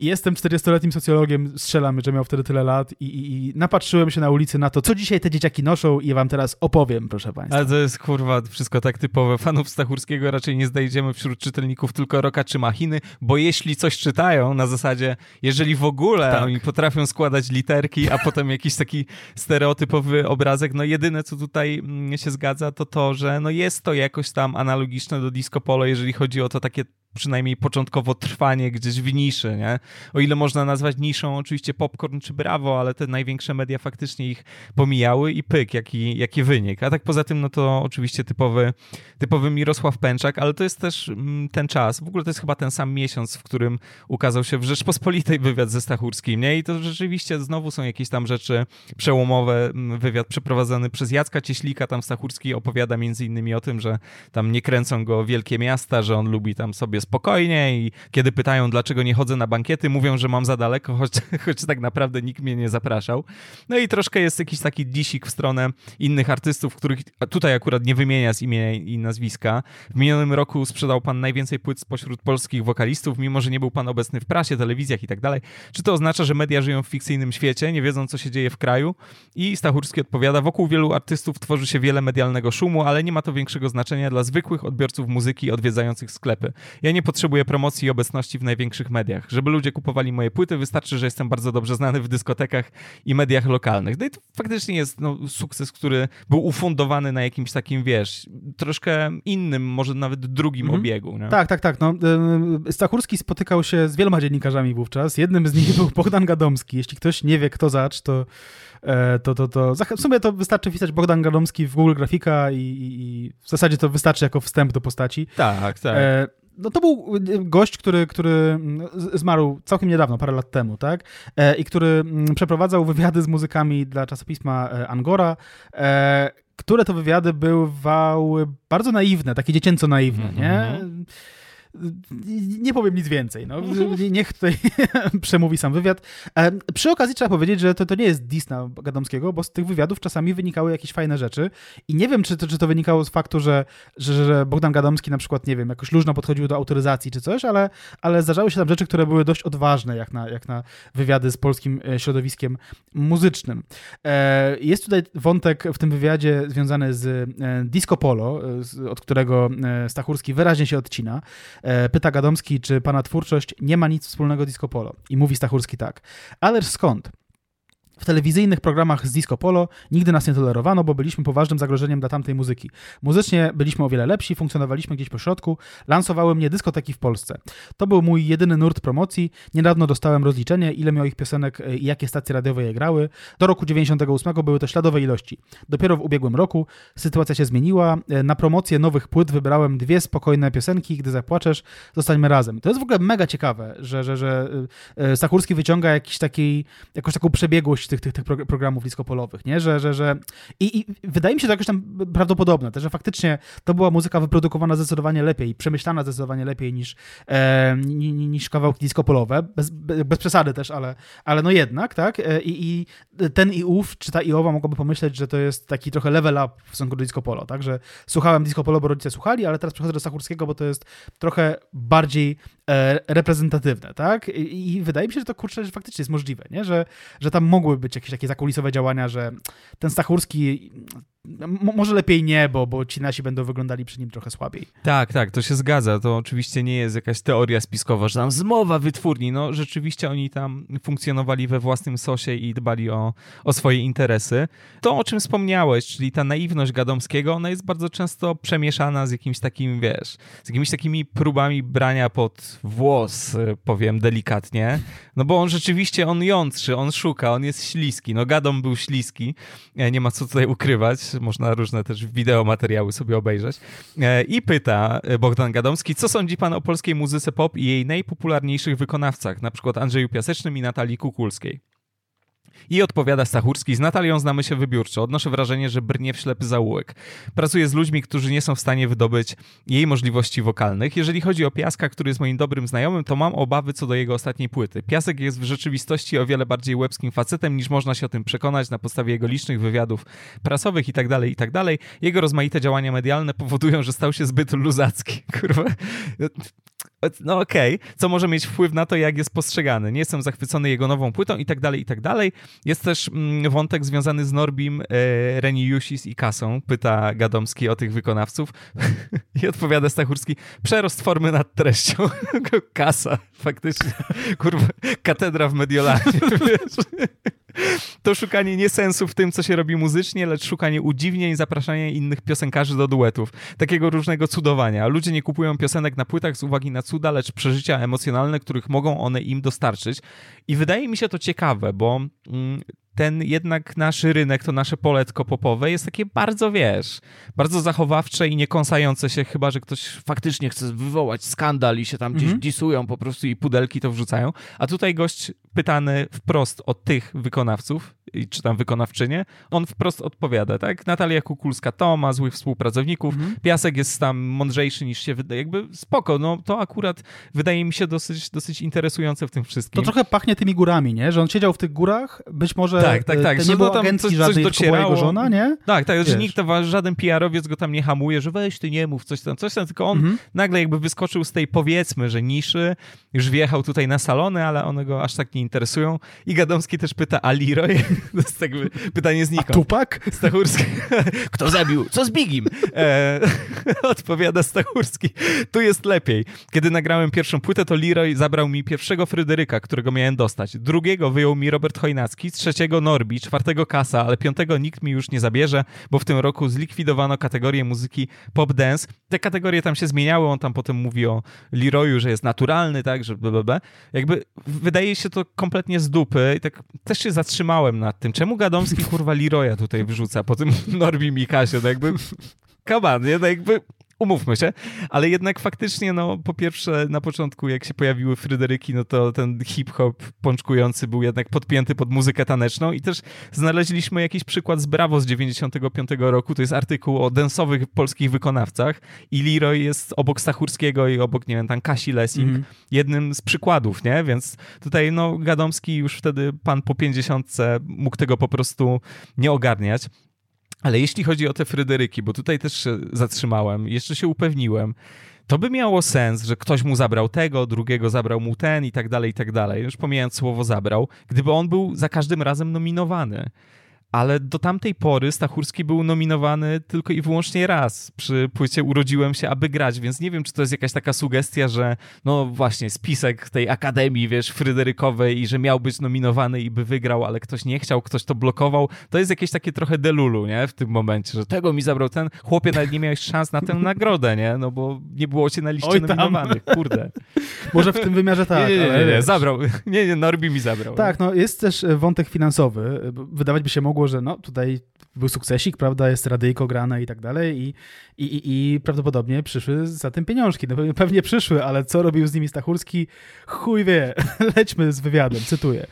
Jestem 40-letnim socjologiem, strzelam, że miał wtedy tyle lat i, i, i, napatrzyłem się na ulicy na to, co dzisiaj te dzieciaki noszą i wam teraz opowiem, proszę państwa. Ale to jest kurwa wszystko tak typowe. Fanów Stachurskiego raczej nie znajdziemy wśród czytelników tylko Roka czy Machiny, bo jeśli coś czytają na zasadzie, jeżeli w ogóle tak. oni potrafią składać literki, a potem jakiś taki stereotypowy obrazek, no jedyne co tutaj mm, się zgadza to to, że no jest to jakoś tam analogiczne do disco polo, jeżeli chodzi o to takie przynajmniej początkowo trwanie gdzieś w niszy, nie? O ile można nazwać niszą oczywiście Popcorn czy Bravo, ale te największe media faktycznie ich pomijały i pyk, jaki, jaki wynik. A tak poza tym, no to oczywiście typowy, typowy Mirosław Pęczak, ale to jest też mm, ten czas, w ogóle to jest chyba ten sam miesiąc, w którym ukazał się w Rzeczpospolitej wywiad ze Stachurskim, nie? I to rzeczywiście znowu są jakieś tam rzeczy przełomowe. Mm, wywiad przeprowadzony przez Jacka Cieślika, tam Stachurski opowiada między innymi o tym, że tam nie kręcą go wielkie miasta, że on lubi tam sobie spokojnie i kiedy pytają, dlaczego nie chodzę na bankiety, mówią, że mam za daleko, choć, choć tak naprawdę nikt mnie nie zapraszał. No i troszkę jest jakiś taki disik w stronę innych artystów, których tutaj akurat nie wymienia z imienia i nazwiska. W minionym roku sprzedał pan najwięcej płyt spośród polskich wokalistów, mimo że nie był pan obecny w prasie, telewizjach i tak dalej. Czy to oznacza, że media żyją w fikcyjnym świecie, nie wiedzą, co się dzieje w kraju? I Stachurski odpowiada, wokół wielu artystów tworzy się wiele medialnego szumu, ale nie ma to większego znaczenia dla zwykłych odbiorców muzyki odwiedzających sklepy. Ja nie potrzebuję promocji i obecności w największych mediach. Żeby ludzie kupowali moje płyty, wystarczy, że jestem bardzo dobrze znany w dyskotekach i mediach lokalnych. No i to faktycznie jest no, sukces, który był ufundowany na jakimś takim, wiesz, troszkę innym, może nawet drugim mhm. obiegu. Nie? Tak, tak, tak. No, Stachurski spotykał się z wieloma dziennikarzami wówczas. Jednym z nich był Bogdan Gadomski. Jeśli ktoś nie wie, kto zacz, to e, to, to, to w sumie to wystarczy wpisać Bogdan Gadomski w Google Grafika i, i, w zasadzie to wystarczy jako wstęp do postaci. Tak, tak. E, no to był gość, który, który zmarł całkiem niedawno, parę lat temu, tak? E, I który mm, przeprowadzał wywiady z muzykami dla czasopisma e, Angora, e, które to wywiady bywały bardzo naiwne, takie dziecięco naiwne, mm -hmm. nie? Nie powiem nic więcej. No. Niech tutaj przemówi sam wywiad. E, przy okazji trzeba powiedzieć, że to, to nie jest Disna Gadomskiego, bo z tych wywiadów czasami wynikały jakieś fajne rzeczy i nie wiem, czy to, czy to wynikało z faktu, że, że, że Bogdan Gadomski na przykład, nie wiem, jakoś luźno podchodził do autoryzacji czy coś, ale, ale zdarzały się tam rzeczy, które były dość odważne, jak na, jak na wywiady z polskim e, środowiskiem muzycznym. E, jest tutaj wątek w tym wywiadzie związany z disco polo, od którego Stachurski wyraźnie się odcina. E, pyta Gadomski, czy pana twórczość nie ma nic wspólnego z disco polo. I mówi Stachurski tak. Ależ skąd? W telewizyjnych programach z disco polo nigdy nas nie tolerowano, bo byliśmy poważnym zagrożeniem dla tamtej muzyki. Muzycznie byliśmy o wiele lepsi, funkcjonowaliśmy gdzieś po środku, lansowały mnie dyskoteki w Polsce. To był mój jedyny nurt promocji. Niedawno dostałem rozliczenie, ile moich piosenek e, i jakie stacje radiowe je grały. Do roku 98 były to śladowe ilości. Dopiero w ubiegłym roku sytuacja się zmieniła. E, na promocję nowych płyt wybrałem dwie spokojne piosenki. Gdy zapłaczesz, zostańmy razem. To jest w ogóle mega ciekawe, że, że, że e, Sakurski wyciąga jakiś taki, jakąś taką przebiegłość tych, tych, tych programów diskopolowych, nie? Że, że, że... I, I, wydaje mi się to jakoś tam prawdopodobne, też, że faktycznie to była muzyka wyprodukowana zdecydowanie lepiej, przemyślana zdecydowanie lepiej niż, e, niż kawałki diskopolowe, bez, bez przesady też, ale, ale no jednak, tak? E, I, I ten i ów, czy ta i owa mogłaby pomyśleć, że to jest taki trochę level up w stosunku do disco tak? Że słuchałem disco bo rodzice słuchali, ale teraz przechodzę do Sachurskiego, bo to jest trochę bardziej e, reprezentatywne, tak? I, I, wydaje mi się, że to kurczę, że faktycznie jest możliwe, nie? Że, że tam mogły być jakieś takie zakulisowe działania, że ten Stachurski może lepiej nie, bo, bo ci nasi będą wyglądali przy nim trochę słabiej. Tak, tak, to się zgadza. To oczywiście nie jest jakaś teoria spiskowa, że tam zmowa wytwórni. No rzeczywiście oni tam funkcjonowali we własnym sosie i dbali o, o swoje interesy. To, o czym wspomniałeś, czyli ta naiwność Gadomskiego, ona jest bardzo często przemieszana z jakimś takim, wiesz, z jakimiś takimi próbami brania pod włos, powiem delikatnie. No bo on rzeczywiście, on jątrzy, on szuka, on jest śliski. No Gadom był śliski, e, nie ma co tutaj ukrywać można różne też wideo materiały sobie obejrzeć. E, I pyta Bogdan Gadomski, co sądzi pan o polskiej muzyce pop i jej najpopularniejszych wykonawcach, na przykład Andrzeju Piasecznym i Natalii Kukulskiej. I odpowiada Stachurski, z Natalią znamy się wybiórczo. Odnoszę wrażenie, że brnie w ślepy zaułek. Pracuję z ludźmi, którzy nie są w stanie wydobyć jej możliwości wokalnych. Jeżeli chodzi o Piaska, który jest moim dobrym znajomym, to mam obawy co do jego ostatniej płyty. Piasek jest w rzeczywistości o wiele bardziej łebskim facetem, niż można się o tym przekonać na podstawie jego licznych wywiadów prasowych i tak dalej, i tak. Jego rozmaite działania medialne powodują, że stał się zbyt luzacki. Kurwa no okej, okay. co może mieć wpływ na to, jak jest postrzegany. Nie jestem zachwycony jego nową płytą i tak dalej, i tak dalej. Jest też mm, wątek związany z Norbim, e, Reni Jusis i Kasą. Pyta Gadomski o tych wykonawców i odpowiada Stachurski, przerost formy nad treścią. Kasa, faktycznie. Kurwa, katedra w Mediolanie, wiesz. To szukanie nie sensu w tym, co się robi muzycznie, lecz szukanie udziwnień, zapraszanie innych piosenkarzy do duetów. Takiego różnego cudowania. Ludzie nie kupują piosenek na płytach z uwagi na cuda, lecz przeżycia emocjonalne, których mogą one im dostarczyć. I wydaje mi się to ciekawe, bo mm, ten jednak nasz rynek, to nasze poletko popowe jest takie bardzo, wiesz, bardzo zachowawcze i niekąsające się, chyba, że ktoś faktycznie chce wywołać skandal i się tam gdzieś mm -hmm. disują po prostu i pudelki to wrzucają. A tutaj gość pytany wprost od tych wykonawców, czy tam wykonawczynie, on wprost odpowiada, tak? Natalia Kukulska to ma złych współpracowników, mhm. Piasek jest tam mądrzejszy niż się wydaje, jakby spoko, no to akurat wydaje mi się dosyć, dosyć interesujące w tym wszystkim. To trochę pachnie tymi górami, nie? Że on siedział w tych górach, być może tak, tak, tak. nie było tam agencji coś, żadnej, coś docierało. jego żona, nie? Tak, tak, Wiesz. że nikt, żaden PR-owiec go tam nie hamuje, że weź ty nie mów, coś tam, coś tam, tylko on mhm. nagle jakby wyskoczył z tej powiedzmy, że niszy, już wjechał tutaj na salony, ale one go aż tak nie interesują i Gadomski też pyta, a Leroy? To jest jakby pytanie znikąd. A Tupak? Stachurski. Kto zabił? Co z Bigim? E, odpowiada Stachurski. Tu jest lepiej. Kiedy nagrałem pierwszą płytę, to Leroy zabrał mi pierwszego Fryderyka, którego miałem dostać. Drugiego wyjął mi Robert Chojnacki, trzeciego Norbi, czwartego Kasa, ale piątego nikt mi już nie zabierze, bo w tym roku zlikwidowano kategorię muzyki pop dance. Te kategorie tam się zmieniały, on tam potem mówi o Leroyu, że jest naturalny, tak, że blablabla. Jakby wydaje się to kompletnie z dupy i tak też się zatrzymałem nad tym, czemu Gadomski kurwa Leroya tutaj wyrzuca po tym Norbi Mikasie, no jakby kaban, nie? No jakby umówmy się, ale jednak faktycznie, no po pierwsze na początku jak się pojawiły Fryderyki, no to ten hip-hop pączkujący był jednak podpięty pod muzykę taneczną i też znaleźliśmy jakiś przykład z Brawo z 95 roku, to jest artykuł o densowych polskich wykonawcach i Leroy jest obok Stachurskiego i obok, nie wiem, tam Kasi Lessing, mm. jednym z przykładów, nie? Więc tutaj, no Gadomski już wtedy pan po 50 mógł tego po prostu nie ogarniać. Ale jeśli chodzi o te Fryderyki, bo tutaj też się zatrzymałem, jeszcze się upewniłem, to by miało sens, że ktoś mu zabrał tego, drugiego zabrał mu ten i tak dalej, i tak dalej. Już pomijając słowo zabrał, gdyby on był za każdym razem nominowany ale do tamtej pory Stachurski był nominowany tylko i wyłącznie raz przy płycie Urodziłem się, aby grać, więc nie wiem, czy to jest jakaś taka sugestia, że no właśnie, spisek tej akademii, wiesz, Fryderykowej i że miał być nominowany i by wygrał, ale ktoś nie chciał, ktoś to blokował. To jest jakieś takie trochę delulu, nie? W tym momencie, że tego mi zabrał ten, chłopie nawet nie miałeś szans na tę nagrodę, nie? No bo nie było cię na liście Oj, nominowanych, kurde. Może w tym wymiarze tak, nie, nie, nie, nie, zabrał. Nie, nie, Norbi mi zabrał. Tak, no jest też wątek finansowy. Wydawać by się mogło, że no tutaj był sukcesik, prawda, jest radyjko grane i tak dalej i, i, i, i prawdopodobnie przyszły za tym pieniążki. No pewnie przyszły, ale co robił z nimi Stachurski? Chuj wie. Lećmy z wywiadem, cytuję.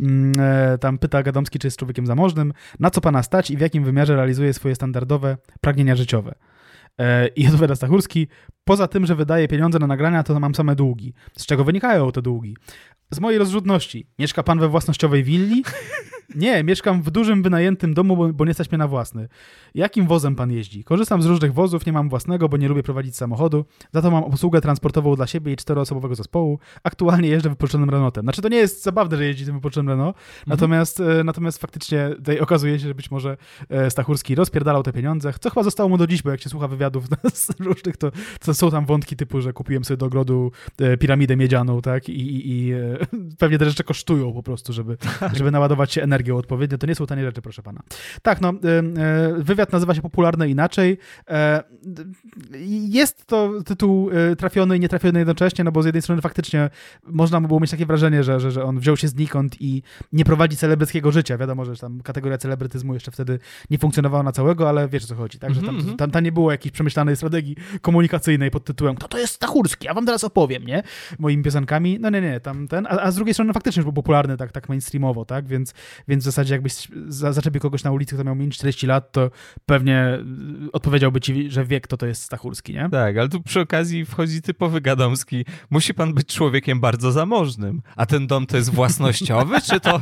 Mm, e, tam pyta Gadomski, czy jest człowiekiem zamożnym, na co pana stać i w jakim wymiarze realizuje swoje standardowe pragnienia życiowe. E, I odpowiada Stachurski, poza tym, że wydaje pieniądze na nagrania, to mam same długi. Z czego wynikają te długi? Z mojej rozrzutności. Mieszka pan we własnościowej willi? Nie, mieszkam w dużym wynajętym domu, bo, bo nie stać mnie na własny. Jakim wozem pan jeździ? Korzystam z różnych wozów, nie mam własnego, bo nie lubię prowadzić samochodu. Za to mam obsługę transportową dla siebie i czteroosobowego zespołu. Aktualnie jeżdżę wypożyczonym Renaultem. Znaczy to nie jest zabawne, że jeździ tym wypożyczonym Renault, mhm. natomiast, e, natomiast faktycznie tutaj okazuje się, że być może e, Stachurski rozpierdalał te pieniądze, co chyba zostało mu do dziś, bo jak się słucha wywiadów różnych, to, to są tam wątki typu, że kupiłem sobie do ogrodu e, piramidę miedzianą, tak, i, i, i pewnie te rzeczy kosztują po prostu, żeby, żeby naładować się energią odpowiednio. To nie są tanie rzeczy, proszę pana. Tak, no, wywiad nazywa się Popularne Inaczej. Jest to tytuł trafiony i nietrafiony jednocześnie, no bo z jednej strony faktycznie można by było mieć takie wrażenie, że, że, że on wziął się znikąd i nie prowadzi celebryckiego życia. Wiadomo, że tam kategoria celebrytyzmu jeszcze wtedy nie funkcjonowała na całego, ale wiesz o co chodzi, tak? Że tam, mm -hmm. tam, tam nie było jakiejś przemyślanej strategii komunikacyjnej pod tytułem kto to jest Stachurski, ja wam teraz opowiem, nie? Moimi piosenkami. No nie, nie, tam ten, a, a z drugiej strony faktycznie już był popularny tak, tak mainstreamowo, tak? Więc, więc w zasadzie jakbyś za, zaczepił kogoś na ulicy, kto miał mniej niż 40 lat, to pewnie odpowiedziałby ci, że wie, kto to jest Stachurski, nie? Tak, ale tu przy okazji wchodzi typowy gadomski. Musi pan być człowiekiem bardzo zamożnym. A ten dom to jest własnościowy, czy to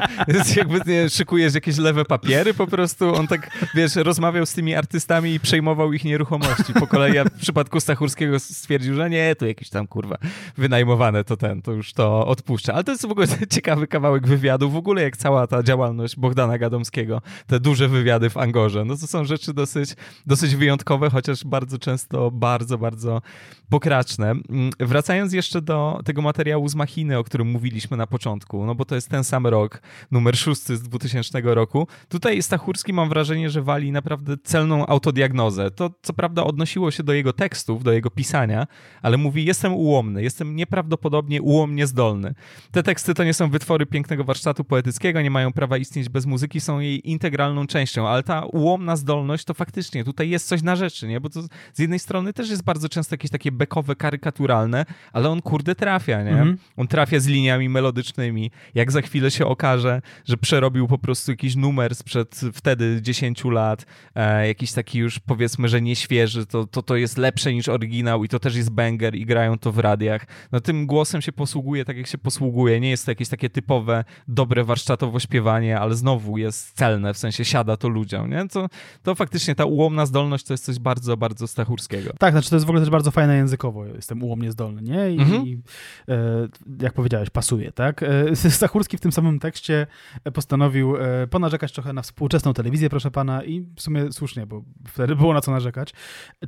jakby nie, szykujesz jakieś lewe papiery po prostu? On tak, wiesz, rozmawiał z tymi artystami i przejmował ich nieruchomości. Po kolei ja w przypadku Stachurskiego stwierdził, że nie, to jakieś tam kurwa wynajmowane to ten, to już to odpuszcza. Ale to jest w ogóle ciekawy kawałek wywiadu, w ogóle jak cała ta działalność Bogdana Gadomskiego, te duże wywiady w Angorze. No to są rzeczy dosyć, dosyć wyjątkowe, chociaż bardzo często bardzo, bardzo pokraczne. Mm, wracając jeszcze do tego materiału z Machiny, o którym mówiliśmy na początku, no bo to jest ten sam rok, numer szósty z 2000 roku. Tutaj Stachurski mam wrażenie, że wali naprawdę celną autodiagnozę. To co prawda odnosiło się do jego tekstów, do jego pisania, ale mówi jestem ułomny, jestem nieprawdopodobnie ułomnie zdolny. Te teksty to nie są wytwory pięknego warsztatu poetyckiego, nie mają prawa bez muzyki, są jej integralną częścią, ale ta ułomna zdolność to faktycznie tutaj jest coś na rzeczy, nie? Bo to z jednej strony też jest bardzo często jakieś takie bekowe, karykaturalne, ale on kurde trafia, nie? -hmm. On trafia z liniami melodycznymi. Jak za chwilę się okaże, że przerobił po prostu jakiś numer sprzed wtedy 10 lat, e, jakiś taki już powiedzmy, że nieświeży, to, to to jest lepsze niż oryginał i to też jest banger i grają to w radiach. No tym głosem się posługuje tak, jak się posługuje. Nie jest to jakieś takie typowe, dobre warsztatowo śpiewanie, ale znowu jest celne, w sensie siada to ludziom, nie? To, to faktycznie ta ułomna zdolność to jest coś bardzo, bardzo stachurskiego. Tak, znaczy to jest w ogóle też bardzo fajne językowo. Jestem ułomnie zdolny, nie? I, mhm. i e, jak powiedziałeś, pasuje, tak? E, Stachurski w tym samym tekście postanowił e, ponarzekać trochę na współczesną telewizję, proszę pana, i w sumie słusznie, bo wtedy było na co narzekać.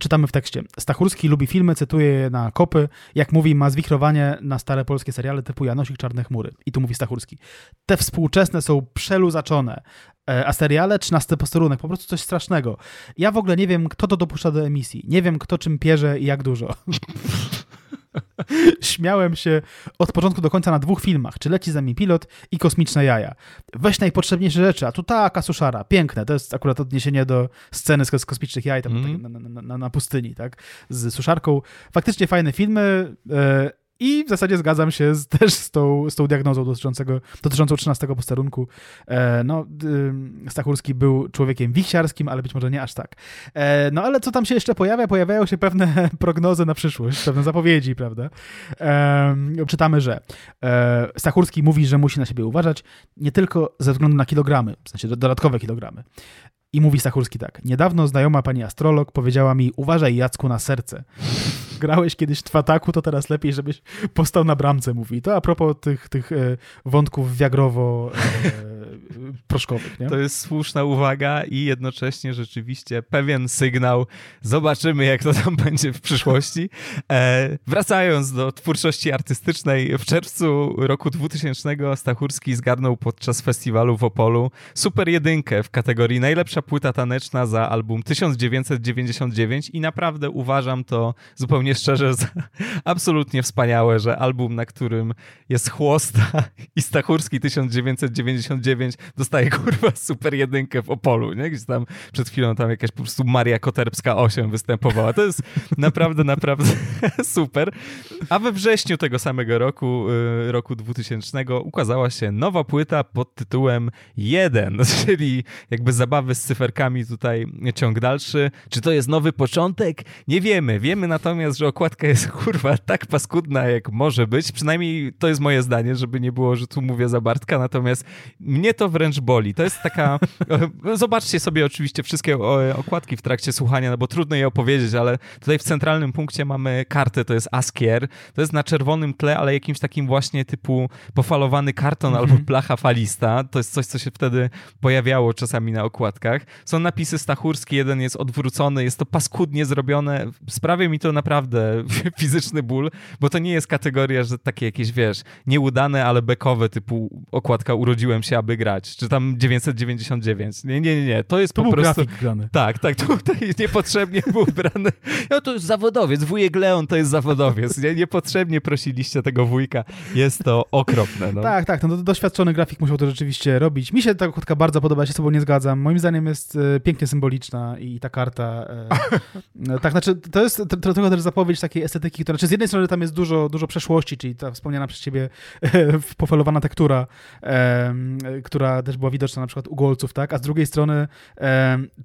Czytamy w tekście. Stachurski lubi filmy, cytuje je na kopy. Jak mówi, ma zwichrowanie na stare polskie seriale typu Janosik, Czarne Chmury. I tu mówi Stachurski. Te współczesne są przeluzaczone, e, a seriale 13 posterunek, po prostu coś strasznego. Ja w ogóle nie wiem, kto to dopuszcza do emisji. Nie wiem, kto czym pierze i jak dużo. Śmiałem się od początku do końca na dwóch filmach, czy Leci za mi pilot i Kosmiczne jaja. Weź najpotrzebniejsze rzeczy, a tu taka suszara, piękne, to jest akurat odniesienie do sceny z, z Kosmicznych jaj tam mm. na, na, na, na, pustyni, tak, z suszarką. Faktycznie fajne filmy, e, i w zasadzie zgadzam się z, też z tą, z tą diagnozą dotyczącego, dotyczącą 13 posterunku. E, no, y, Stachurski był człowiekiem wichsiarskim, ale być może nie aż tak. E, no ale co tam się jeszcze pojawia? Pojawiają się pewne prognozy na przyszłość, pewne zapowiedzi, prawda? E, czytamy, że e, Stachurski mówi, że musi na siebie uważać nie tylko ze względu na kilogramy, w sensie dodatkowe kilogramy. I mówi Stachurski tak. Niedawno znajoma pani astrolog powiedziała mi, uważaj Jacku na serce grałeś kiedyś w Twataku, to teraz lepiej, żebyś postał na bramce, mówi. To a propos tych, tych e, wątków wiagrowo-proszkowych. E, to jest słuszna uwaga i jednocześnie rzeczywiście pewien sygnał. Zobaczymy, jak to tam będzie w przyszłości. E, wracając do twórczości artystycznej, w czerwcu roku 2000 Stachurski zgarnął podczas festiwalu w Opolu super jedynkę w kategorii najlepsza płyta taneczna za album 1999 i naprawdę uważam to zupełnie szczerze absolutnie wspaniałe, że album, na którym jest Chłosta i Stachurski 1999 dostaje kurwa super jedynkę w Opolu, nie? Gdzieś tam przed chwilą tam jakaś po prostu Maria Koterbska 8 występowała. To jest naprawdę, naprawdę super. A we wrześniu tego samego roku, y, roku 2000 ukazała się nowa płyta pod tytułem 1, czyli jakby zabawy z cyferkami tutaj ciąg dalszy. Czy to jest nowy początek? Nie wiemy. Wiemy natomiast, że okładka jest kurwa tak paskudna, jak może być. Przynajmniej to jest moje zdanie, żeby nie było, że tu mówię za Bartka. Natomiast mnie to wręcz boli. To jest taka... Zobaczcie sobie oczywiście wszystkie okładki w trakcie słuchania, no bo trudno je opowiedzieć, ale tutaj w centralnym punkcie mamy kartę, to jest Askier. To jest na czerwonym tle, ale jakimś takim właśnie typu pofalowany karton mm -hmm. albo placha falista. To jest coś, co się wtedy pojawiało czasami na okładkach. Są napisy Stachurski, jeden jest odwrócony, jest to paskudnie zrobione. Sprawia mi to naprawdę fizyczny ból, bo to nie jest kategoria, że takie jakieś, wiesz, nieudane, ale bekowe typu okładka urodziłem się, aby grać, czy tam 999. Nie, nie, nie, nie. to jest to po prostu... grany. Tak, tak, tutaj niepotrzebnie był brany. No to jest zawodowiec, wujek Leon to jest zawodowiec. Nie, niepotrzebnie prosiliście tego wujka. Jest to okropne. No. Tak, tak, no doświadczony grafik musiał to rzeczywiście robić. Mi się ta okładka bardzo podoba, ja się z tobą nie zgadzam. Moim zdaniem jest e, pięknie symboliczna i ta karta... E, tak, znaczy to jest trochę też zapowiedź takiej estetyki, która, znaczy z jednej strony tam jest dużo, dużo przeszłości, czyli ta wspomniana przez ciebie pofalowana tektura, która też była widoczna na przykład u Golców, tak? A z drugiej strony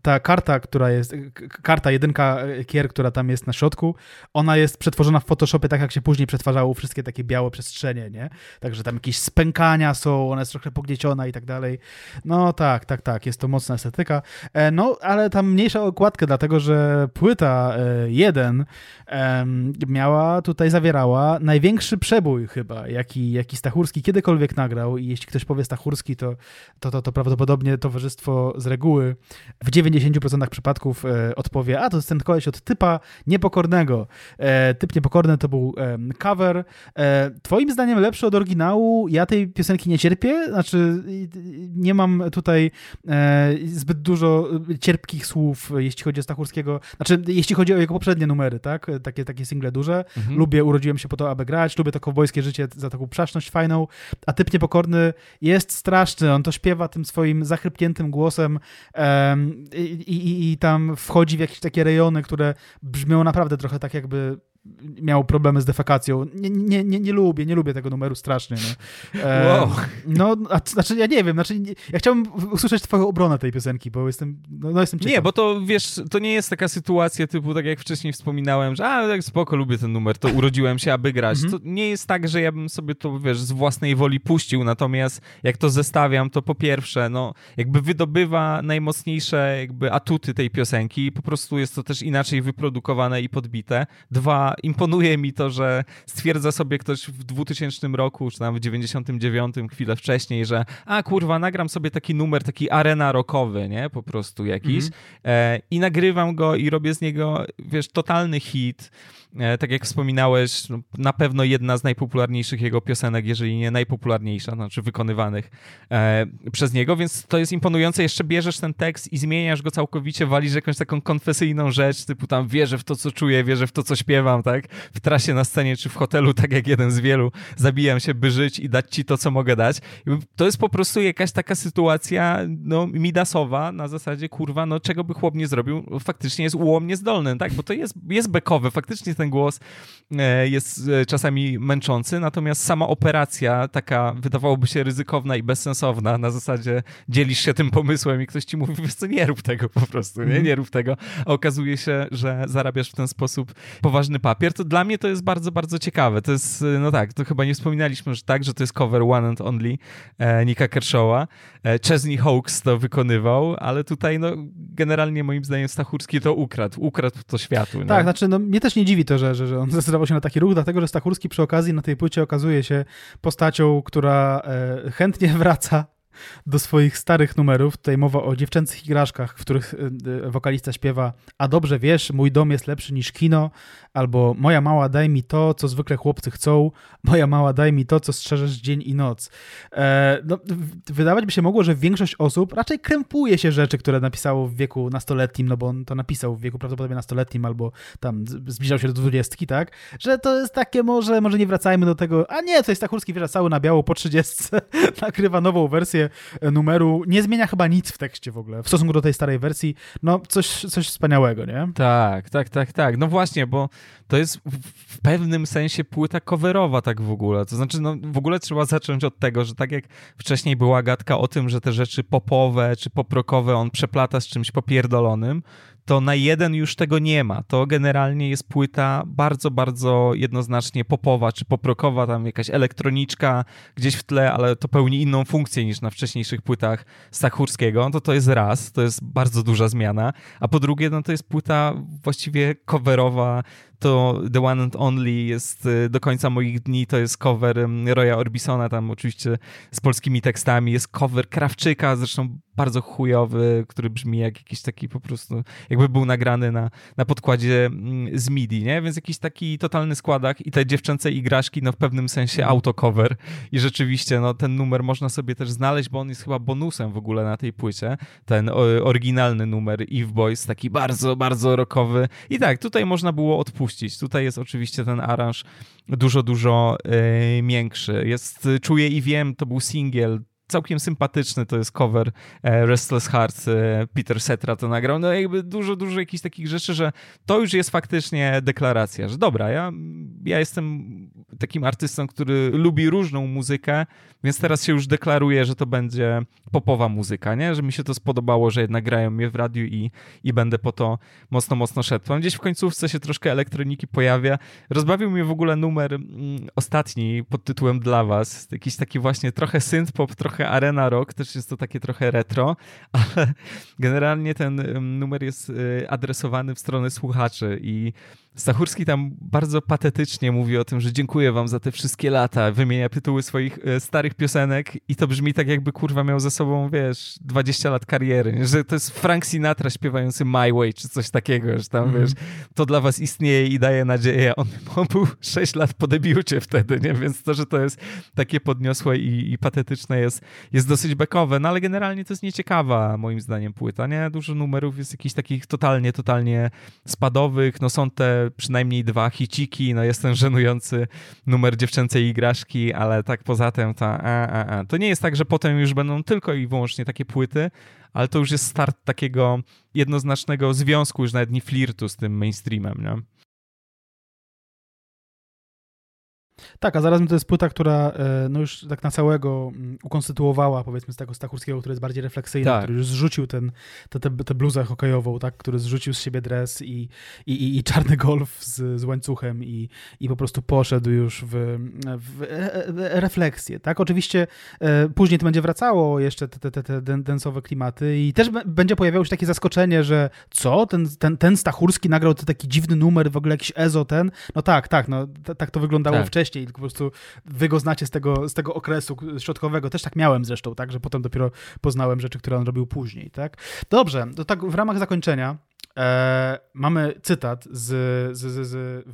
ta karta, która jest, karta jedynka e, kier, która tam jest na środku, ona jest przetworzona w Photoshopie tak, jak się później przetwarzało wszystkie takie białe przestrzenie, nie? Także tam jakieś spękania są, ona jest trochę pognieciona i tak dalej. No tak, tak, tak, jest to mocna estetyka. E, no, ale tam mniejsza okładkę, dlatego, że płyta 1 e, miała, tutaj zawierała największy przebój chyba, jaki, jaki Stachurski kiedykolwiek nagrał i jeśli ktoś powie Stachurski, to, to, to, to prawdopodobnie towarzystwo z reguły w 90% przypadków e, odpowie, a to jest ten koleś od typa niepokornego. E, typ niepokorny to był cover. E, twoim zdaniem lepszy od oryginału? Ja tej piosenki nie cierpię, znaczy nie mam tutaj zbyt dużo cierpkich słów, jeśli chodzi o Stachurskiego, znaczy jeśli chodzi o jego poprzednie numery, tak? Takie, takie single duże. Mhm. Lubię, urodziłem się po to, aby grać, lubię to kowbojskie życie za taką przaszność fajną, a typ niepokorny jest straszny, on to śpiewa tym swoim zachrypniętym głosem i, i, i tam wchodzi w jakieś takie rejony, które brzmią naprawdę trochę tak jakby miał problemy z defekacją. Nie, nie, nie, nie lubię, nie lubię tego numeru strasznie. No, e, wow. no a, znaczy ja nie wiem, znaczy ja chciałbym usłyszeć twoją obronę tej piosenki, bo jestem, no, no jestem ciekaw. Nie, bo to wiesz, to nie jest taka sytuacja typu, tak jak wcześniej wspominałem, że a, tak spoko, lubię ten numer, to urodziłem się, aby grać. Mhm. To nie jest tak, że ja bym sobie to, wiesz, z własnej woli puścił, natomiast jak to zestawiam, to po pierwsze, no, jakby wydobywa najmocniejsze jakby atuty tej piosenki, po prostu jest to też inaczej wyprodukowane i podbite. Dwa, imponuje mi to, że stwierdza sobie ktoś w 2000 roku, czy tam w 99, chwilę wcześniej, że a kurwa, nagram sobie taki numer, taki arena rockowy, nie? Po prostu jakiś. Mm -hmm. e, I nagrywam go i robię z niego, wiesz, totalny hit. E, tak jak wspominałeś, no, na pewno jedna z najpopularniejszych jego piosenek, jeżeli nie najpopularniejsza, znaczy wykonywanych e, przez niego, więc to jest imponujące. Jeszcze bierzesz ten tekst i zmieniasz go całkowicie, walisz jakąś taką konfesyjną rzecz, typu tam wierzę w to, co czuję, wierzę w to, co śpiewam, tak? W trasie na scenie czy w hotelu, tak jak jeden z wielu, zabijam się, by żyć i dać ci to, co mogę dać. To jest po prostu jakaś taka sytuacja, no, midasowa, na zasadzie, kurwa, no, czego by chłop nie zrobił, faktycznie jest ułomnie zdolny, tak? Bo to jest, jest bekowe, faktycznie ten głos e, jest e, czasami męczący, natomiast sama operacja, taka wydawałoby się ryzykowna i bezsensowna, na zasadzie dzielisz się tym pomysłem i ktoś ci mówi, wiesz co, nie rób tego po prostu, nie, mhm. nie rób tego, a okazuje się, że zarabiasz w ten sposób poważny papier, to dla mnie to jest bardzo, bardzo ciekawe. To jest, e, no tak, to chyba nie wspominaliśmy, że tak, że to jest cover One and Only e, Nika Kershawa. E, Chesney Hawks to wykonywał, ale tutaj no generalnie moim zdaniem Stachurski to ukradł, ukradł to światu. Tak, znaczy no, mnie też nie dziwi to, że, że, że on zdecydował się na taki ruch, dlatego że Stachurski przy okazji na tej płycie okazuje się postacią, która e, chętnie wraca do swoich starych numerów. Tutaj mowa o dziewczęcych igraszkach, w których e, e, wokalista śpiewa A dobrze wiesz, mój dom jest lepszy niż kino, albo Moja mała daj mi to, co zwykle chłopcy chcą, Moja mała daj mi to, co strzeżesz dzień i noc. E, no, wydawać by się mogło, że większość osób raczej krępuje się rzeczy, które napisało w wieku nastoletnim, no bo on to napisał w wieku prawdopodobnie nastoletnim, albo tam zbliżał się do dwudziestki, tak? Że to jest takie może, może nie wracajmy do tego, a nie, to jest Stachurski wjeżdża cały na biało po trzydziestce, nakrywa nową wersję numeru, nie zmienia chyba nic w tekście w ogóle, w stosunku do tej starej wersji, no coś, coś wspaniałego, nie? Tak, tak, tak, tak, no właśnie, bo to jest w pewnym sensie płyta coverowa tak w ogóle. To znaczy, no w ogóle trzeba zacząć od tego, że tak jak wcześniej była gadka o tym, że te rzeczy popowe czy poprokowe on przeplata z czymś popierdolonym, to na jeden już tego nie ma. To generalnie jest płyta bardzo, bardzo jednoznacznie popowa czy poprokowa, tam jakaś elektroniczka gdzieś w tle, ale to pełni inną funkcję niż na wcześniejszych płytach Stachurskiego. To to jest raz, to jest bardzo duża zmiana, a po drugie, no to jest płyta właściwie coverowa, to The One and Only jest y, do końca moich dni, to jest cover Roya Orbisona, tam oczywiście z polskimi tekstami, jest cover Krawczyka, zresztą bardzo chujowy, który brzmi jak jakiś taki po prostu, jakby był nagrany na, na podkładzie mm, z MIDI, nie? Więc jakiś taki totalny składak i te dziewczęce igraszki, no w pewnym sensie autocover. I rzeczywiście, no ten numer można sobie też znaleźć, bo on jest chyba bonusem w ogóle na tej płycie, ten oryginalny numer Eve Boys, taki bardzo, bardzo rockowy. I tak, tutaj można było odpuścić, tutaj jest oczywiście ten aranż dużo, dużo yy, miększy. Jest, czuję i wiem, to był singiel, całkiem sympatyczny, to jest cover e, Restless Heart, e, Peter Setra to nagrał, no jakby dużo, dużo jakichś takich rzeczy, że to już jest faktycznie deklaracja, że dobra, ja, ja jestem takim artystą, który lubi różną muzykę, więc teraz się już deklaruję, że to będzie popowa muzyka, nie? Że mi się to spodobało, że jednak grają mnie w radiu i, i będę po to mocno, mocno szedł. Tam gdzieś w końcówce się troszkę elektroniki pojawia. Rozbawił mnie w ogóle numer mm, ostatni pod tytułem Dla Was. Jakiś taki właśnie trochę synth-pop, trochę arena rock, też jest to takie trochę retro, ale generalnie ten numer jest y, adresowany w stronę słuchaczy i Stachurski tam bardzo patetycznie mówi o tym, że dziękuję wam za te wszystkie lata, wymienia tytuły swoich e, starych piosenek i to brzmi tak jakby kurwa miał ze sobą, wiesz, 20 lat kariery, że to jest Frank Sinatra śpiewający My Way czy coś takiego, że tam, mm. wiesz, to dla was istnieje i daje nadzieję. On, on był 6 lat po debiucie wtedy, nie? Więc to, że to jest takie podniosłe i, i patetyczne jest, jest dosyć bekowe, no ale generalnie to jest nieciekawa moim zdaniem płyta, nie? Dużo numerów jest jakichś takich totalnie, totalnie spadowych, no są te przynajmniej dwa hiciki, no jest ten żenujący numer dziewczęcej igraszki, ale tak poza tym to a, a, a. To nie jest tak, że potem już będą tylko i wyłącznie takie płyty, ale to już jest start takiego jednoznacznego związku, już nawet nie flirtu z tym mainstreamem, nie? Tak, a zarazem to jest płyta, która e, no już tak na całego mm, ukonstytuowała, powiedzmy, z tego Stachurskiego, który jest bardziej refleksyjny, tak. który już zrzucił ten, tę te, te, bluzę hokejową, tak, który zrzucił z siebie dres i, i, i, i czarny golf z, z łańcuchem i, i po prostu poszedł już w, w refleksję, tak. Oczywiście e, później to będzie wracało jeszcze te, te, te densowe klimaty i też będzie pojawiało się takie zaskoczenie, że co, ten, ten, ten Stachurski nagrał taki dziwny numer, w ogóle jakiś ezo ten, no tak, tak, no tak to wyglądało tak. wcześniej, wcześniej, tylko po prostu wy go znacie z tego, z tego okresu środkowego. Też tak miałem zresztą, tak, że potem dopiero poznałem rzeczy, które on robił później, tak. Dobrze, to tak w ramach zakończenia E, mamy cytat z, z, z, z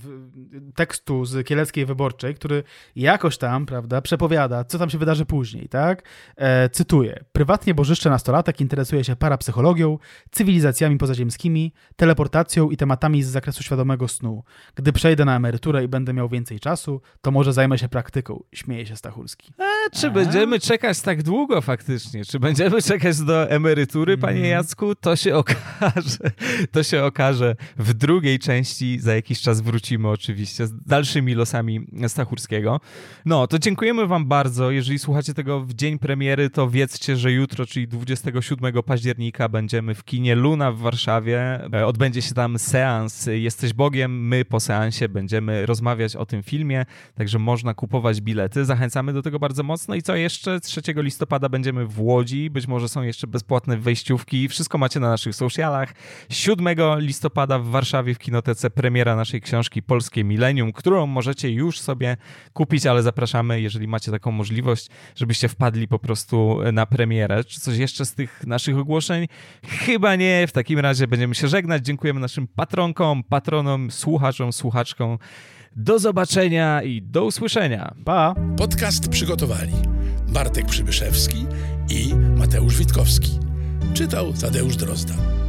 tekstu z Kieleckiej Wyborczej, który jakoś tam, prawda, przepowiada, co tam się wydarzy później, tak? E, cytuję. Prywatnie bożyszcze nastolatek interesuje się parapsychologią, cywilizacjami pozaziemskimi, teleportacją i tematami z zakresu świadomego snu. Gdy przejdę na emeryturę i będę miał więcej czasu, to może zajmę się praktyką. Śmieje się Stachurski. A, czy A? będziemy czekać tak długo faktycznie? Czy będziemy czekać do emerytury, panie mhm. Jacku? To się okaże to się okaże w drugiej części. Za jakiś czas wrócimy oczywiście z dalszymi losami Stachurskiego. No, to dziękujemy wam bardzo. Jeżeli słuchacie tego w dzień premiery, to wiedzcie, że jutro, czyli 27 października będziemy w kinie Luna w Warszawie. E, odbędzie się tam seans Jesteś Bogiem. My po seansie będziemy rozmawiać o tym filmie, także można kupować bilety. Zachęcamy do tego bardzo mocno. I co jeszcze? 3 listopada będziemy w Łodzi. Być może są jeszcze bezpłatne wejściówki. Wszystko macie na naszych socialach. 7 listopada w Warszawie w Kinotece premiera naszej książki Polskie Milenium, którą możecie już sobie kupić, ale zapraszamy, jeżeli macie taką możliwość, żebyście wpadli po prostu na premierę. Czy coś jeszcze z tych naszych ogłoszeń? Chyba nie. W takim razie będziemy się żegnać. Dziękujemy naszym patronkom, patronom, słuchaczom, słuchaczkom. Do zobaczenia i do usłyszenia. Pa! Podcast przygotowali Bartek Przybyszewski i Mateusz Witkowski. Czytał Tadeusz Drozda.